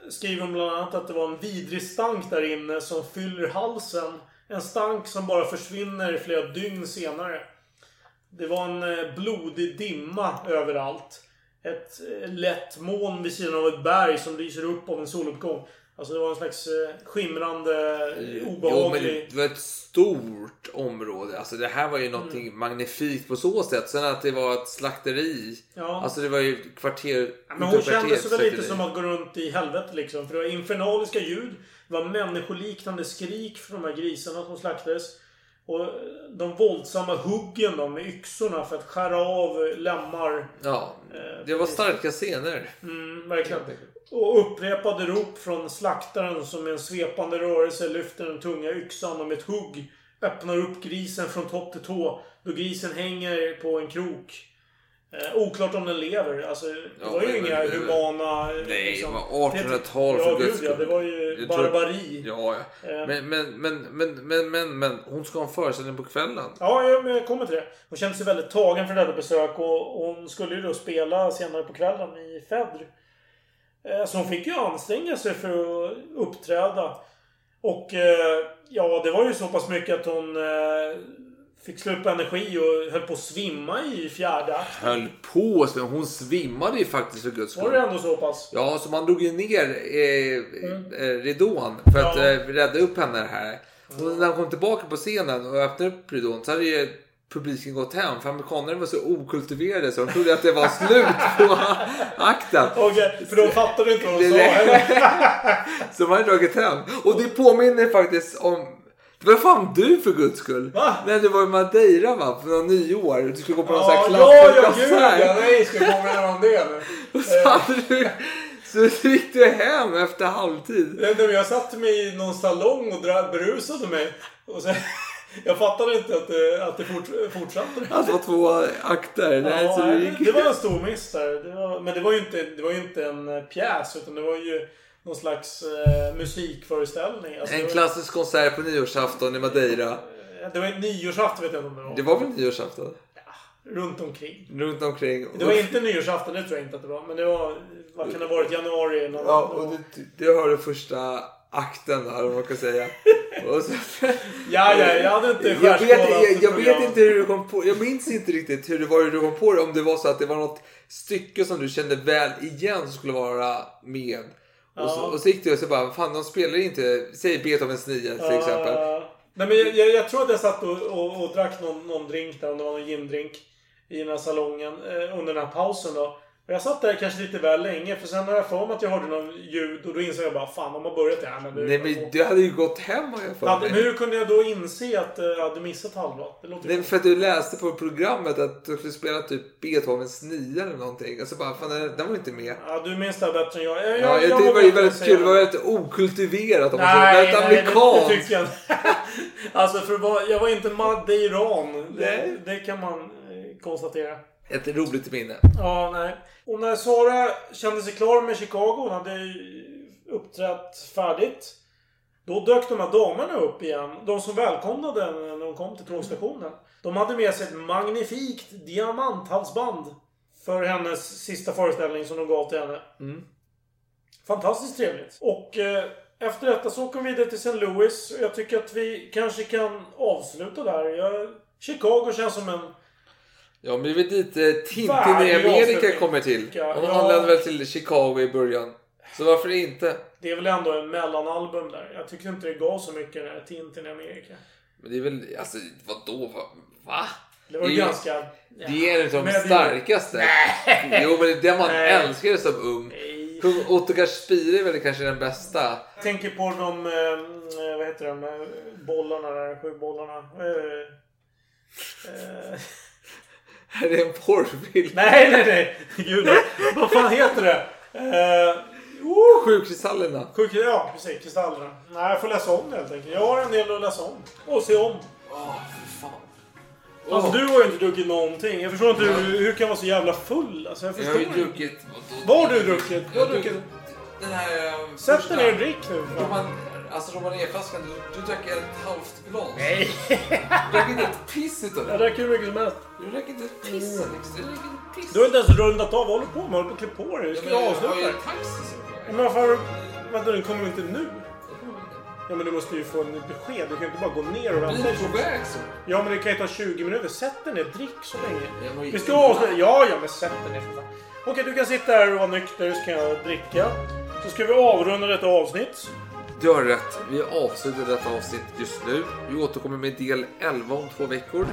skriver hon bland annat att det var en vidrig stank där inne som fyller halsen. En stank som bara försvinner flera dygn senare. Det var en eh, blodig dimma överallt. Ett eh, lätt moln vid sidan av ett berg som lyser upp av en soluppgång. Alltså det var en slags eh, skimrande, eh, Jo, men obehaglig... det var ett stort område. Alltså det här var ju någonting magnifikt på så sätt. Sen att det var ett slakteri. Ja. Alltså det var ju kvarter... Ja, Men hon utanför kände sig väl lite som att gå runt i helvetet liksom. För det var infernaliska ljud. Det var människoliknande skrik från de här grisarna som slaktades. Och de våldsamma huggen då med yxorna för att skära av lemmar. Ja, det var starka scener. Mm, verkligen. Och upprepade rop från slaktaren som med en svepande rörelse lyfter den tunga yxan och med ett hugg öppnar upp grisen från topp till tå. Då grisen hänger på en krok. Eh, oklart om den lever. Alltså, det Ja, var ju men- inga humana... Nej, det liksom- var 1800-tal Ja, för gud guds ja. skull. Det var ju Jag tror- barbari. Ja, ja. Eh. Men, men, men, men, men, men, men hon ska ha en föreställning på kvällen. Ja, jag, kommer till det. Hon kände sig väldigt tagen för detta besök och hon skulle ju då spela senare på kvällen i Fedr. Eh, Så hon fick ju anstränga sig för att uppträda. Och eh, ja, det var ju så pass mycket att hon fick slå upp energi och höll på att svimma i fjärde akt. Höll på, men hon svimmade ju faktiskt för guds Var det skull. ändå så pass? Ja, så man drog ju ner eh, eh, ridån för att Ja. eh, rädda upp henne här. Och när hon kom tillbaka på scenen och öppnade upp ridån så hade ju publiken gått hem. För amerikanerna var så okultiverade så de trodde att det var slut på akten. Okej, för de fattade inte vad hon sa. Så man hade dragit hem. Och det påminner faktiskt om... Det var fan du för guds skull. Va? När du var i Madeira va? På någon nyår. Du skulle gå på någon sån här Ja, ja, konsert. ja. Nej, ska vi påminna om det nu? Och så, gick du hem efter halvtid. Nej, men Jag satte mig i någon salong och berusade mig. Och sen, jag fattade inte att det, att det fort, fortsatte. Alltså det var två akter. Nej, Ja, det, nej, gick... det var en stor miss där. Det var, men det var, ju inte, det var ju inte en eh, pjäs utan det var ju någon slags eh, musikföreställning. Alltså, En det, var, klassisk konsert på nyårsafton i Madeira. det var en nyårsafton vet jag inte om det var. Det var väl nyårsafton? Runt omkring. Runt omkring. Det var inte nyårsafton, det tror jag inte att det var. Men det var... Vad kan det ha varit? Januari? Någon, Ja, och du, du hörde första akten där, om man kan säga. Så, ja, ja, jag hade inte jag, vet, jag, jag vet inte hur du kom på Jag minns inte riktigt hur det var du kom på det. Om det var så att det var något stycke som du kände väl igen som skulle vara med. Och, så, och så gick du och så bara, fan de spelar inte, säg Beethovens 9 till exempel. Nej, men jag, jag, jag tror att jag satt och, och, och drack någon, någon drink där, om det var någon gindrink. I den här salongen eh, under den här pausen då. Jag satt där kanske lite väl länge för sen har jag för mig att jag hörde någon ljud och då insåg jag bara fan de har börjat det här. Men nu, Nej men du hade ju gått hem har jag för mig. men hur kunde jag då inse att eh, jag hade missat halva? Det låter Nej, för att du läste på programmet att du skulle spela typ Beethovens 9 eller någonting. Och så bara, fan den, var inte med. Ja, du minns det här bättre än jag. jag, Ja, jag, jag, det var ju väldigt säga kul. Det var väldigt okultiverat. Om man säger. Nej, väldigt nej det, det tycker jag. Alltså för att vara, jag var inte madeiran. Det, Nej. det kan man eh, konstatera. Ett roligt minne. Ja, nej. Och när Sara kände sig klar med Chicago, hon hade uppträtt färdigt. Då dök de här damerna upp igen. De som välkomnade henne när hon kom till tågstationen. De hade med sig ett magnifikt diamanthalsband. För hennes sista föreställning som de gav till henne. Fantastiskt trevligt. Och eh, efter detta så åker vi vidare till St. Louis. Jag tycker att vi kanske kan avsluta där. Jag, Chicago känns som en Ja, men det är väl dit eh, Tintin i Amerika kommer till. Ja. Och han lämnade väl till Chicago i början. Så varför inte? Det är väl ändå en mellanalbum där. Jag tyckte inte det gav så mycket den här Tintin i Amerika. Men det är väl, alltså vadå? Va? Va? Det var ju Det är- ganska... Ja. Det är en av de Men det- starkaste. Jo, men det är det man Nej. älskade som ung. Nej. Kung Ottokar Spire är väl kanske den bästa. Jag tänker på de... Eh, vad heter de? eh, Bollarna där. Sju bollarna. Eh, eh, Är det en porrfilm? nej, nej, nej. Gud. vad fan heter det? Eh, oh, Sjukristallerna. sjuk, ja, precis. Kristallerna. Nej, jag får läsa om det helt enkelt. Jag har en del att läsa om. Och se om. Åh, för fan. Alltså Åh. du har ju inte druckit någonting. Jag förstår inte hur, hur du kan vara så jävla full. Alltså jag Jag förstår har ju inte. druckit... Vad har du druckit? Jag har du druckit? den här... eh, Sätt första- dig ner och drick nu. Roman, alltså romanérflaskan, du, du drack ett halvt glas. Nej. Du drack inte ett piss utav Jag det. drack hur mycket som helst. Du drack inte ett piss Alex. Du drack inte ett piss. Du har inte ens rundat av. Vad håller du på med? Håller på att klä på dig? Du ska men ju jag har ju avsluta. en taxi som. Men varför... Vänta, den kommer inte nu? Ja men du måste ju få en besked. Du kan ju inte bara gå ner och Vi vänta. är på väg så. Ja men det kan ju ta 20 minuter. Sätt dig ner. Drick så länge. Jag mår ju Vi ska avsluta. Ja, ja men sätt dig ner för fan. Okej, du kan sitta här och vara nykter så kan jag dricka. Så ska vi avrunda detta avsnitt. Du har rätt. Vi avslutar detta avsnitt just nu. Vi återkommer med del 11 om två veckor.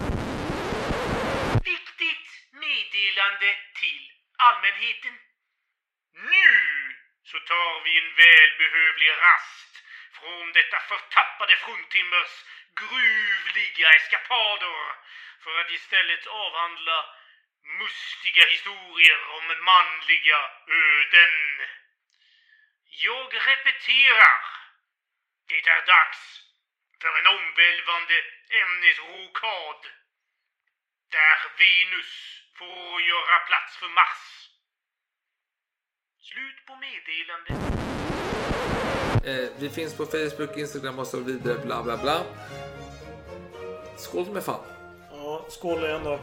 Viktigt meddelande till allmänheten. Nu så tar vi en välbehövlig rast från detta förtappade fruntimmers gruvliga eskapader för att istället avhandla mustiga historier om manliga öden. Jag repeterar. Det är dags för en omvälvande ämnesrokad där Venus får göra plats för Mars. Slut på meddelande. Eh, vi finns på Facebook, Instagram och så vidare. Bla bla bla. Skål med fan. Ja, skål igen då.